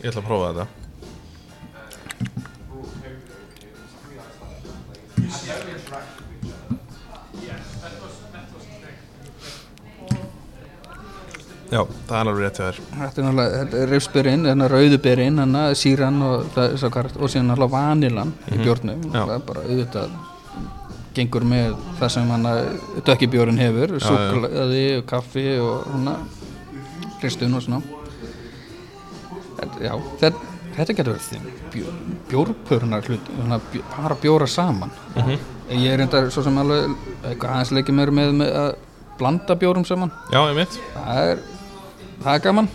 ég ætla að prófa þetta Já, það er alveg rétt hjá þér. Þetta er náttúrulega þetta er rauðsbyrinn, hérna rauðubyrinn hérna síran og, það, og síðan náttúrulega vanilan í bjórnum. Mhm. Já. það er bara auðvitað gengur með það sem hann dökkibjórinn hefur súklaði og kaffi og svona hristun og svona. Þetta, já, þetta, þetta getur verið þinn bjó, bjórpörunar hlut bjó, bara bjóra saman. Mhm. ég er reyndar svo sem alveg eitthvað aðeins leikið mér með, með að blanda bjórum saman. Já, ég mitt það er, það er gaman.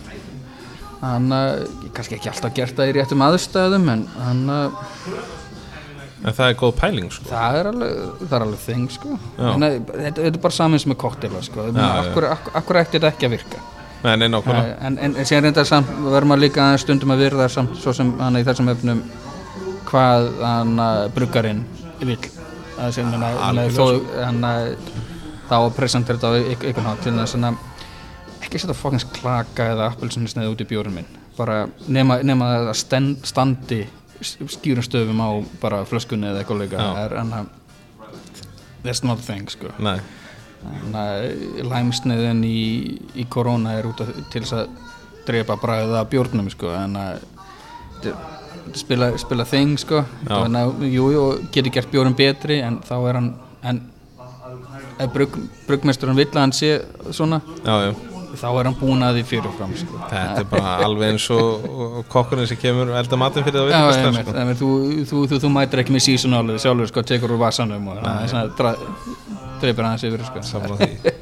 Hann uh, kannski ekki alltaf gert það í réttum aðstæðum en hann uh, En það er góð pæling, sko. það er alveg það er alveg þing sko. En, uh, þetta, þetta er bara samins með koktela sko. Já, akkur, akkur, akkur ætti þetta ekki að virka? Nákvæmlega. En, en, en síðan reyndar samt verður maður líka stundum að virða samt svo sem hann í þessum efnum hvað hann bruggarinn vill. Að sem hann að þá að presentera þetta á einhvern hátt til þess að ekki setja fokkins klaka eða appelsinu sneið út í bjórun minn. Bara nema, nema að það sten- standi s- skýrum stöfum á bara flöskunni eða eitthvað er hann að that's not a thing sko. Nei, Þannig að læmsniðin í, í korona er út af, til þess að drepa bræðið af bjórnum sko. En að þetta- þetta spila, spila þing sko. Já. þannig að jú, jú, getur gert bjórn betri en þá er hann en ef brugg, bruggmesturinn vill að hann sé svona Já, já þá er hann búin að því fyrirfram sko. Þetta er bara alveg eins og, og kokkurinn sem kemur og elda matinn fyrir það Já, einmitt, sko. einmitt, þú, þú, þú, þú mætir ekki með seasonalið sjálfur sko, tekur úr vasanum og það er svona dra, dreipir aðeins yfir sko. Samla því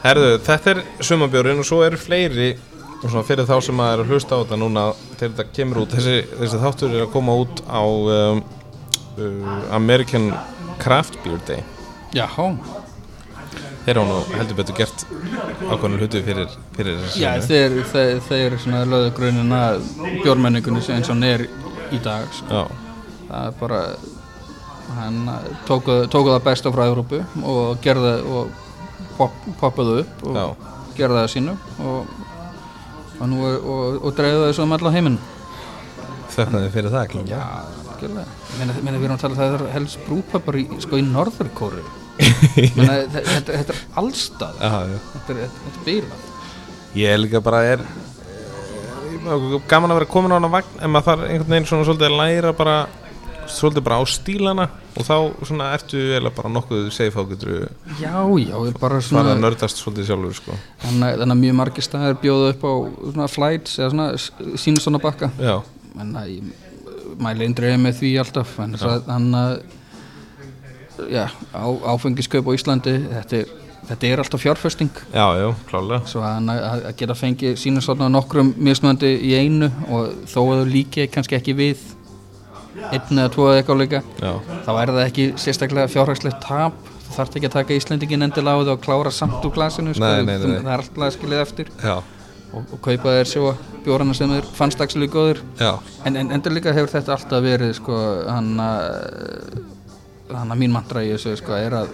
Herðu, þetta er sumabjörn og svo eru fleiri og fyrir þá sem að er að hlusta á þetta núna þegar þetta kemur út þessi, þessi þáttur er að koma út á um, uh, American Craft Beer Day Já, þeir á nú heldur betur gert ákvæmlega hlutu fyrir, fyrir þessi já þeir, þeir, þeir svona lögðu grunin að bjórmenningunni sem eins og er í dag sko. Það er bara hann tóku, tóku það besta frá Európu og gerði og pop, poppaðu upp og Já. gerði það sínu og, og, er- og, og dreifði það svo um alla heiminn. Þöknaði fyrir það klálega Já, algjörlega. Meina, meina við erum að tala það er helst brúpöpar í, sko, í norðurkóru (laughs) þetta, þetta, þetta er allstað þetta er, er bílað Ég er líka bara er eh, gaman að vera komin á hana vagn en maður þarf einhvern veginn svona svolítið að læra bara svolítið bara á stílana og þá svona ertu eða bara nokkuð getur Já, já, er bara svona nördast svolítið sjálfur sko. þannig að- þannig mjög margir staðir bjóðu upp á svona flights eða svona sínu svona bakka. Já, en að ég mæli eindriði með því alltaf en hann að já, á, áfengiskaup á Íslandi þetta er, þetta er alltaf fjárfesting. Já, já, klálega svo að, hann að, geta fengið sína svona nokkrum mismunandi í einu og þó að þú líki kannski ekki við einn eða tvo eða eitthvað líka þá er það ekki sérstaklega fjárhagslegt tap. Þú þarft ekki að taka Íslendingin endilega á því og klára samt úr glasinu sko. Nei, nei, nei, það er alltaf skilið eftir. Já, og, og kaupa þér svo bjórana sem þeir fannst dagslega góður En, en endur líka hefur þetta alltaf verið sko, hann að hann að mín mantra í þessu sko, er, að,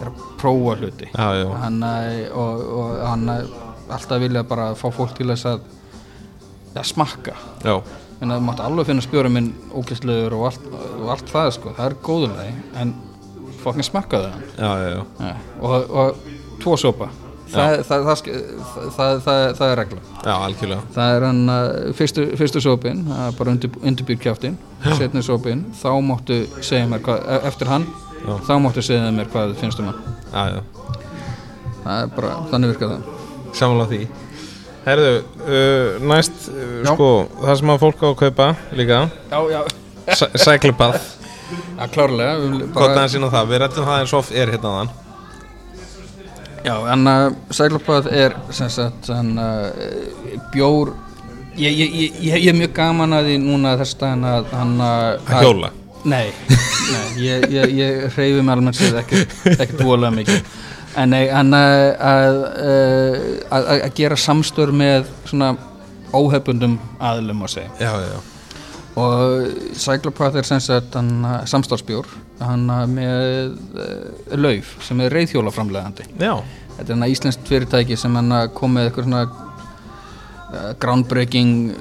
er að prófa hluti. Já, hann að, og, og hann að alltaf vilja bara fá fólk til þess að ja, smakka. Já, en það mátti alveg finna spjóra minn ógæstlegur og og allt það sko, það er góðulegi en fokkin smakka það. Já, já, já. ja, og, og tvo sopa það, það, það, það, er regla. Já algjörlega. Það er hann að fyrstu, fyrstu er bara undir, undirbyrg kjáftin, setni sópin, þá máttu segja mér hvað, e- eftir hann, Já. þá máttu segja mér hvað þið finnst um hann. Já, já, Það er bara, þannig virkar það. samanlega því. Herðu, uh, næst uh, sko, það sem að fólk á að kaupa líka, Já, já. Cyclepath Já, klárlega. aðeins inn á það, við rættum það eins og er hérna þann já, en að Sæglapað er sem sagt hann að bjór, ég, ég, ég, ég, er mjög gaman að því núna þess daginn að hann að... Að hjóla? Nei, nei ég, ég, ég hreyfi mig almennt sér ekki, dvolega mikið. En nei, hann að, að, að, að gera samstör með svona óhefbundum aðlum að segja. Já, já, og Cyclopath er sem sagt hann samstarfsbjór. Hann að með uh, lauf sem er reyðhjólaframlegandi já, þetta er hann að íslenskt fyrirtæki sem hann kom með eitthvað svona uh, groundbreaking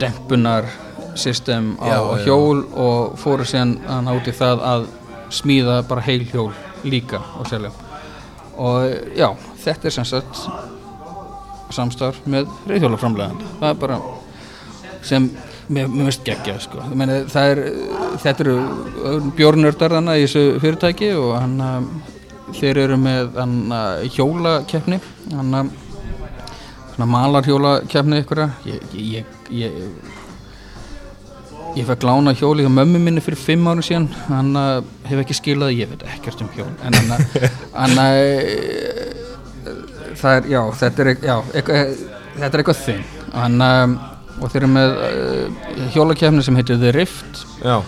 dempunar system á Já, já. hjól og fóru síðan hann át í það að smíða bara heil hjól líka og selja. Og já, þetta er sem sagt samstarf með reyðhjólaframlegandi það er bara sem mér finnst geggjað sko. Það er, þetta eru bjórnördar þannig í þessu fyrirtæki og hann að þeir eru með hann að hjólakeppni. Hann svona malarhjólakeppni ykkur ég, ég, ég, ég fekk lána hjóli hjá mömmu minni fyrir fimm árum síðan. Hann hef ekki skilað ég veit ekkert um hjól. En hann að hann að það er, já, þetta er já, eitthvað, þetta er eitthvað þinn hann að og þeir eru með uh, hjólakefni sem heitir The Rift. Já,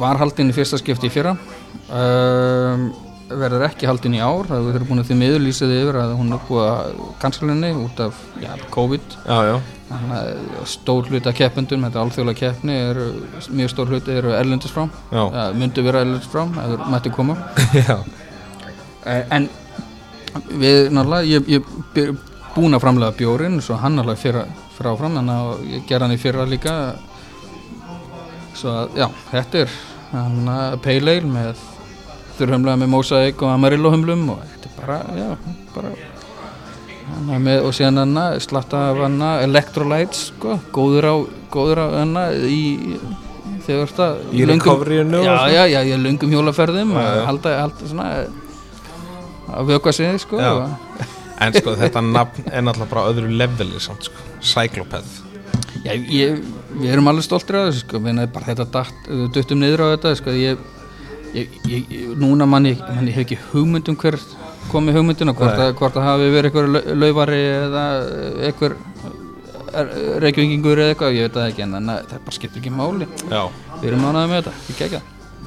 var haldinn í fyrsta skipti í fyrra. Um, verður ekki haldinn í ár. Það eru búin að því miður lýsið yfir að hún er búið að kansalinni út af já, COVID. Já, að stór hluti af keppendum, þetta er alþjóðlega keppni mjög stór hluti eru erlendis frá. Já. ja, myndu vera erlendis frá ef þeir mætti koma. (laughs) Eh, en við náttúrulega ég, ég er búin að framlega bjórin svo hann náttúrulega fyrra, fyrra áfram þannig að ég ger hann í fyrra líka. Svo að já, þetta er hann að pale ale með þurrhumlega með mosaik og amarillo humlum og þetta er bara, já, bara hann með, og síðan hann slatta af hann electrolytes sko, góður á, góður á hann í þegar þetta Í recoveryinu já, já, já, ég löngum hjólaferðum að halda, halda svona að vöka sig sko Já. og- En sko þetta nafn er náttúrulega bara á öðru leveli samt sko. Cycloped. Já, ég, við erum alveg stoltir af þessu sko, Meina, bara þetta datt, duttum niður á þetta sko, ég, ég, ég, núna mann ég, man, ég hef ekki hugmynd um hver komið hugmyndina, hvort, að, hvort að hafi verið einhver laufari eða einhver reykvingingur eða eitthvað, ég veit það ekki en þannig að það bara skiptir ekki máli. Já. Við erum mánaði með þetta, ég kekja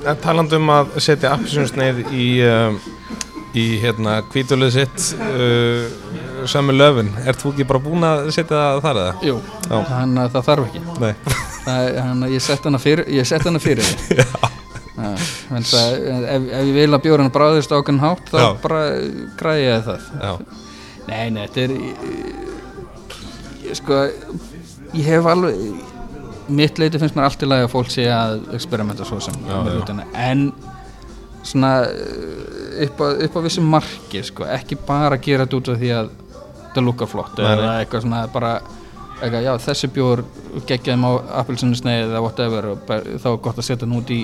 En talandi um að setja appisjónsneið í, um, í hérna kvítulið sitt uh, Sömmu löfin, ert þú ekki bara búin að setja það þar eða? Jú, þannig að það þarf ekki. Þannig að ég sett hana fyrir ég sett hana fyrir þig. (laughs) Já, en það, ef, ef ég vil að bjóran bráðist á okkur hátt þá Já. bara græði ég það. Já, Nei, nei, þetta er ég, ég, sko ég hef alveg mitt leiti finnst mér allt í lagi að fólk sé að experimenta svo sem en svona eh, upp á, upp á vissu marki sko, ekki bara gera þetta út af því að þetta lukkar flott Nei, eða eitthvað svona bara eitthvað, já, þessi bjór geggjaðum á appelsinu sneið eða whatever og þá er gott að setja hann út í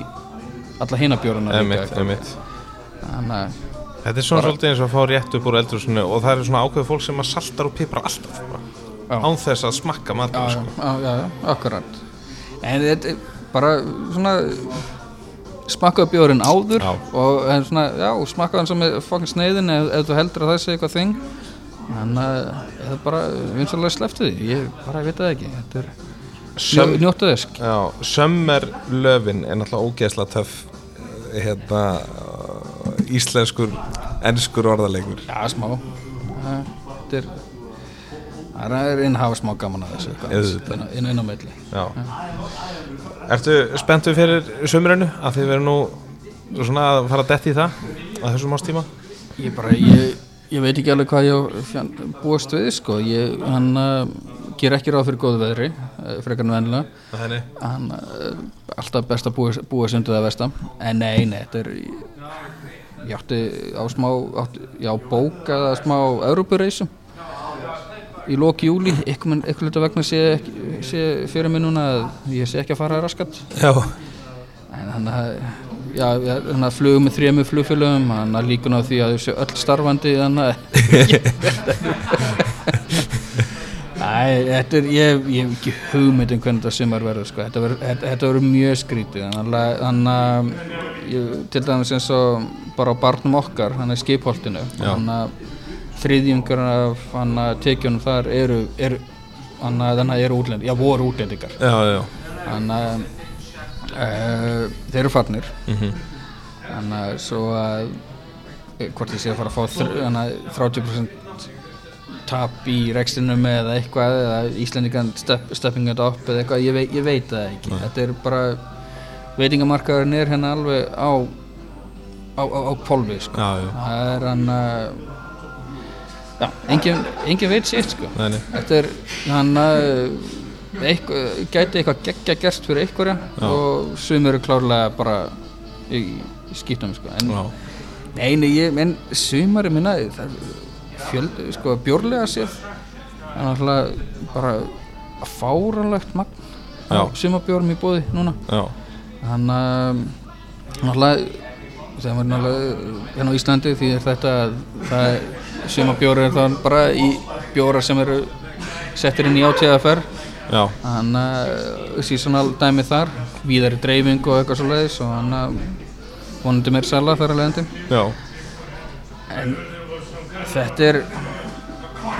alla hina bjóruna Þetta er svona svolítið eins og að fá rétt upp úr eldursunni og það er svona ákveð fólk sem að saltar og piprar alltaf án þess að smakka matur já, sko. já, já, já, akkurat. En þetta er bara svona smakkaðu bjórin áður Já. og svona, já, smakkaðu hann sem er fokkin sneiðin ef, ef þú heldur að það sé eitthvað þing. En uh, eða bara vinsalega sleftu því, ég bara veit það ekki. Þetta er, Söm, njó, njóttu þess já, Sömmer löfin er náttúrulega ógeðslega töff eh, hérna uh, íslenskur, ennskur orðalegur. Já, smá. Þetta er það er inn að hafa smá gaman að þessu inn, inn, inn á milli Já Ertu spenntu fyrir sömrinu að þið verður nú svona að fara að detti í það á þessum ástíma? Ég bara, ég, ég veit ekki alveg hvað ég búast við, sko. Ég, hann uh, ger ekki ráð fyrir góðu veðri, uh, frekar en vennilega. Hann uh, alltaf best að búa, búa sundu það vestam. En nei, nei, þetta er, ég átti á smá, átti, já, bók eða smá Európureisum í lóki júli, eitthvað hluta vegna sé, sé fyrir mig núna að ég sé ekki að fara að raskat. Já, En hann að, að flugum með þremur flugfélögum, hann að líkun á því að þau séu öll starfandi. (laughs) Æ, þetta er, ég, hef ekki hugmynd um hvernig þetta sumar verður, sko, þetta verður, mjög skrítið, hann að, til dæmis eins og bara á barnum okkar, hann er skipholtinu, hann að þriðjungur af tekjunum þar eru, eru, þannig að eru útlend, já, voru útlendingar, já, já. Hann að, uh, þeir eru farnir, mm þannig að svo að eh, hvort ég sé að fara að fá þr- þannig að 30% tap í rekstrinum eða eitthvað eða Íslandingan step, stepping it up eða eitthvað, ég, vei, ég veit það ekki. Þetta er bara veitingamarkaðurinn er hérna alveg á á, á, á pólfi sko. Það er hann að já, engin, engin veit sétt sko. Nei, nei. Þetta er hann að eitthvað, gæti eitthvað geggja gerst fyrir einhverja Já. og sumir eru klárlega bara í, skýtum sko. en Já, nei, nei, ég, en sumari minna það fjöld, sko, séð það er náttúrulega bara fáranlegt magn sumabjórum í bóði núna. Hann að náttúrulega sem er náttúrulega hérna á Íslandi því er þetta að það er sumabjóri er það bara í bjóra sem eru settir inn í átíðaferð hann að seasonal dæmi þar víðari dreifing og eitthvað svo leiðis og hann að vonandi meir sala þar að leiðandi. Já. En þetta er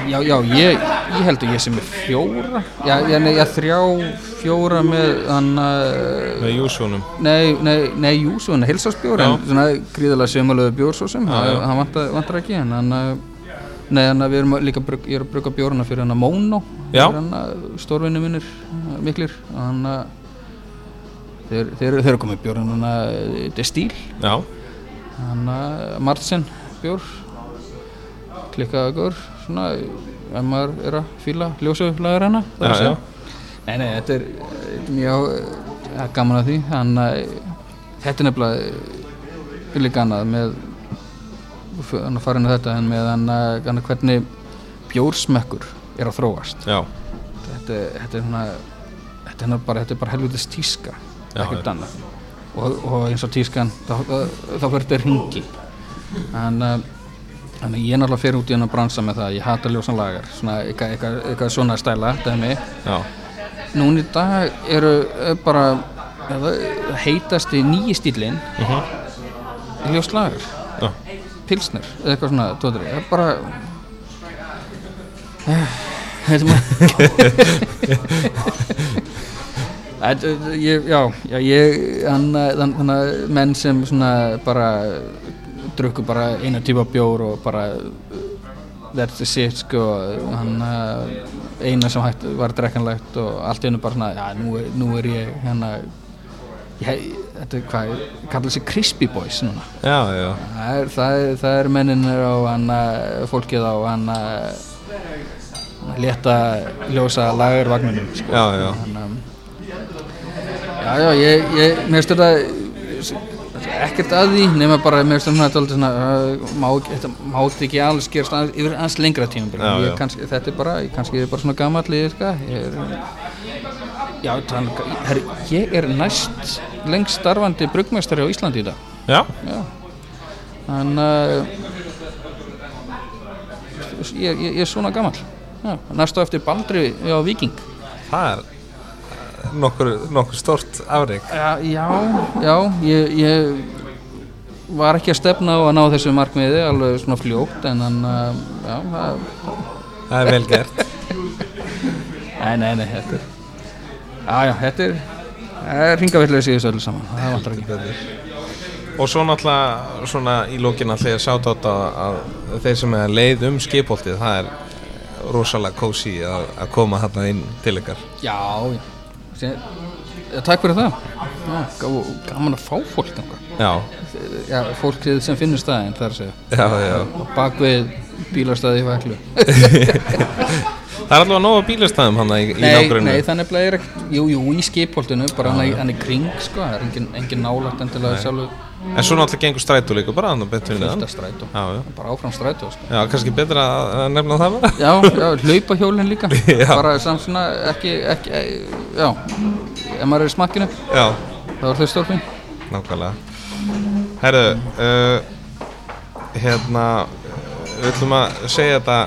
já, já, ég, ég held að ég sem er fjóra já, já, nei, já, þrjá, fjóra með hann að Með júsjónum Nei, nei, nei, jú, svona heilsásbjór en svona gríðalega sömulegu bjór svo sem, Já, já. hann vantar, vantar ekki en hann að Nei, hann við erum líka, ég er að bruka bjórna fyrir hann að Móno að stórvinni minnir miklir hann þeir, þeir, þeir eru komið bjórn hann að Destíl, hann að Martsen bjór klikkaða gór, svona ef maður er að fíla ljósuflagur hana það er að segja. Nei, nei, þetta er, þetta er mjög ja, gaman að því. Þannig að þetta er nefnilega eh, líka annað með hann að þetta en með hann að hann að hvernig bjórsmekkur er að þróast. Já, þetta, þetta er svona þetta er bara, þetta er bara helvitis tíska ekkert annað. Og, og eins og tískan þá, fyrir þetta ringi þannig að ég náttúrulega fer út í hennar bransa með það. Ég hata ljósan lagar svona eitthvað, svona stæla dæmi. Já, núna í dag eru eh, bara eða, heitasti nýji stílinn uh ljós lagar já. pilsnir eða eitthvað svona tóttur það er bara Eh, þetta er (laughs) ég, já, já, ég þannig að menn sem svona bara drukku bara eina típa bjór og bara the shit sko hann uh, eina sem hægt var drekkanlegt og allt í hennu bara svona já, nú, nú er ég hérna ég, þetta er hvað, kallar sig crispy boys núna já, já, Það er, það er, það er menninir á hann fólkið á hann létta ljósa lagarvagninum sko. já, já. Hann, um, já, já, ég, ég mér finnst þetta ekkert að því nema bara, þetta alltaf svona uh, má, þetta má þetta ekki alls gerast aðeins, yfir aðeins lengra kannski, þetta er bara, kannski er bara svona ég, ég er já, þannig, ég er næst lengst starfandi bruggmestari á Íslandi í dag. Já, Já, þannig að ég, ég, ég er svona gammal næstu eftir Baldri á Viking það er nokkur, nokkur stort afreik Já, já, já ég, ég var ekki að stefna á að ná þessu markmiði alveg svona fljótt en hann, uh, já, það það er vel gert. (laughs) Nei, nei, nei, þetta er Já, já, þetta er Það er ringavillið síðust öllu saman Það vantar ekki. Og svo náttúrulega svona í lókin alltaf ég sjátt átt að, þeir sem er leið um skipholtið það er rosalega kósi að, að koma þarna inn til ykkar. Já, já Takk fyrir það. Já, Gaman að fá fólk já, fólkið sem finnur staðinn þar að segja. Já, já. Og bak við bílastæði í Væklu (laughs) það er allavega nóga bílastæðum hann í, í nágrunni nei, þannig að er ekkert Jú, jú, í skipholtinu, bara hann, í kring sko, það er engin, engin nálægt endilega sjálfur en svo náttúrulega gengur strætó líka bara hann betur neðan. Af strætó. Já, já. bara áfram strætó sko. já, kannski betra að nefna það bara. Já, já, hlaupa hjólinn líka. (laughs) Já. bara samt svona ekki, ekki, e, já. Ef maður er í smakkinu, já, þá er þau stórfinn nákvæmlega. Herru uh, hérna við ætlum að segja þetta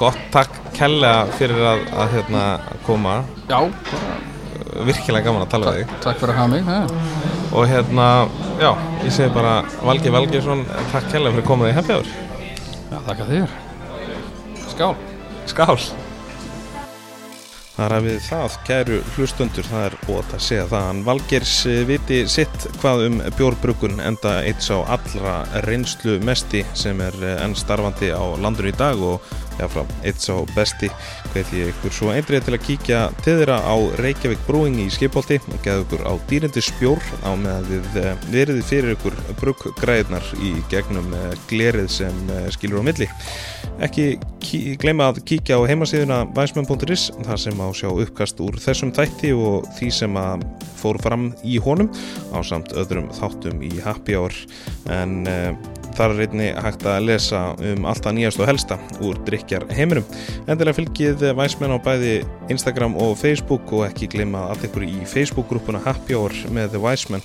gott. Takk kella fyrir að, að hérna koma. Já, Uh, virkilega gaman að tala við þig. takk fyrir að hafa mig ja. og hérna, já, ég segi bara Valgi Valgjesson, takk kella fyrir komaði í Happy Hour. Já, þakka þér. Skál. Skál. Það er að við það, kæru hlustundur, það er ótt að segja það. Hann Valgers eh, viti sitt hvað um bjórbrukun enda eitt sá allra reynslu mesti sem er eh, enn starfandi á landinu í dag og jáfram eitt sá besti. Hveit ég ykkur svo eindrið til að kíkja til þeirra á Reykjavík Brewing í Skipholti og geða ykkur á dýrindi spjór á meðan við eh, veriði fyrir ykkur bruggræðnar í gegnum eh, glerið sem eh, skilur á milli. Ekki gleyma að kíkja á heimasíðuna væsmenn.is þar sem má sjá uppkast úr þessum þætti og því sem að fór fram í honum á samt öðrum þáttum í Happy Hour en þar er einni hægt að lesa um alltaf nýjast og helsta úr drikjar heiminum. Endilega fylgið væsmenn á bæði Instagram og Facebook og ekki gleyma að ykkur í Facebook-grúpuna Happy Hour með Wiseman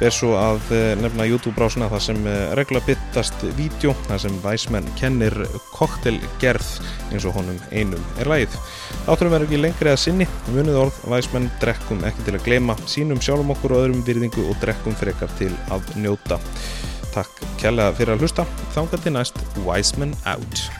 ber svo að eh, nefna YouTube-brásuna þar sem eh, regla byttast vídeo þar sem Væsmenn kennir koktelgerð eins og honum einum er lagið. Átturum er ekki lengri að sinni, munið orð Væsmenn drekkum ekki til að gleyma sínum sjálfum okkur og öðrum virðingu og drekkum frekar til að njóta. Takk kærlega fyrir að hlusta, þangað til næst Wiseman out.